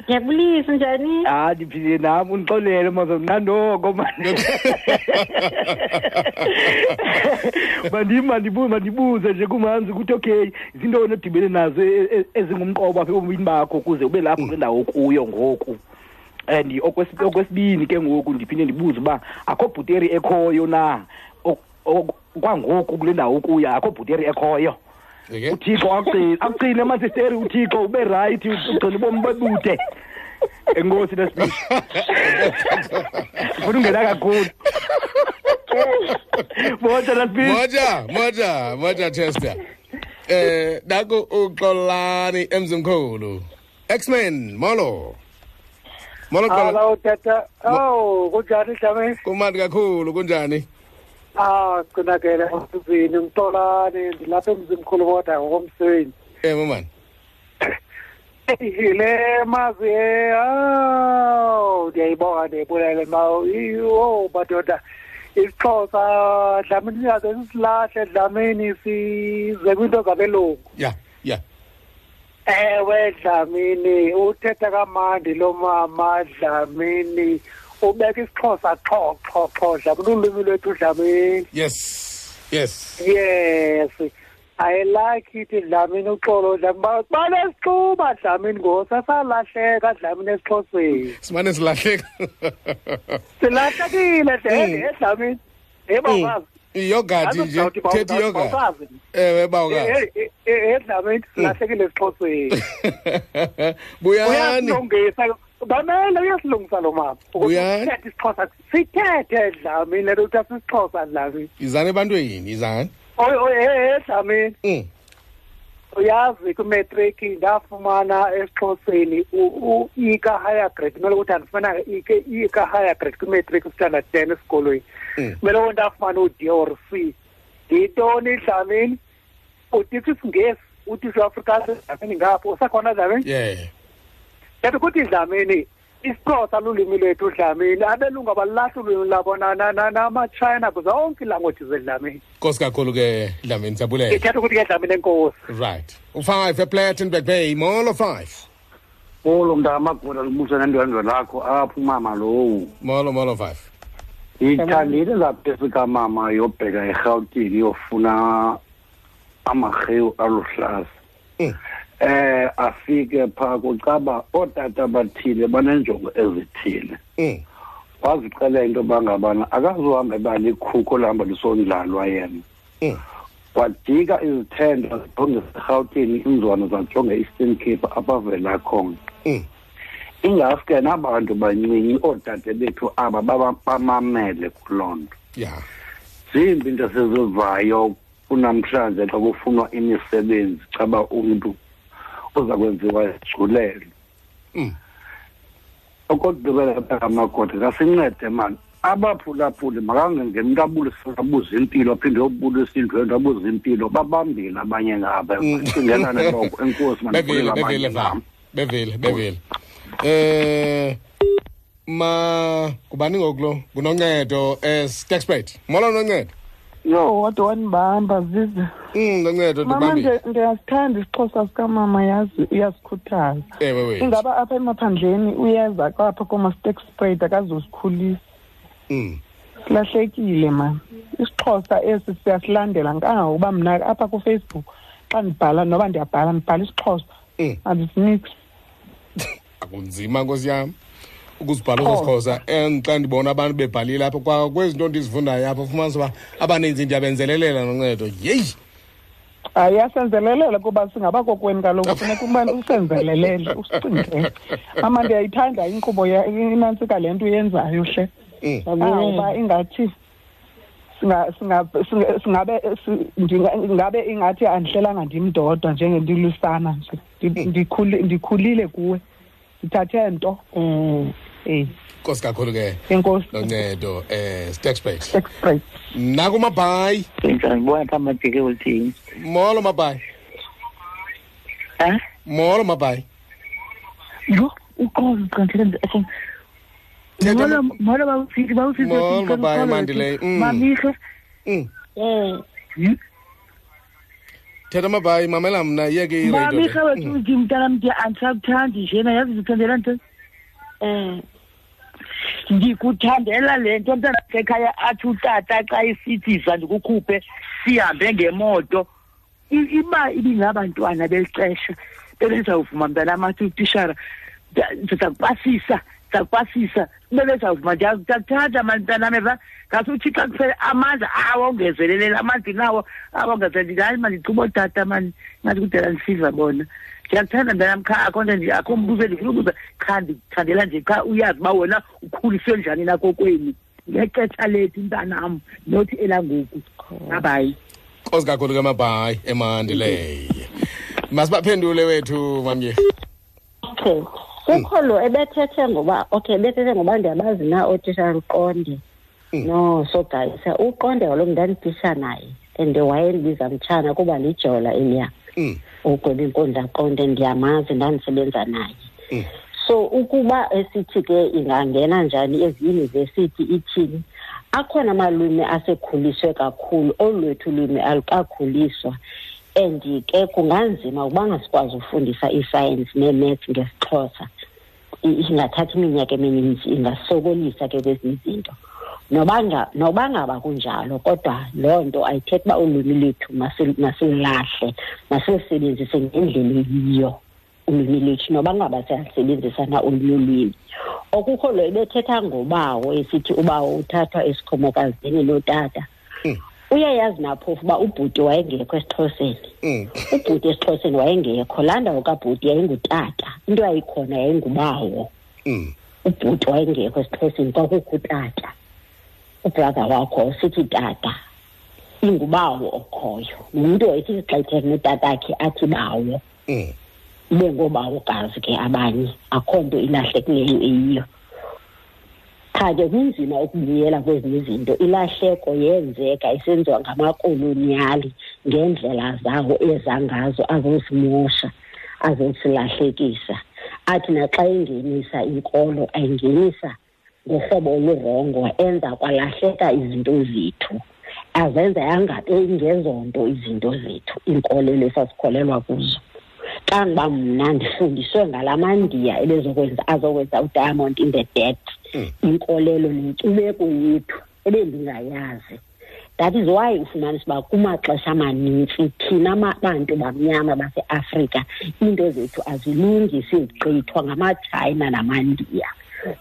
Ndiyabulisa njani Ah ndiphile nam undixolele mazo mnando oko manje. Mandim mandibuze nje kumanzi ukuthi okay zintoni edibene nazo e- e- ezingumqobo apha ebomini bakho ukuze ube lapho kule ndawo kuyo ngoku. and okwesibini ke ngoku ndiphinde ndibuze uba akho bhuteri ekhoyo na Ok- ok- kwangoku kule ndawo ukuyo akho bhuteri ekhoyo? Uthixo akuqine akuqine amasisteri uthixo ube rayithi ugcine ubomi bebude enkosi nesibili funa ungena kakhulu. Moja nasibili moja moja moja chester. Eh naku uxolani emzimkhulu. X-men molo. Molo Xolani. Hello tata. Oh, kunjani Dlamini? kumandi kakhulu kunjani? Ah, kunakele usibini ngitolani ndilapha emzimkhulu kodwa ngokomsebenzi. eh mamani Le mazi oh, ndiyayibonga ndiyibulele mawo. Oh, madoda. Isixhosa Dlamini siyaze sisilahle Dlamini size kwinto zabelungu. ya ya Ewe Dlamini uthetha kamandi lo mama Dlamini ubeka isixhosa xho xho xho Dlamini ulwimi lwethu Dlamini yes yes. Yes. I like it Dlamini uxolo Dlamini banesixuba Dlamini ngosasalahleka Dlamini esixhoseni. Simane silahleka. Silahlekile Mm. de Dlamini. Yebo iyogadi nje thethi iyogadi ewe bawukazi. Edlamini silahlekile esixhoseni. [LAUGHS] Buyani? Uyasilungisa bamele uyasilungisa lo mama. Sithethe isixhosa sithethe dlamini le nto ukuthi asisixhosa dlamini izani ebantwini izani oy oy eh, dlamini Mm. uyazi kwimatric ndafumana esixhoseni u-ika higher grade. Kumele ukuthi andifumana ike- ika higher grade kwimatric standard ten esikolweni. Kumele ukuthi ndafumana u-d or c ndiyintoni dlamini utitsha isingesi utitsha uafrikaans dlamini ngapho usakhona dlamini yeah. Yathi ukuthi dlamini isixhosa lulwimi lwethu dlamini abelungu abalulahli ulwimi labo na- na- na- namatshayina zonke iilanguage zedlamini nkosi kakhulu ke dlamini siyabulela ndithetha ukuthi ke dlamini enkosi. Right. U-five eplattenberg bay molo five. Molo mntakamagula libusa nendwendwe lakho apho umama lowo molo molo five. Ndithandile lapha esikamama yobheka erhawutini yofuna amarhewu aluhlaza eh afike phaa kucaba ootata bathile banenjongo ezithile. Wazixela into yoba ngabana akazuhambe balikhuko lihamba lisondlalwa yena. Wadika izithendo zijonge erhawutini inzwana zajonge eastern cape abavela khona. Ingafike nabantu bancinci oodade bethu aba bamamele kuloo nto. Ya. Zimbi into esizivayo kunamhlanje xa kufunwa imisebenzi caba umntu uza kwenziwa ejulelo okokugqibela amagoda kasincede mani? Abaphulaphuli makangengeni umntu abulise abuze impilo aphinde yobulisa indwendwe abuze impilo babambile abanye ngabo. Cingelane [LAUGHS] enkosi mandifundile abanye bevile ngam va bevile bevile eh ma kubani ngokulo? Ngunoncedo estaxpert molo noncedo yo wade wandibamba zize mm noncedo mama ndibambile nde- ndiyasithanda isixhosa sikamama yazi uyasikhuthaza ewe wethu ingaba apha emaphandleni uyeza kwapha komastek sprayed akazosikhulisa. Mm. Silahlekile mani isixhosa esi siyasilandela kangangokuba mna apha kufacebook xa ndibhala noba ndiyabhala ndibhala isixhosa. Andisinix [LAUGHS] akunzima nkosi yam ukuzibhala kwesixhosa and xa ndibona abantu bebhalile apha kwa kwezi nto ndizifundayo apha ufumanisa uba abaninzi ndiyabenzelelela noncedo. Yeyi! Hayi yasenzelelela kuba singaba kokweni kaloku. [LAUGHS] Funeka ubani usenzelelele usicingele mama ndiyayithanda inkqubo ya- inantsika le nto uyenzayo hle. Uba ingathi singa- singa- singa- singabe si- ndinga- ngabe ingathi andihlelanga ndimdodwa njengendilusana nje. Ndi- ndikhuli- ndikhulile kuwe. Ndithathe nto. Um eyi nkosi kakhulu ke. Noncedo um stexbak stexbak naku mabhayi ndizandibona pha mabheke ulithini molo mabhayi um molo mabhayi yho uqozo qandilela molo molo bawusithi bawusithi mabhayi mandileyo mamihle um thetha mabhayi mamela mna iyeke iradiyo mamihle wethu mntanam ndiya andisakuthandi njena yazi ndithandela nto um ndikuthandela le nto mntana sekhaya athi utata xa isithiza ndikukhuphe sihambe ngemoto. Iba ibingabantwana beli xesha bebezawuvuma mntanam athi utishara "Nda- ndiza kupasisa ndiza kupasisa bebezawuvuma ndiyakuthanda mani mntanam eva. Ngase uthixo kuphela amandla awongezelelele amandla nawo awongezelele hayi mandichuba ootata mani. Ngathi kudala ndisiva bona ndiyakuthanda mntanam kha akho nto nje akho mbuzo endifuna ubuza qha ndikuthandela nje qha uyazi uba wena ukhuliswe njani nakokwenu. Ngexesha lethu mntanam nothi elangoku. Babayi nkosi kakhulu ke mabhayi emandileyo masibaphendule wethu mamye okay. Kukho lo ebethethe ngoba okay ebethethe ngoba ndiyabazi na ootitsha luqonde nosogayisa uqonde kaloku ndanditisha naye and wayendibiza mtshana kuba lijola eliya ugweba inkundla qonde ndiyamazi ndandisebenza naye. So ukuba esithi ke ingangena njani eziyunivesithi ithini akhona amalwimi asekhuliswe kakhulu olu lwethu lwimi alukakhuliswa. And ke kunganzima ukuba ngasikwazi ufundisa isayensi nee-maths ngesixhosa. Ingathatha iminyaka emininzi ingasokolisa ke kwezinye izinto. noba nga- noba ngaba kunjalo kodwa loo nto ayithethi uba ulwimi lwethu masil- masilahle masilusebenzise ngendlela eyiyo ulwimi lwethu noba ngaba siyalisebenzisa na olunye ulwimi okukho lo ebethetha ngobawo esithi ubawo uthathwa esikhomokazini notata uyayazi naphofu uba ubhuti wayengekho esixhoseni? Ubhuti esixhoseni wayengekho laa ndawo kabhuti yayingutata into yayikhona yayingubawo. Ubhuti wayengekho esixhoseni kwakukho utata ubrother wakho sithi tata ingubawo okhoyo. Nomntu ethi xa ethetha notatakhe athi bawo. Ibe ngoobawogazi ke abanye akho nto ilahlekileyo eyiyo. Qha ke kunzima ukubuyela kwezinye izinto. Ilahleko yenzeka isenziwa ngamakoloniyali ngeendlela zawo ezangazo azozimosha azosilahlekisa. Athi naxa engenisa inkolo ayingenisa ngohlobo olurongo enza kwalahleka izinto zethu. Azenza yangabe ingezonto izinto zethu iinkolelo esasikholelwa kuzo. Xa ndiba mna ndifundiswe ngala mandiya ebezokwenza azokwenza udiamond in the dead? Inkolelo nenkcubeko yethu ebendingayazi. That is why ufumanisa uba kumaxesha amanintsi thina bantu bamnyama baseafrika iinto zethu azilungi sizigqithwa ngamatshayina namandiya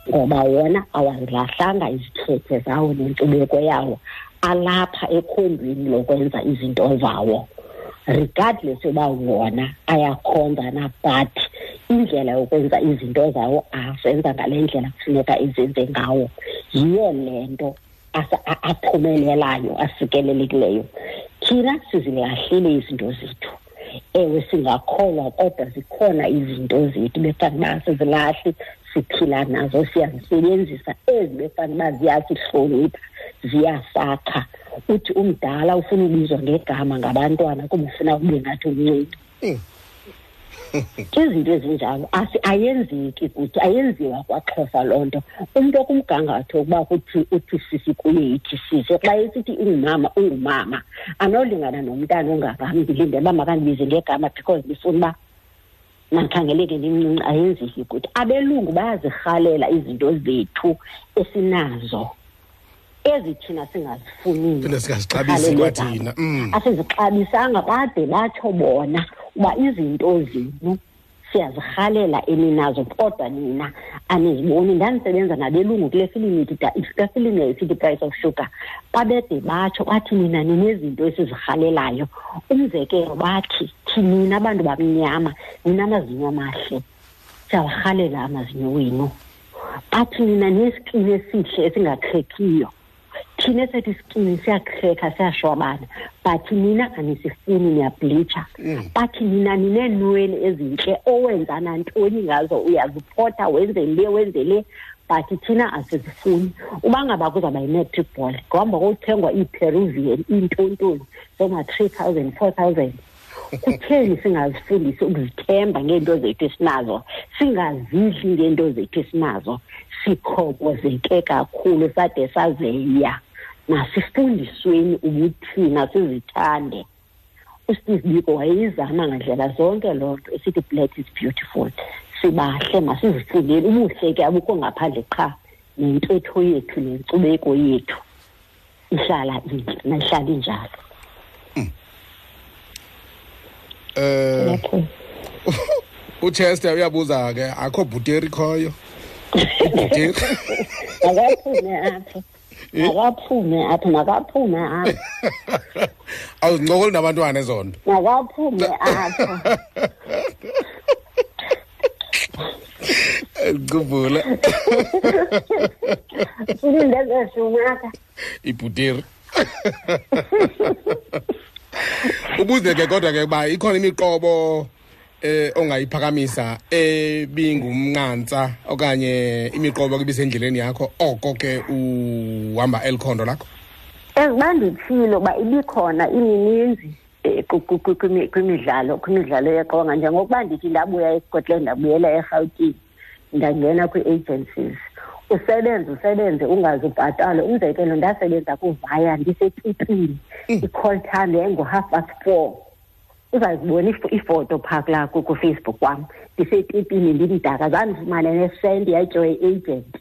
ngoba wona awazilahlanga izithethe zawo nenkcubeko yawo alapha ekhondweni lokwenza izinto zawo. Regardless yoba wona ayakhonza na but indlela yokwenza izinto zawo azenza ngale ndlela kufuneka izenze ngawo. Yiyo le nto aphumelelayo asikelelekileyo. Thina sizilahlile izinto zethu. Ewe singakholwa kodwa zikhona izinto zethu befane uba sizilahli siphila nazo siyazisebenzisa ezi befane uba ziyasihlonipha ziyasakha. Uthi umdala ufuna ubizwa ngegama ngabantwana kuba ufuna kube ngathi umncinci. [LAUGHS] Izinto ezinjalo ayenzeki kuthi ayenziwa kwaxhosa loo nto. Umntu okumgangatho ukuba kuthi uthi sisi kuye yithi sisi xa esithi ungumama ungumama anolingana nomntana ongakam ndilinde uba makandibize ngegama because ndifuna uba makhangeleke ndimncinci ayenzeki kuthi abelungu bayazirhalela izinto zethu esinazo ezi thina singazifuniyo phinde singazixabisi kwathina asizixabisanga bade batsho bona uba izinto zenu siyazirhalela eninazo kodwa nina aniziboni ndandisebenza nabelungu kule filimu ithi kule filimu yayisithi price of sugar. Babede batsho bathi nina ninezinto esizirhalelayo. Umzekelo bathi thinina abantu bamnyama nina amazinyo amahle siyawarhalela amazinyo wenu. Bathi nina nesikini esihle esingakhekiyo. Thina esethu isikini siyakreka siyashwabana. But nina anisifuni niyableacha bathi nina nineenwele ezintle owenza nantoni ngazo uyaziphotha wenze le wenze le. But thina asizifuni. Uba ngaba kuzawuba yi-matric ball ngohamba kokuthengwa iiperuvian iintontoni zoma-three thousand four thousand kutheni singazifundisi ukuzithemba ngeento zethu esinazo? Singazidli ngeento zethu esinazo? Sikhobozeke kakhulu sade sazeya. Masifundisweni ubuthina sizithande usteve biko wayeyizama ngandlela zonke loo nto esithi black is beautiful. Sibahle masizifundeni. Ubuhle ke abukho ngaphandle qha nentetho yethu nenkcubeko yethu. Ihlala intle nayihlala injalo. Eh [LAUGHS] uchester uyabuza ke akho bhuteri khoyo? Akaphume [LAUGHS] apha makaphume apha [LAUGHS] makaphume apha awuzincokoli nabantwana ezonto makaphume apha ngikhumbula silindezeshumaka ibhuteri ubuze ke kodwa ke uba ikhona imiqobo eh ongayiphakamisa ebingumnqantsa okanye imiqobo ke bisendleleni yakho oko ke uhamba elikhondo lakho? Ezibandithile uba ibikhona imininzi eh, kwimidlalo kwimidlalo yeqonga njengokuba ndithi ndabuya escotland ndabuyela erhawutini ndangena kwii-agencies. Usebenze usebenze ungaze ubhatale umzekelo ndasebenza kuvaya ndisetipini i-call time yayingu-half past four. Uzazibona ifo- ifoto phaa kulaa ku- kufacebook kwam. Ndisetipini ndimdaka zandifumane nesenti yatyiwa i-agent.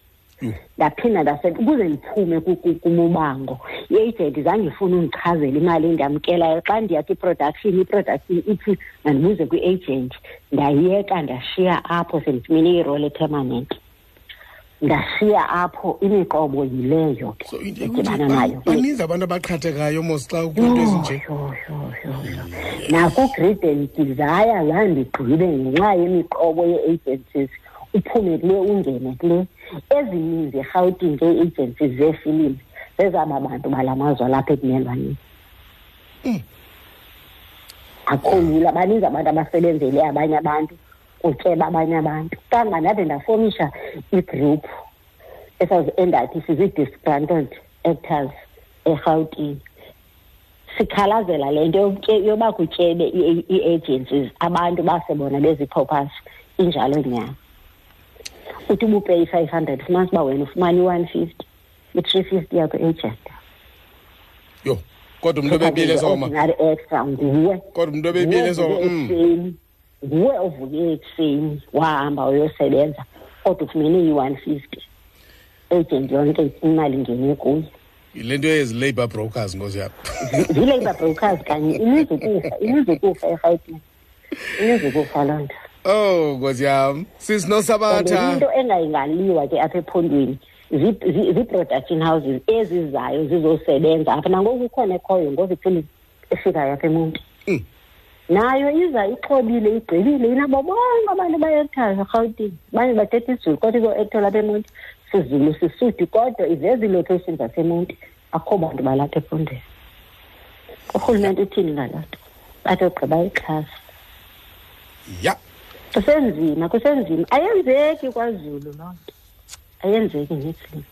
Ndaphinda ndasenta ukuze ndiphume ku- ku- kumubango i-agent zange ifuna undichazela imali endiyamkelayo xa ndiya kwi-production i-production ithi mandibuze kwi-agent. Ndayeka ndashiya apho sendifumene irole epermanent ndashiya apho imiqobo yileyo ke edibana nayo. baninzi abantu abaqhathekayo mos xa kwiinto ezinje nakugrade desire zandigqibe ngenxa yemiqobo yee-agencies uphume kule ungene kule. Ezininzi erhawutini ke ii-agencies zeefilimu zezaba bantu bala mazwe alapha ekumelwaneni akho lula baninzi abantu abasebenzele abanye abantu. Kutyeba abanye abantu. Kanga ndade ndafomisha igroup esazi-endathi sizii-disgruntled actors erhawutini sikhalazela le nto yoba kutyebe ii- ii-agencies abantu basebona bezipropers injalo nyana uthi ubupeyi i-five hundred fumanisa uba wena ufumana i-one fifty i-three fifty yakho agent yho kodwa umntu obebile ordinary extra nguwe. Kodwa umntu obebile soma Nguwe mm. ovuke ekuseni nguwe ovuke ekuseni wahamba uyosebenza kodwa ufumene i-one fifty. Agent yonke imali ngene kuyo yile nto yezi-labour brokers ngozi yam [LAUGHS] zii-labour brokers kanye imizukufa imizukufa erhawutini imizukufa loo nto. Oh ngozi yam And sisinosabatha into engayingaliwa ke apha ephondweni zi- zi- zii-production houses ezizayo zizosebenza apha. Nangoku kukhona ekhoyo ngoviphili efikayo apha emonti. Nayo iza ixobile igqibile inabo bonke abantu bayekthayo rhawutini baye bathetha izulu kodwa izo-ekthela apha emonti sizulu sisudi kodwa iveza iilocation zasemonti. Akho bantu balapha ephondweni urhulumente uthini ngaloo nto? Bathi ogqiba ixhasa. Ya. Kusenzima kusenzima. Ayenzeki kwazulu loo nto. Ayenzeki nethini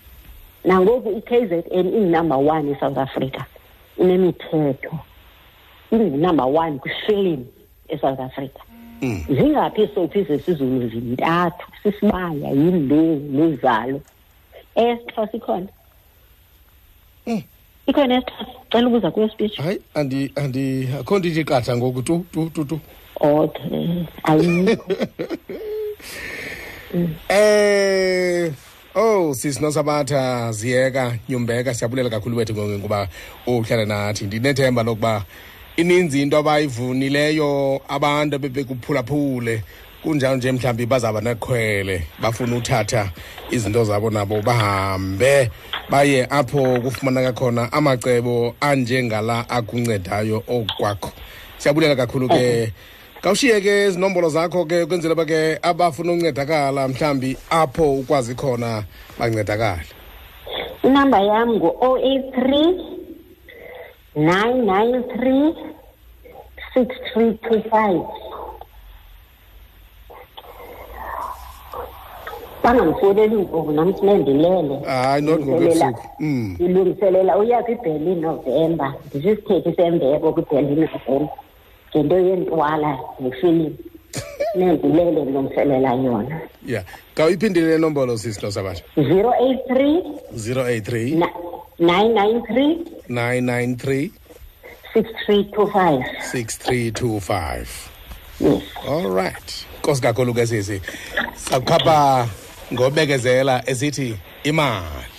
nangoku i-k z n ingunumber one esouth africa inemithetho ingunumber one kwifilim esouth africa. Zingaphi iisophi zesizulu zintathu sisibaya yimbewu luzalo esixhosa ikhona ikhona esixhosa cela ubuza kwespeech hayi andi andi akho nto ithi qatha ngoku tu tu tu tu. Okay ayikho. [LAUGHS] Eh oh sisinosabatha ziyeka nyumbeka siyabulela kakhulu wethu kuba uhlala nathi. Ndinethemba lokuba ininzi into abayivunileyo abantu ebebekuphulaphule. Kunjalo nje mhlawumbi bazawuba nekhwele bafuna uthatha izinto zabo nabo bahambe baye apho kufumaneka khona amacebo anjengala akuncedayo okwakho. Siyabulela kakhulu ke. Kawushiye ke izinombolo zakho ke kwenzela uba ke abafuna uncedakala mhlawumbi apho ukwazi khona bancedakale inamba yam ngu-o eight three nine nine three six three two five. Bangamfoleli ngoku nam sinendilele hayi not ngokubusuku mm. ndilungiselela uya kwiberlin novemba ndisisithethi sembeko kwiberlin novemba ngento yentwala nefilimu [LAUGHS] nendilele ndilungiselela yona. Ya. Kawuyiphindile le nombolo sisinosabatha zero eight three 083 nine nine three 993 six three two five. 6325 yes. All right. Nkosi kakhulu ke sisi. Sakukhapha ngobekezela esithi imali